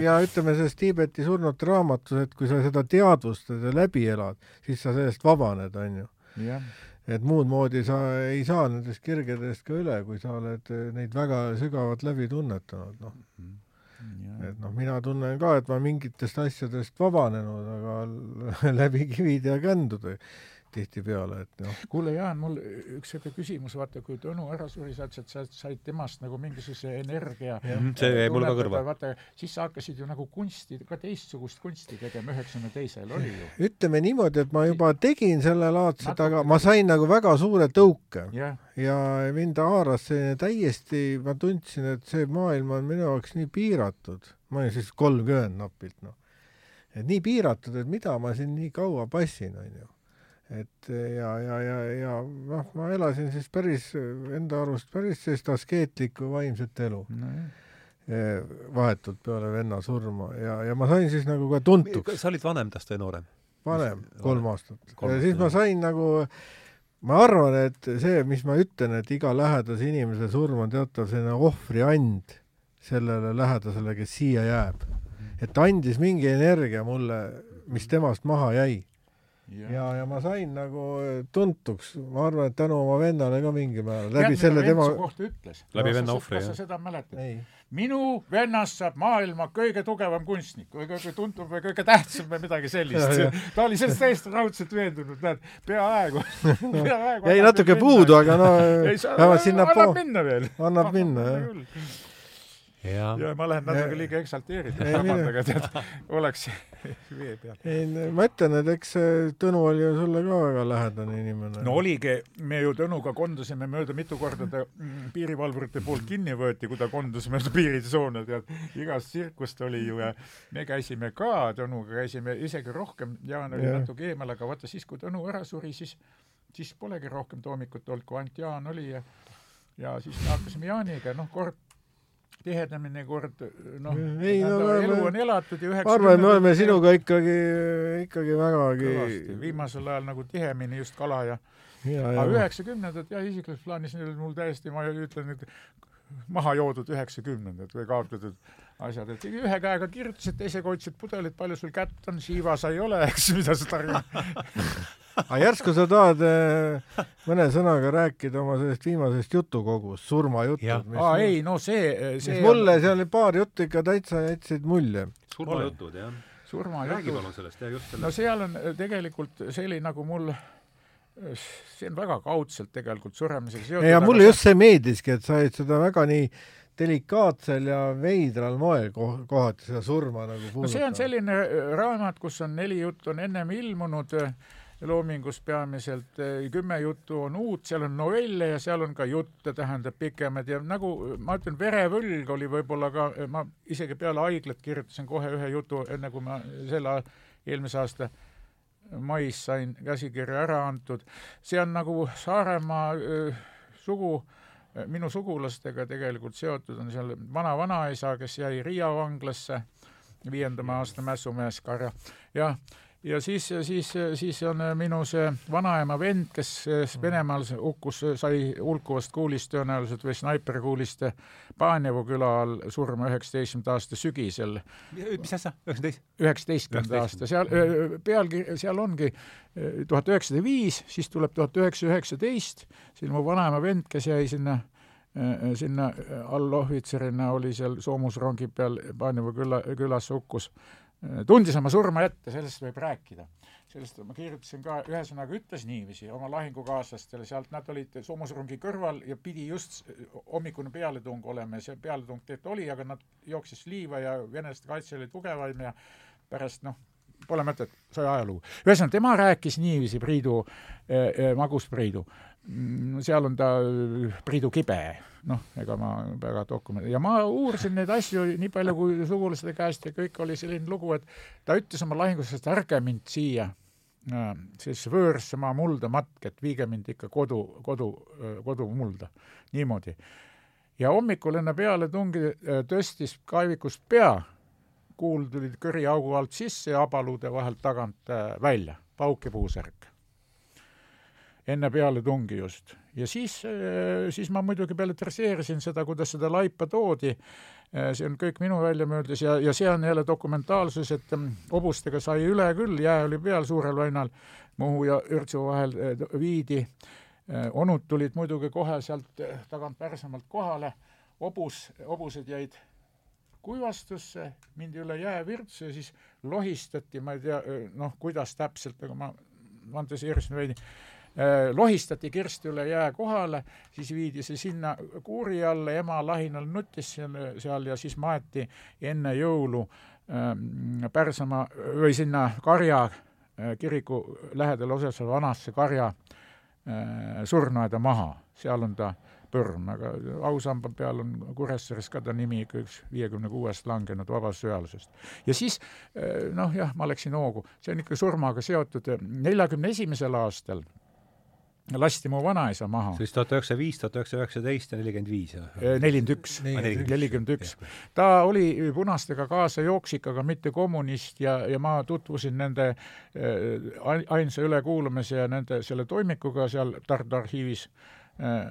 ja ütleme selles Tiibeti surnute raamatus, et kui sa seda teadvustad ja läbi elad, siis sa sellest vabaned, on ju. jah et muud moodi sa ei saa nendest kirgedest ka üle, kui sa oled eh, neid väga sügavalt läbi tunnetanud, noh mm. -hmm. et noh, mina tunnen ka, et ma mingitest asjadest vabanenud, aga läbi kivide ja kändude tihtipeale, et noh. kuule, Jaan, mul üks niisugune küsimus, vaata, kui Tõnu ära suri, sa ütlesid, sa said temast nagu mingisuguse energia. see jäi mulle ka kõrva. vaata, siis sa hakkasid ju nagu kunsti, ka teistsugust kunsti tegema üheksakümne teisel, oli ju? ütleme niimoodi, et ma juba tegin sellelaadset, aga ma sain nagu väga suure tõuke yeah. ja mind haaras selline täiesti, ma tundsin, et see maailm on minu jaoks nii piiratud, ma olin siis kolmkümmend napilt, noh. et nii piiratud, et mida ma siin nii kaua passin, onju et ja, ja, ja, ja noh, ma elasin siis päris enda arust päris sellist askeetlikku vaimset elu no,. vahetult peale venna surma ja, ja ma sain siis nagu ka tuntuks. sa olid vanem tast või noorem? vanem, kolm aastat. ja siis ma sain nagu, ma arvan, et see, mis ma ütlen, et iga lähedase inimese surm on teatav selline ohvriand sellele lähedasele, kes siia jääb. et ta andis mingi energia mulle, mis temast maha jäi ja, ja, ja ma sain nagu tuntuks, ma arvan, et tänu oma vennale ka mingil määral, läbi selle tema kohta ütles? läbi venna ohvri, jah. kas sa seda mäletad? minu vennast saab maailma kõige tugevam kunstnik või kõige tuntum või kõige tähtsam või midagi sellist. ta oli sellest täiesti raudselt veendunud, näed, peaaegu peaaegu jäi natuke puudu, aga no vähemalt sinnapoole. annab minna veel. annab minna, jah ja, ja ma lähen natuke liiga eksalteeritud, vabandage, tead, oleks vee peal. ei, ma ütlen, et eks Tõnu oli ju sulle ka väga lähedane inimene. no oligi, me ju Tõnuga kondusime mööda, mitu korda ta mm, piirivalvurite poolt kinni võeti, kui ta kondus mööda piiritsoone, tead, igast tsirkust oli ju ja me käisime ka Tõnuga, käisime isegi rohkem, Jaan oli ja. natuke eemal, aga vaata siis, kui Tõnu ära suri, siis, siis polegi rohkem toomikut olnud, kui ainult Jaan oli ja ja siis me hakkasime Jaaniga, noh, kord tihedamini kord noh, no, elu on elatud ja üheksa ma arvan, et me oleme sinuga ikkagi, ikkagi vägagi kõvasti, viimasel ajal nagu tihemini just kala ja, ja aga üheksakümnendad jah, isiklikus plaanis mul täiesti, ma ütlen, et maha joodud üheksakümnendad või kaotatud asjad, et ühe käega kirjutasid, teisega hoidsid pudelit, palju sul kätt on, siiva sa ei ole, eks, mida sa tarvitad aga järsku sa tahad äh, mõne sõnaga rääkida oma sellest viimasest jutukogust, surmajutud? aa ei, no see, see mulle seal oli paar juttu ikka täitsa jätsid mulje. surmajutud, jah. surmajutud. räägi palun sellest, jah, just sellest. no seal on äh, tegelikult, see oli nagu mul see on väga kaudselt tegelikult suremisega seotud. ja mulle just see meeldiski, et sa olid seda väga nii delikaatsel ja veidral moel koh-, kohati seda surma nagu puudutanud. no see on selline raamat, kus on neli juttu on ennem ilmunud äh, loomingus peamiselt, äh, kümme juttu on uut, seal on novelle ja seal on ka jutte, tähendab pikemad ja nagu ma ütlen, Verevõlg oli võib-olla ka, ma isegi peale haiglat kirjutasin kohe ühe jutu, enne kui ma selle eelmise aasta mais sain käsikirja ära antud. see on nagu Saaremaa sugu, minu sugulastega tegelikult seotud, on seal vana-vanaisa, kes jäi Riia vanglasse, viienda aasta mässumees Karja, jah ja siis, siis, siis on minu see vanaema vend, kes Venemaal hukkus, sai hulkuvast kuulist tõenäoliselt või snaiprikuulist Paanjevu küla all surma üheksateistkümnenda aasta sügisel. mis asja, üheksateist? üheksateistkümnenda aasta, seal pealkiri, seal ongi tuhat üheksasada viis, siis tuleb tuhat üheksasada üheksateist, siis mu vanaema vend, kes jäi sinna sinna allohvitserina oli seal soomusrongi peal Paanjevu küla, külas hukkus tundis oma surma ette, sellest võib rääkida. sellest ma kirjutasin ka, ühesõnaga ütles niiviisi oma lahingukaaslastele sealt, nad olid soomusrongi kõrval ja pidi just hommikune pealetung olema ja see pealetung tegelikult oli, aga nad jooksis liiva ja venelaste kaitse oli tugevaim ja pärast noh, pole mõtet, sai ajalugu. ühesõnaga, tema rääkis niiviisi, Priidu eh,, eh Magus Priidu Mm, seal on ta Priidu kibe, noh, ega ma väga dokument- ja ma uurisin neid asju nii palju kui sugulaste käest ja kõik oli selline lugu, et ta ütles oma lahingus, et ärge mind siia äh, siis võõrsse maa mulda matke, et viige mind ikka kodu, kodu, kodumulda, niimoodi. ja hommikul enne pealetungi äh, tõstis kaevikust pea, kuul tuli kõriaugu alt sisse ja abaluude vahelt tagant äh, välja, pauk ja puusärk enne pealetungi just. Ja siis, äh, siis ma muidugi belletrisseerisin seda, kuidas seda laipa toodi, äh, see on kõik minu väljamõeldis ja, ja see on jälle dokumentaalsus, et ähm, hobustega sai üle küll, jää oli peal Suurel väinal, Muhu ja Ürtsu vahel äh, viidi, onud tulid muidugi kohe sealt tagant pärsemalt kohale, hobus, hobused jäid kuivastusse, mindi üle jäävirtsu ja siis lohistati, ma ei tea, noh, kuidas täpselt, aga ma fantaseerisin veidi, lohistati kirst üle jää kohale, siis viidi see sinna kuuri alla, ema lahinal nuttis seal, ja siis maeti enne jõulu ähm, Pärsamaa või sinna Karja äh, kiriku lähedal asuvasse vanasse Karja äh, surnuaeda maha, seal on ta põrm, aga ausamba peal on Kuressaares ka ta nimi ikka üks viiekümne kuuest langenud vabadussõjalasest. ja siis noh jah, ma läksin hoogu, see on ikka surmaga seotud, neljakümne esimesel aastal lasti mu vanaisa maha. siis tuhat üheksasada viis, tuhat üheksasada üheksateist ja nelikümmend viis, jah? nelikümmend üks, nelikümmend üks. ta oli punastega kaasa jooksik, aga mitte kommunist ja, ja ma tutvusin nende äh, ainsa ülekuulamise ja nende selle toimikuga seal Tartu arhiivis äh,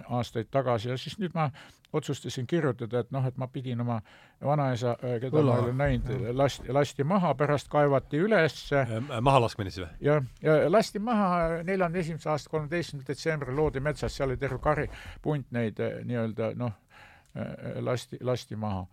aastaid tagasi ja siis nüüd ma otsustasin kirjutada, et noh, et ma pidin oma vanaisa, äh, keda Õla. ma olen näinud, lasti, lasti maha, pärast kaevati üles. Äh, mahalaskmine siis või? jah, ja lasti maha neljanda esimese aasta kolmeteistkümnendal detsembril loodi metsas, seal oli terve kari, punt neid äh, nii-öelda noh, lasti, lasti maha.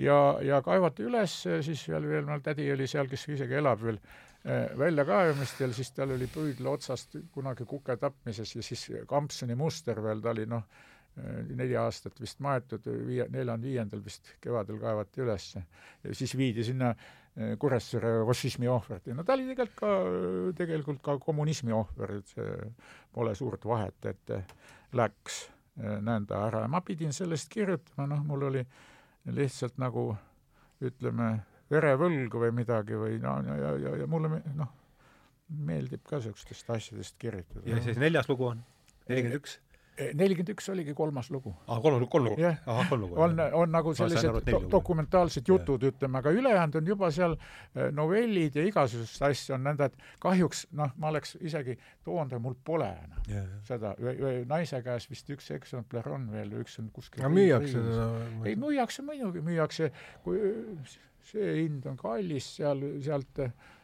ja, ja kaevati üles, siis veel, veel mul tädi oli seal, kes isegi elab veel väljakaevamistel, siis tal oli püüdla otsast kunagi kuke tapmises ja siis kampsuni muster veel, ta oli noh, Äh, neli aastat vist maetud, viie, neljandal-viiendal vist kevadel kaevati üles ja siis viidi sinna äh, Kuressaare fašismi ohvrit ja no ta oli tegelikult ka, tegelikult ka kommunismi ohver, et see pole suurt vahet, et läks äh, nõnda ära. Ja ma pidin sellest kirjutama, noh, mul oli lihtsalt nagu ütleme, verevõlg või midagi või no ja, ja, ja, ja mulle noh, meeldib ka niisugustest asjadest kirjutada. ja siis neljas lugu on nelikümmend üks? nelikümmend üks oligi kolmas lugu. aa, kolm, kolm lugu? lugu. on, on nagu sellised do dokumentaalsed jutud, ütleme, aga ülejäänud on juba seal eh, novellid ja igasuguseid asju on nõnda, et kahjuks noh, ma oleks isegi toonud, aga mul pole enam yeah, yeah. seda, naise käes vist üks eksemplar on veel, üks on kuskil no müüakse seda? ei, müüakse muidugi, müüakse, kui see hind on kallis seal, sealt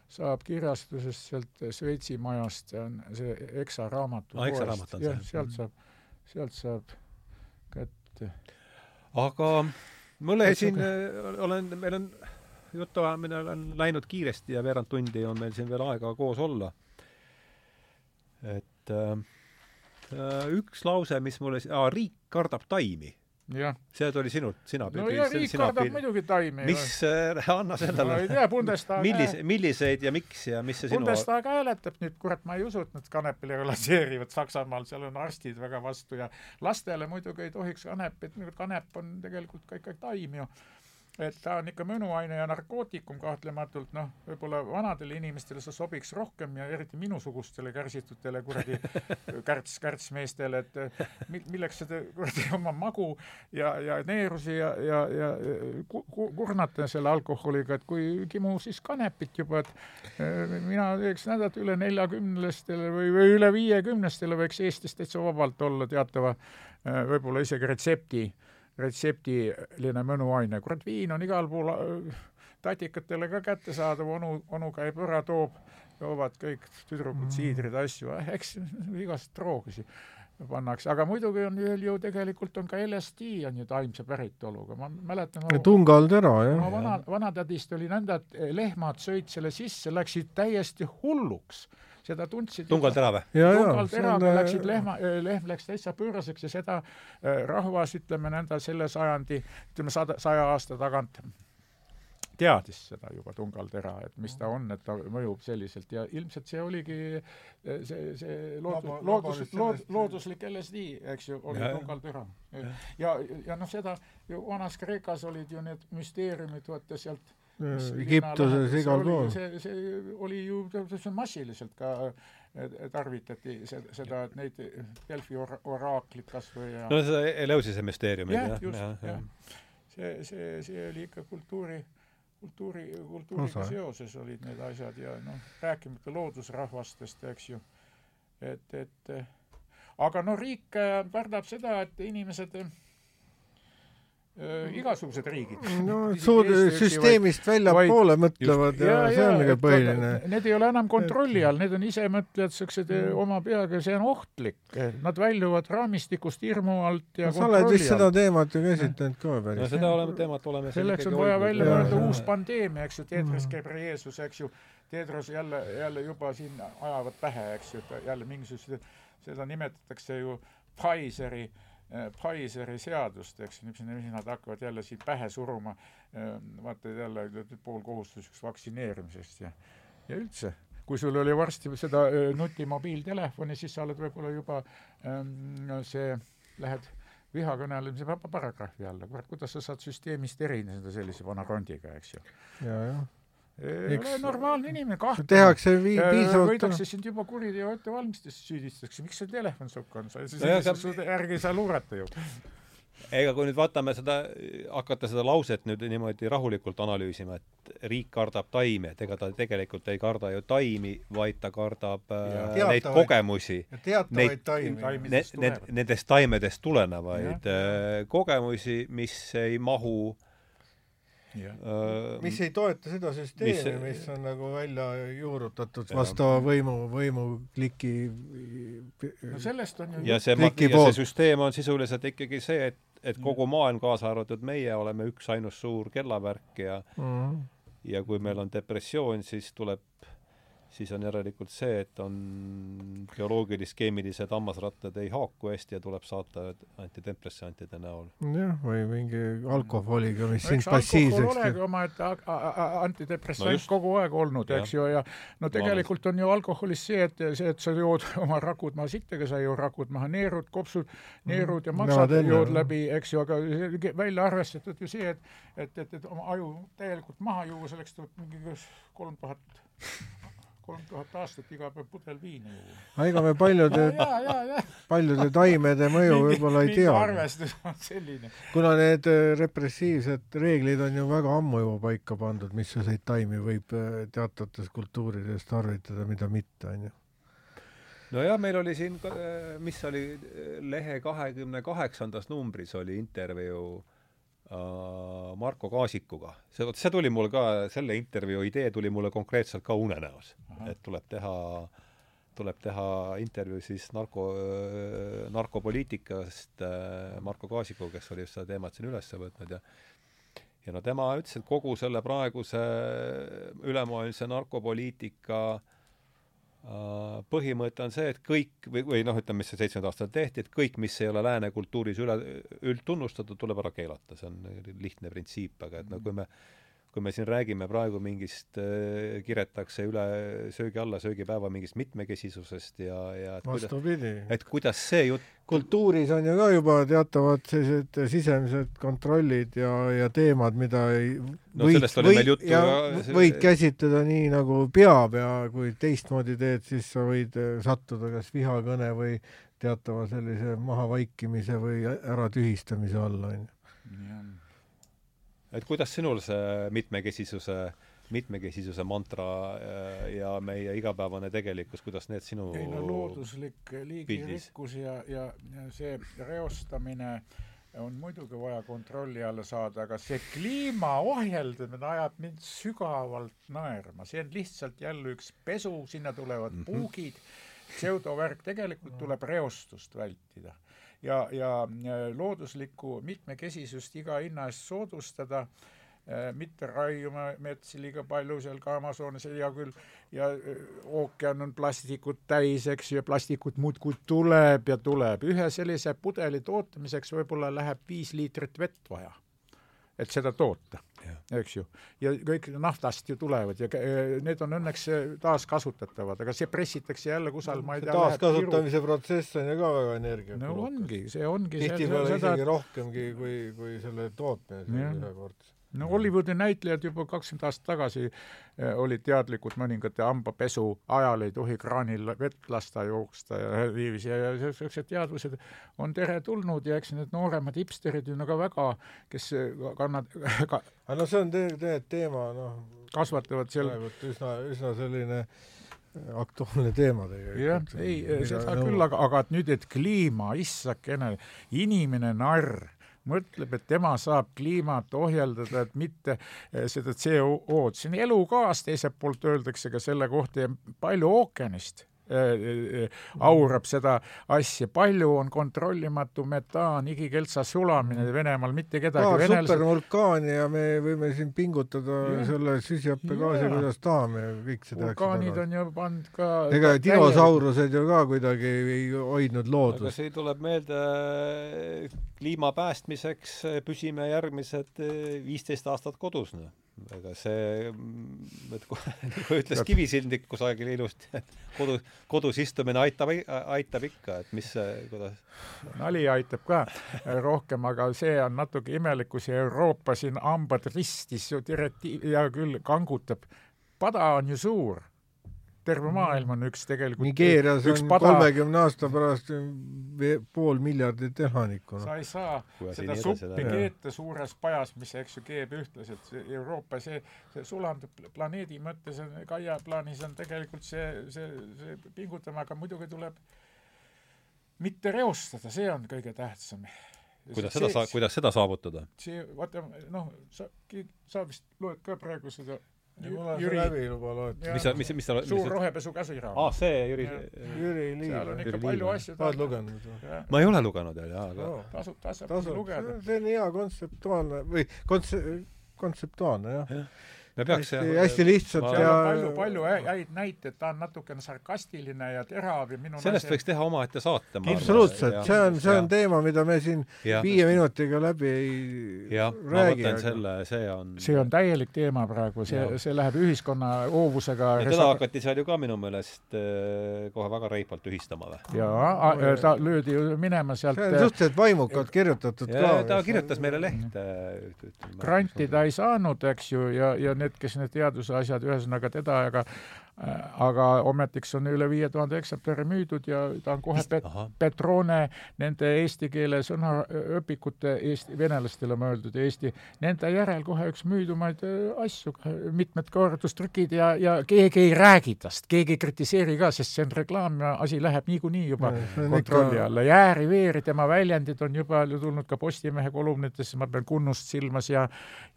saab kirjastusest sealt Šveitsi majast, see on see Eksa raamatu ah, see? jah, sealt saab sealt saab kätte. aga mulle siin äh, olen, meil on jutuajamine on läinud kiiresti ja veerand tundi on meil siin veel aega koos olla. et äh üks lause, mis mulle, riik kardab taimi see tuli sinult, sina no ja riik kardab muidugi taimi. mis äh,, anna sellele ma ei tea, Bundestag millise, milliseid ja miks ja mis see sinu Bundestag hääletab nüüd, kurat, ma ei usu, et nad kanepi legaliseerivad Saksamaal, seal on arstid väga vastu ja lastele muidugi ei tohiks kanepit, kanep on tegelikult ka ikkagi taim ju et ta on ikka mõnuaine ja narkootikum kahtlematult, noh, võib-olla vanadele inimestele see sobiks rohkem ja eriti minusugustele kärsitutele kuradi kärts, kärtsmeestele, et milleks seda kuradi oma magu ja, ja neerusi ja, ja, ja ku, kurnata selle alkoholiga, et kui kimu siis kanepit juba, et mina teeks et üle neljakümnestele või, või üle viiekümnestele võiks Eestis täitsa vabalt olla teatava võib-olla isegi retsepti äh, retseptiline mõnuaine, kurat, viin on igal pool äh, tatikatele ka kättesaadav, onu, onu käib ära, toob, joovad kõik tüdrukud mm. siidrid, asju, äh, eks igast droogi pannakse, aga muidugi on veel ju tegelikult on ka LSD on ju taimse päritoluga, ma mäletan no, tungaldera, jah. oma vana, vanatädist oli nõnda, et lehmad sõid selle sisse, läksid täiesti hulluks seda tundsid tungaldera või? tungalderaga on... läksid lehma, lehm läks täitsa pööraseks ja seda rahvas, ütleme nõnda selle sajandi, ütleme sada, saja aasta tagant teadis seda juba Tungaldera, et mis ta on, et ta mõjub selliselt ja ilmselt see oligi see, see loodus, loodus, lood, looduslik LSD, eks ju, oli Tungaldera. ja, ja, ja noh, seda ju vanas Kreekas olid ju need müsteeriumid, vaata sealt Egiptuses igal pool. see, see oli ju, see massiliselt ka tarvitati seda, et neid Delfi or-, oraaklit kas või ja no seda Eleusise müsteeriumid, jah, just, jah, see, see, see oli ikka kultuuri, kultuuri, kultuuriga seoses olid need asjad ja noh, rääkimata loodusrahvastest, eks ju, et, et aga no riik kardab seda, et inimesed Äh, igasugused riigid. no suud süsteemist väljapoole mõtlevad ja, ja, ja see on nagu põhiline. Need ei ole enam kontrolli all, need on isemõtlejad, siuksed mm. oma peaga, see on ohtlik. Nad väljuvad raamistikust hirmu alt ja no, sa oled vist seda teemat ju käsitlenud ka päris. no seda oleme, teemat oleme selleks on vaja välja mõelda uus pandeemia, eks ju, Teetris käib Jeesus, eks ju, Teedros jälle, jälle juba siin ajavad pähe, eks ju, et jälle mingisugused, seda nimetatakse ju Pfizeri äh, Äh, Pfizeri seadust, eks, mis nad hakkavad jälle siin pähe suruma, ähm, vaata jälle poolkohustuslikuks vaktsineerimisest ja, ja üldse, kui sul oli varsti seda äh, nutimobiiltelefoni, siis sa oled võib-olla juba ähm, see, lähed vihakõnelemise paragrahvi alla, kurat, kuidas sa saad süsteemist erineda sellise vana rondiga, eks ju. ja, jah ei ole normaalne inimene, kahtlane. tehakse vi-, piisavalt võidakse sind juba kuriteo ettevalmistusest süüdistatakse, miks sul telefon sukk on, sa, sa, sa, järgi ei saa luurata ju. ega kui nüüd vaatame seda, hakata seda lauset nüüd niimoodi rahulikult analüüsima, et riik kardab taimi, et ega ta tegelikult ei karda ju taimi, vaid ta kardab ja, äh, neid teatavaid, kogemusi. teatavaid taimi. Ne, nendest taimedest tulenevaid ja, äh, kogemusi, mis ei mahu äh, mis ei toeta seda süsteemi, mis on nagu välja juurutatud vastava võimu, võimukliki no sellest on ju ja see, ja see süsteem on sisuliselt ikkagi see, et, et kogu maailm, kaasa arvatud meie, oleme üksainus suur kellavärk ja mm -hmm. ja kui meil on depressioon, siis tuleb siis on järelikult see, et on bioloogilis-keemilised hammasrattad ei haaku hästi ja tuleb saata antidepressantide näol. jah, või mingi alkoholiga, mis sind passiivseks. teeb. olegi omaette antidepressant no kogu aeg olnud, eks ju, ja no tegelikult on ju alkoholis see, et see, et sa jood oma rakud maha sittega, sa ei joo rakud maha, neerud, kopsud, neerud ja maksad no, jood läbi, eks ju, aga välja arvestatud ju see, et et, et, et oma aju täielikult maha juua, selleks tuleb mingi kolm tuhat kolm tuhat aastat iga päev pudel viina juua. ega me paljude, paljude taimede mõju võib-olla ei tea. arvestus on selline. kuna need äh, repressiivsed reeglid on ju väga ammu juba paika pandud, missuguseid taimi võib äh, teatates kultuurides tarvitada, mida mitte, on ju nojah, meil oli siin, äh, mis oli lehe kahekümne kaheksandas numbris oli intervjuu Äh, Marko Kaasikuga. see, vot see tuli mul ka, selle intervjuu idee tuli mulle konkreetselt ka unenäos. et tuleb teha, tuleb teha intervjuu siis narko, äh, narkopoliitikast äh, Marko Kaasikuga, kes oli just seda teemat siin üles võtnud ja ja no tema ütles, et kogu selle praeguse ülemaailmse narkopoliitika äh, Äh, põhimõte on see, et kõik või, või noh, ütleme, mis see seitsmendal aastal tehti, et kõik, mis ei ole lääne kultuuris üle, üldtunnustatud, tuleb ära keelata, see on lihtne printsiip, aga et no kui me kui me siin räägime praegu mingist äh,, kiretakse üle söögi alla söögipäeva mingist mitmekesisusest ja, ja et vastupidi. et kuidas see jutt kultuuris on ju ka juba teatavad sellised sisemised kontrollid ja, ja teemad, mida ei no võid, võid, ja see... võid käsitleda nii, nagu peab ja kui teistmoodi teed, siis sa võid äh, sattuda kas vihakõne või teatava sellise mahavaikimise või äratühistamise alla, on ju et kuidas sinul see mitmekesisuse, mitmekesisuse mantra äh, ja meie igapäevane tegelikkus, kuidas need sinu ei no looduslik liigirikkus ja, ja, ja see reostamine on muidugi vaja kontrolli alla saada, aga see kliima ohjeldamine ajab mind sügavalt naerma, see on lihtsalt jälle üks pesu, sinna tulevad mm -hmm. puugid, pseudovärk, tegelikult tuleb reostust vältida ja, ja äh, looduslikku mitmekesisust iga hinna eest soodustada, äh, mitte raiuma metsi liiga palju seal ka Amazonas, hea küll, ja äh, ookean on plastikut täis, eks ju, ja plastikut muudkui tuleb ja tuleb. ühe sellise pudeli tootmiseks võib-olla läheb viis liitrit vett vaja, et seda toota eks ju. ja kõik naftast ju tulevad ja need on õnneks taaskasutatavad, aga see pressitakse jälle kusagil, ma ei tea. taaskasutamise protsess on ju ka väga energiakulukas. no ongi, see ongi. tihtipeale isegi seda... rohkemgi kui, kui selle tootmine ühekordselt no Hollywoodi näitlejad juba kakskümmend aastat tagasi eh, olid teadlikud mõningate hambapesu ajal ei tohi kraanil vett lasta jooksta ja niiviisi ja, ja niisugused teadvused on teretulnud ja eks need nooremad hipsterid no ka väga, kes kannad ka, aga no see on tegelikult teema, noh kasvatavad seal üsna, üsna selline aktuaalne teema tegelikult. jah, ei, seda küll, aga, aga et nüüd, et kliima, issakene, inimene narr mõtleb, et tema saab kliimat ohjeldada, et mitte eh, seda CO-d, see on elugaas, teiselt poolt öeldakse ka selle kohta ja palju ookeanist Äh, äh, aurab seda asja, palju on kontrollimatu metaan, igikeltsa sulamine Venemaal, mitte kedagi paar Venelased... supervulkaani ja me võime siin pingutada ja. selle süsihappegaasi, kuidas tahame ja kõik see vulkaanid on ju pannud ka ega dinosaurused ju ka kuidagi ei hoidnud loodust. aga see tuleb meelde kliima päästmiseks püsime järgmised viisteist aastat kodus, noh. Ega see, et nagu ütles Kivisildnik kusagil ilusti, et kodu, kodus istumine aitab, aitab ikka, et mis kuidas nali aitab ka rohkem, aga see on natuke imelik, kui see Euroopa siin hambad ristis ju direktiiv, hea küll, kangutab. pada on ju suur terve maailm on üks tegelikult Nigeerias on kolmekümne aasta pärast pool miljardit elanikku. sa ei saa Kui seda suppi keeta suures pajas, mis, eks ju, keeb ühtlaselt. Euroopa, see, see sulandub planeedi mõttes, Kaia plaanis on tegelikult see, see, see pingutama, aga muidugi tuleb mitte reostada, see on kõige tähtsam kuidas seda saa-, kuidas seda saavutada? see, vaata, noh, sa, sa vist loed ka praegu seda mul on see läbi juba loetud. mis sa, mis, mis sa suur rohepesu käsiraamat. aa, see Jüri Jüri Liiv. seal on ikka palju asju. oled lugenud või? ma ei ole lugenud veel, jaa, aga tasub, tasub lugeda. see on hea kontseptuaalne või kontse-, kontseptuaalne, jah ja me peaks hästi, hästi lihtsalt ja palju, palju häid näiteid, ta on natukene sarkastiline ja terav ja minu sellest naise... võiks teha omaette saate. absoluutselt, see on, see on ja. teema, mida me siin ja. viie minutiga läbi ei ja, räägi. ma mõtlen selle, see on see on täielik teema praegu, see, see läheb ühiskonna hoovusega ja teda hakati seal ju ka minu meelest äh, kohe väga reipalt tühistama või? jaa, ta löödi ju minema sealt see on suhteliselt vaimukalt kirjutatud ka. ta kirjutas meile lehte. granti ta ei saanud, eks ju, ja, ja need need, kes need teaduse asjad, ühesõnaga teda, aga Äh, aga ometiks on üle viie tuhande eksemplari müüdud ja ta on kohe pet-, Petrone, nende eesti keele sõnaõpikute eesti, venelastele mõeldud ja eesti, nende järel kohe üks müüdumaid äh, asju, mitmed kordustrükid ja, ja keegi ei räägi tast, keegi ei kritiseeri ka, sest see on reklaam ja asi läheb niikuinii juba no, kontrolli alla. Jääri-Veeri, tema väljendid on juba tulnud ka Postimehe kolumnitesse, ma pean Kunnust silmas ja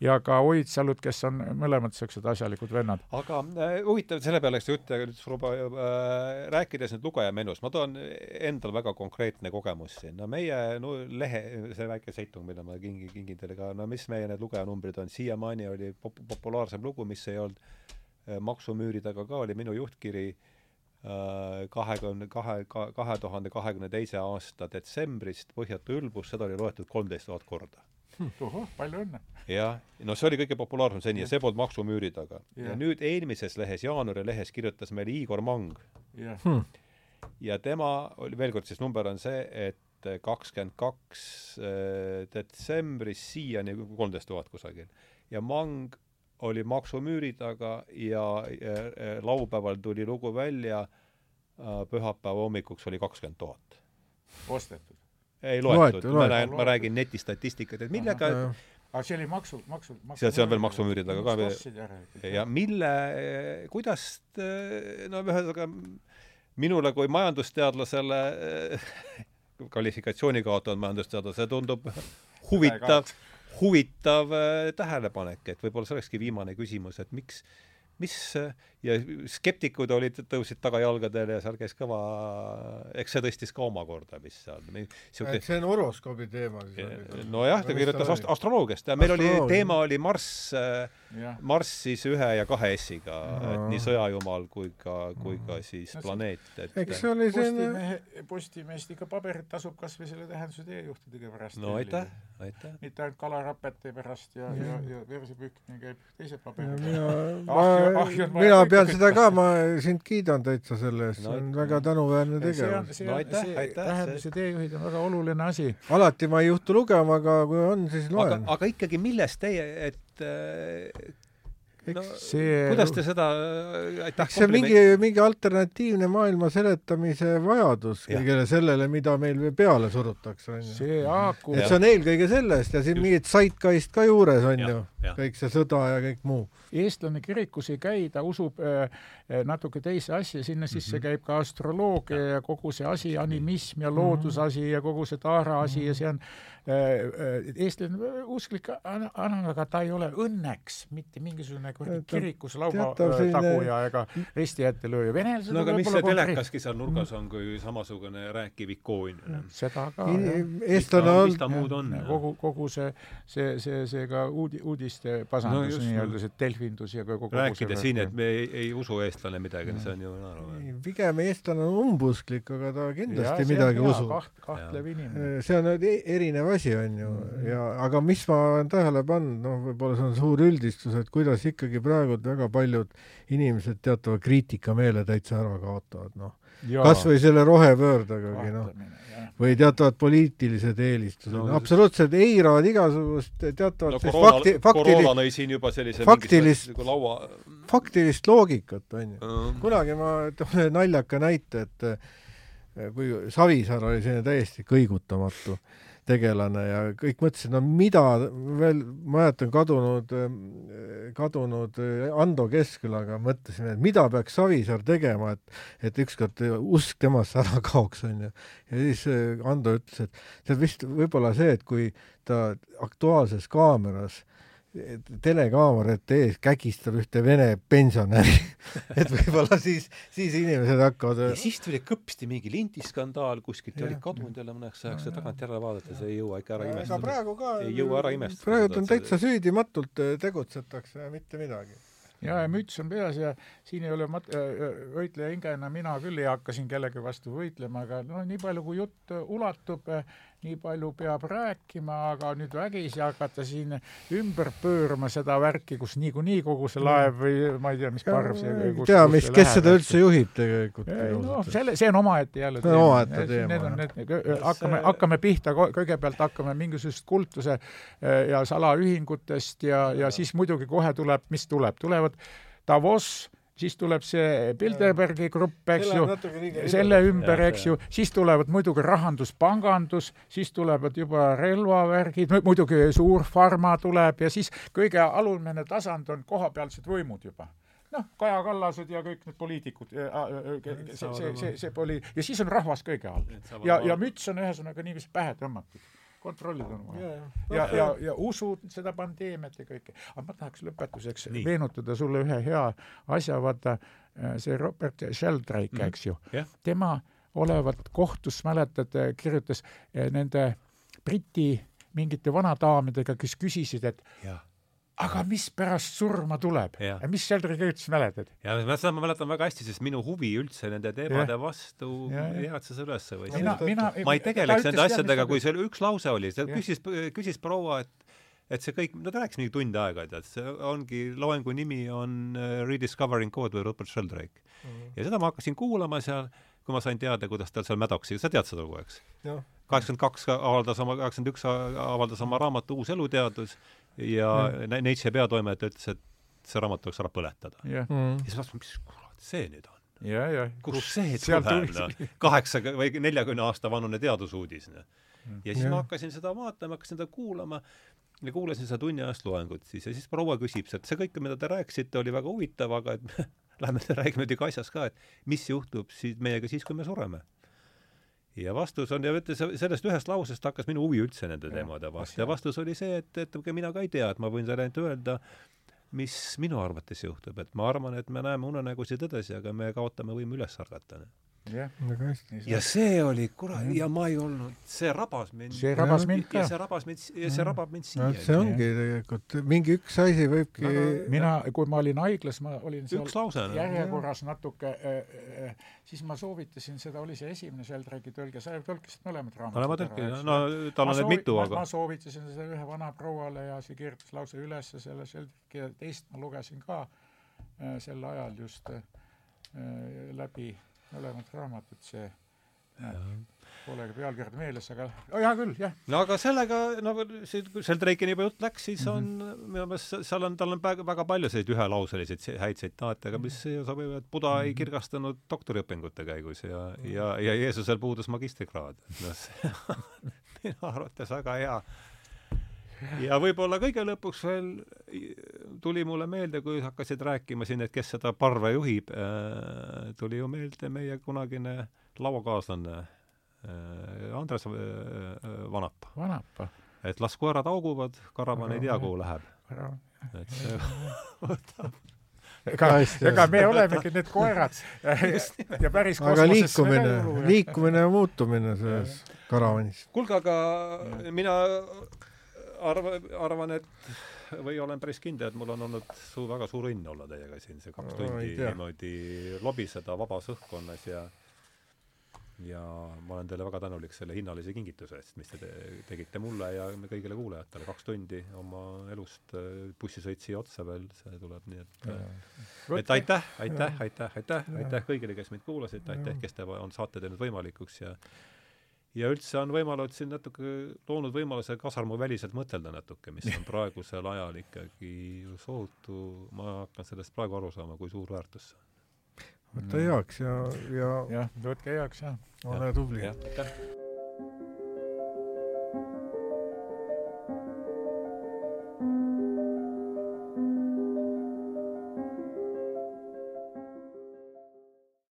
ja ka Oidsalud, kes on mõlemad niisugused asjalikud vennad. aga äh, huvitav selle peale, sellest juttu, aga nüüd juba äh, rääkides nüüd lugejamenust, ma toon endal väga konkreetne kogemus siin. no meie no, lehe, see väike seitung, mida ma kingin, kingin teile ka, no mis meie need lugejanumbrid on, siiamaani oli pop-, populaarsem lugu, mis ei olnud äh, maksumüüri taga ka, oli minu juhtkiri äh, kahekümne kahe, kahe tuhande kahekümne teise aasta detsembrist Põhjatu ülbus, seda oli loetud kolmteist tuhat korda tohoh, palju õnne! jah, no see oli kõige populaarsem seni ja see polnud maksumüüri taga. ja nüüd eelmises lehes, jaanuari lehes kirjutas meil Igor Mang. Hmm. ja tema oli, veel kord siis number on see, et kakskümmend kaks äh, detsembris siiani kolmteist tuhat kusagil. ja Mang oli maksumüüri taga ja, ja, ja laupäeval tuli lugu välja, äh, pühapäeva hommikuks oli kakskümmend tuhat. ostetud? Ei loetud, ma räägin, ma räägin netistatistikat, et millega aga see oli maksu, maksu, maksu see, see on veel maksumüüri taga ka veel. ja mille, kuidas, no ühesõnaga minule kui majandusteadlasele kvalifikatsiooni kaotanud majandusteadlasele tundub huvitav, huvitav äh, tähelepanek, et võib-olla see olekski viimane küsimus, et miks mis ja skeptikud olid, tõusid tagajalgadele ja seal käis kõva, eks see tõstis ka omakorda vist seal. Siuke... see on horoskoobi teema siis? nojah, ta kirjutas ast-, astroloogiast ja meil oli, teema oli Marss, äh, Marss siis ühe ja kahe S-iga no., et nii sõjajumal kui ka, kui ka siis no, planeet, et eks see oli selline Postimehe, Postimeest ikka paberit tasub kas või selle tähenduse teejuhtidega pärast. no aitäh, aitäh. mitte ainult kalarapete pärast ja, ja, ja versipüükmine käib teise paberiga. mina mina pean seda ka, ma sind kiidan täitsa selle eest no,, see on väga tänuväärne tegevus. see, no, aitäh, see aitäh, tähenduse teejuhid on väga oluline asi. alati ma ei juhtu lugema, aga kui on, siis loen. aga ikkagi, millest teie, et no see kuidas te seda aitäh see on mingi, mingi alternatiivne maailma seletamise vajadus kõigele sellele, mida meil peale surutakse, on ju. et see on eelkõige sellest ja siin mingit zeitgeist ka juures, on ju, kõik see sõda ja kõik muu. eestlane kirikus ei käi, ta usub äh, äh natuke teise asja, sinna sisse mm -hmm. käib ka astroloogia ja. ja kogu see asi, animism ja loodusasi ja kogu see taara asi mm -hmm. ja see on Äh, äh, eestlane usklik, aga ta ei ole õnneks mitte mingisugune kuradi kirikus lauvataguja ega risti ette lööja. venelased no aga mis see telekaski seal nurgas on, kui samasugune rääkiv ikoon? seda ka. eestlane on. mis ta muud on? kogu, kogu see, see, see, see ka uudi-, uudiste pasandus no, nii-öelda, see delfindus ja ka kogu rääkida siin, et me ei, ei usu eestlane midagi, see on ju naeruväärne. pigem eestlane on umbusklik, aga ta kindlasti ja, midagi usub. kahtlev inimene. see on erinev asi, on ju, mm. ja aga mis ma olen tähele pannud, noh, võib-olla see on suur üldistus, et kuidas ikkagi praegu väga paljud inimesed teatava kriitikameele täitsa ära kaotavad, noh. kas või selle rohepöördegagi, noh. või teatavad poliitilised eelistused no,, absoluutselt eiravad igasugust teatavat no, koroona, fakti, faktilist, koroona lõi siin juba sellise faktilist, nagu laua faktilist loogikat, on ju. kunagi ma toon naljaka näite, et kui Savisaar oli selline täiesti kõigutamatu tegelane ja kõik mõtlesid, no mida veel, mäletan kadunud, kadunud Ando Keskkülaga mõtlesime, et mida peaks Savisaar tegema, et et ükskord usk temasse ära kaoks, onju. ja siis Ando ütles, et see on vist võib-olla see, et kui ta Aktuaalses Kaameras telekaamerate ees kägistab ühte vene pensionäri et võib-olla siis, siis inimesed hakkavad ja siis tuli kõpsti mingi lindiskandaal kuskilt ja oli kadunud jälle mõneks ajaks ja tagantjärele vaadates ei jõua ikka ära imestada. praegu ka ei jõua ära imestada. praegu on täitsa süüdimatult äh, tegutsetakse, mitte midagi ja, ja müts on peas ja siin ei ole mat-, äh, äh, võitleja hingena mina küll ei hakka siin kellegi vastu võitlema, aga no nii palju, kui jutt ulatub, nii palju peab rääkima, aga nüüd vägisi hakata siin ümber pöörama seda värki, kus niikuinii kogu see laev või ma ei tea, mis parv see ei tea, mis, kes seda üldse juhib tegelikult. noh, selle, see on omaette jälle teema. omaette teema. Need on need, hakkame, hakkame pihta, kõigepealt hakkame mingisugusest kultuse ja salaühingutest ja, ja siis muidugi kohe tuleb, mis tuleb, tulevad Davos siis tuleb see Bilderbergi grupp, eks ju, selle ümber, eks ju, siis tulevad muidugi rahandus, pangandus, siis tulevad juba relvavärgid, muidugi suur farma tuleb ja siis kõige alumine tasand on kohapealsed võimud juba. Noh, Kaja Kallased ja kõik need poliitikud, see, see, see, see poli- ja siis on rahvas kõige all. ja, ja müts on ühesõnaga niiviisi pähe tõmmatud kontrollida on vaja. ja, ja, ja, ja usud seda pandeemiat ja kõike. aga ma tahaks lõpetuseks Nii. meenutada sulle ühe hea asja, vaata äh, see Robert Sheldrake mm, -hmm. eks ju yeah., tema olevat kohtus, mäletad, kirjutas äh, nende Briti mingite vanadaamidega, kes küsisid, et ja aga mis pärast surma tuleb? mis seal kirjutas, mäletad? ja seda ma mäletan väga hästi, sest minu huvi üldse nende teemade ja. vastu ehatas üles või mina, mina, ma ei tegeleks nende asjadega, kui seal üks lause oli, ta küsis, küsis proua, et et see kõik, no ta rääkis mingi tund aega, tead, see ongi, loengu nimi on uh, Rediscovering God või Rupert Sheldrake mm. -hmm. ja seda ma hakkasin kuulama seal, kui ma sain teada, kuidas tal seal mädaksi, sa tead seda lugu, eks? kaheksakümmend kaks avaldas oma, kaheksakümmend üks avaldas oma raamatu Uus eluteadus ja mm. Nature peatoimetaja ütles, et see raamat tuleks ära põletada yeah.. Mm. ja siis vaatasin, mis kurat see nüüd on? ja, ja kust see tuleb, noh, kaheksa või neljakümne aasta vanune teadusuudis, noh. Mm. ja siis ja. ma hakkasin seda vaatama, hakkasin seda kuulama ja kuulasin seda tunni ajast loengut siis ja siis proua küsib, et see kõik, mida te rääkisite, oli väga huvitav, aga et lähme räägime muidugi asjast ka, et mis juhtub siis meiega siis, kui me sureme ja vastus on, ja vaata, sellest ühest lausest hakkas minu huvi üldse nende teemade vastu. Ja vastus oli see, et, et mina ka ei tea, et ma võin sulle ainult öelda, mis minu arvates juhtub, et ma arvan, et me näeme unenägusid edasi, aga me kaotame võime üles ärgata jah, väga hästi. ja see oli, kurat, ja ma ei olnud, see rabas mind. see rabas mind ka. ja see rabas mind, ja see rabab mind siiani no,. see ongi tegelikult, mingi üks asi võibki no, mina, kui ma olin haiglas, ma olin seal lause, no. järjekorras natuke äh,, äh, siis ma soovitasin, seda oli see esimene Sheldrake'i tõlge, sa tõlkisid mõlemad raamatud mõlemad tõlkid, no tal on need mitu, aga ma soovitasin seda ühe vanaprouale ja see kirjutas lausa üles selle Sheldrake'i ja teist ma lugesin ka äh, sel ajal just äh, läbi mõlemad raamatud, see Polegi pealkirjad meeles, aga oh, hea küll, jah. no aga sellega, nagu see, kui Sheldrake'ini juba jutt läks, siis on mm -hmm. minu meelest seal on, tal on väga, väga palju selliseid ühelauselisi häid tsitaate, aga mis sobivad, Buda mm -hmm. ei mhm. kirgastanud doktoriõpingute käigus ja mm, -hmm. ja, ja Jeesusel puudus magistrikraad. noh, see on minu arvates väga hea ja võib-olla kõige lõpuks veel tuli mulle meelde, kui hakkasid rääkima siin, et kes seda parve juhib äh,, tuli ju meelde meie kunagine lauakaaslane äh, Andres äh, Vanapa. Vanapa. et las koerad hauguvad, karavan ei tea, kuhu läheb. et see võtab ega, ega me olemegi need koerad ja päris aga liikumine, liikumine ja muutumine selles karavanis. kuulge, aga mina arva, arvan, et või olen päris kindel, et mul on olnud su-, väga suur õnn olla teiega siin see kaks tundi niimoodi lobiseda vabas õhkkonnas ja ja ma olen teile väga tänulik selle hinnalise kingituse eest, mis te, te tegite mulle ja kõigile kuulajatele, kaks tundi oma elust, bussisõit siia otsa veel, see tuleb nii, et et aitäh, aitäh, aitäh, aitäh, aitäh kõigile, kes meid kuulasid, aitäh, kes te on saate teinud võimalikuks ja ja üldse on võimalus siin natuke loonud võimaluse kasarmuväliselt mõtelda natuke, mis on praegusel ajal ikkagi sootu, ma hakkan sellest praegu aru saama, kui suur väärtus see on. võta heaks ja, ja jah, võtke heaks, jah. ole tubli.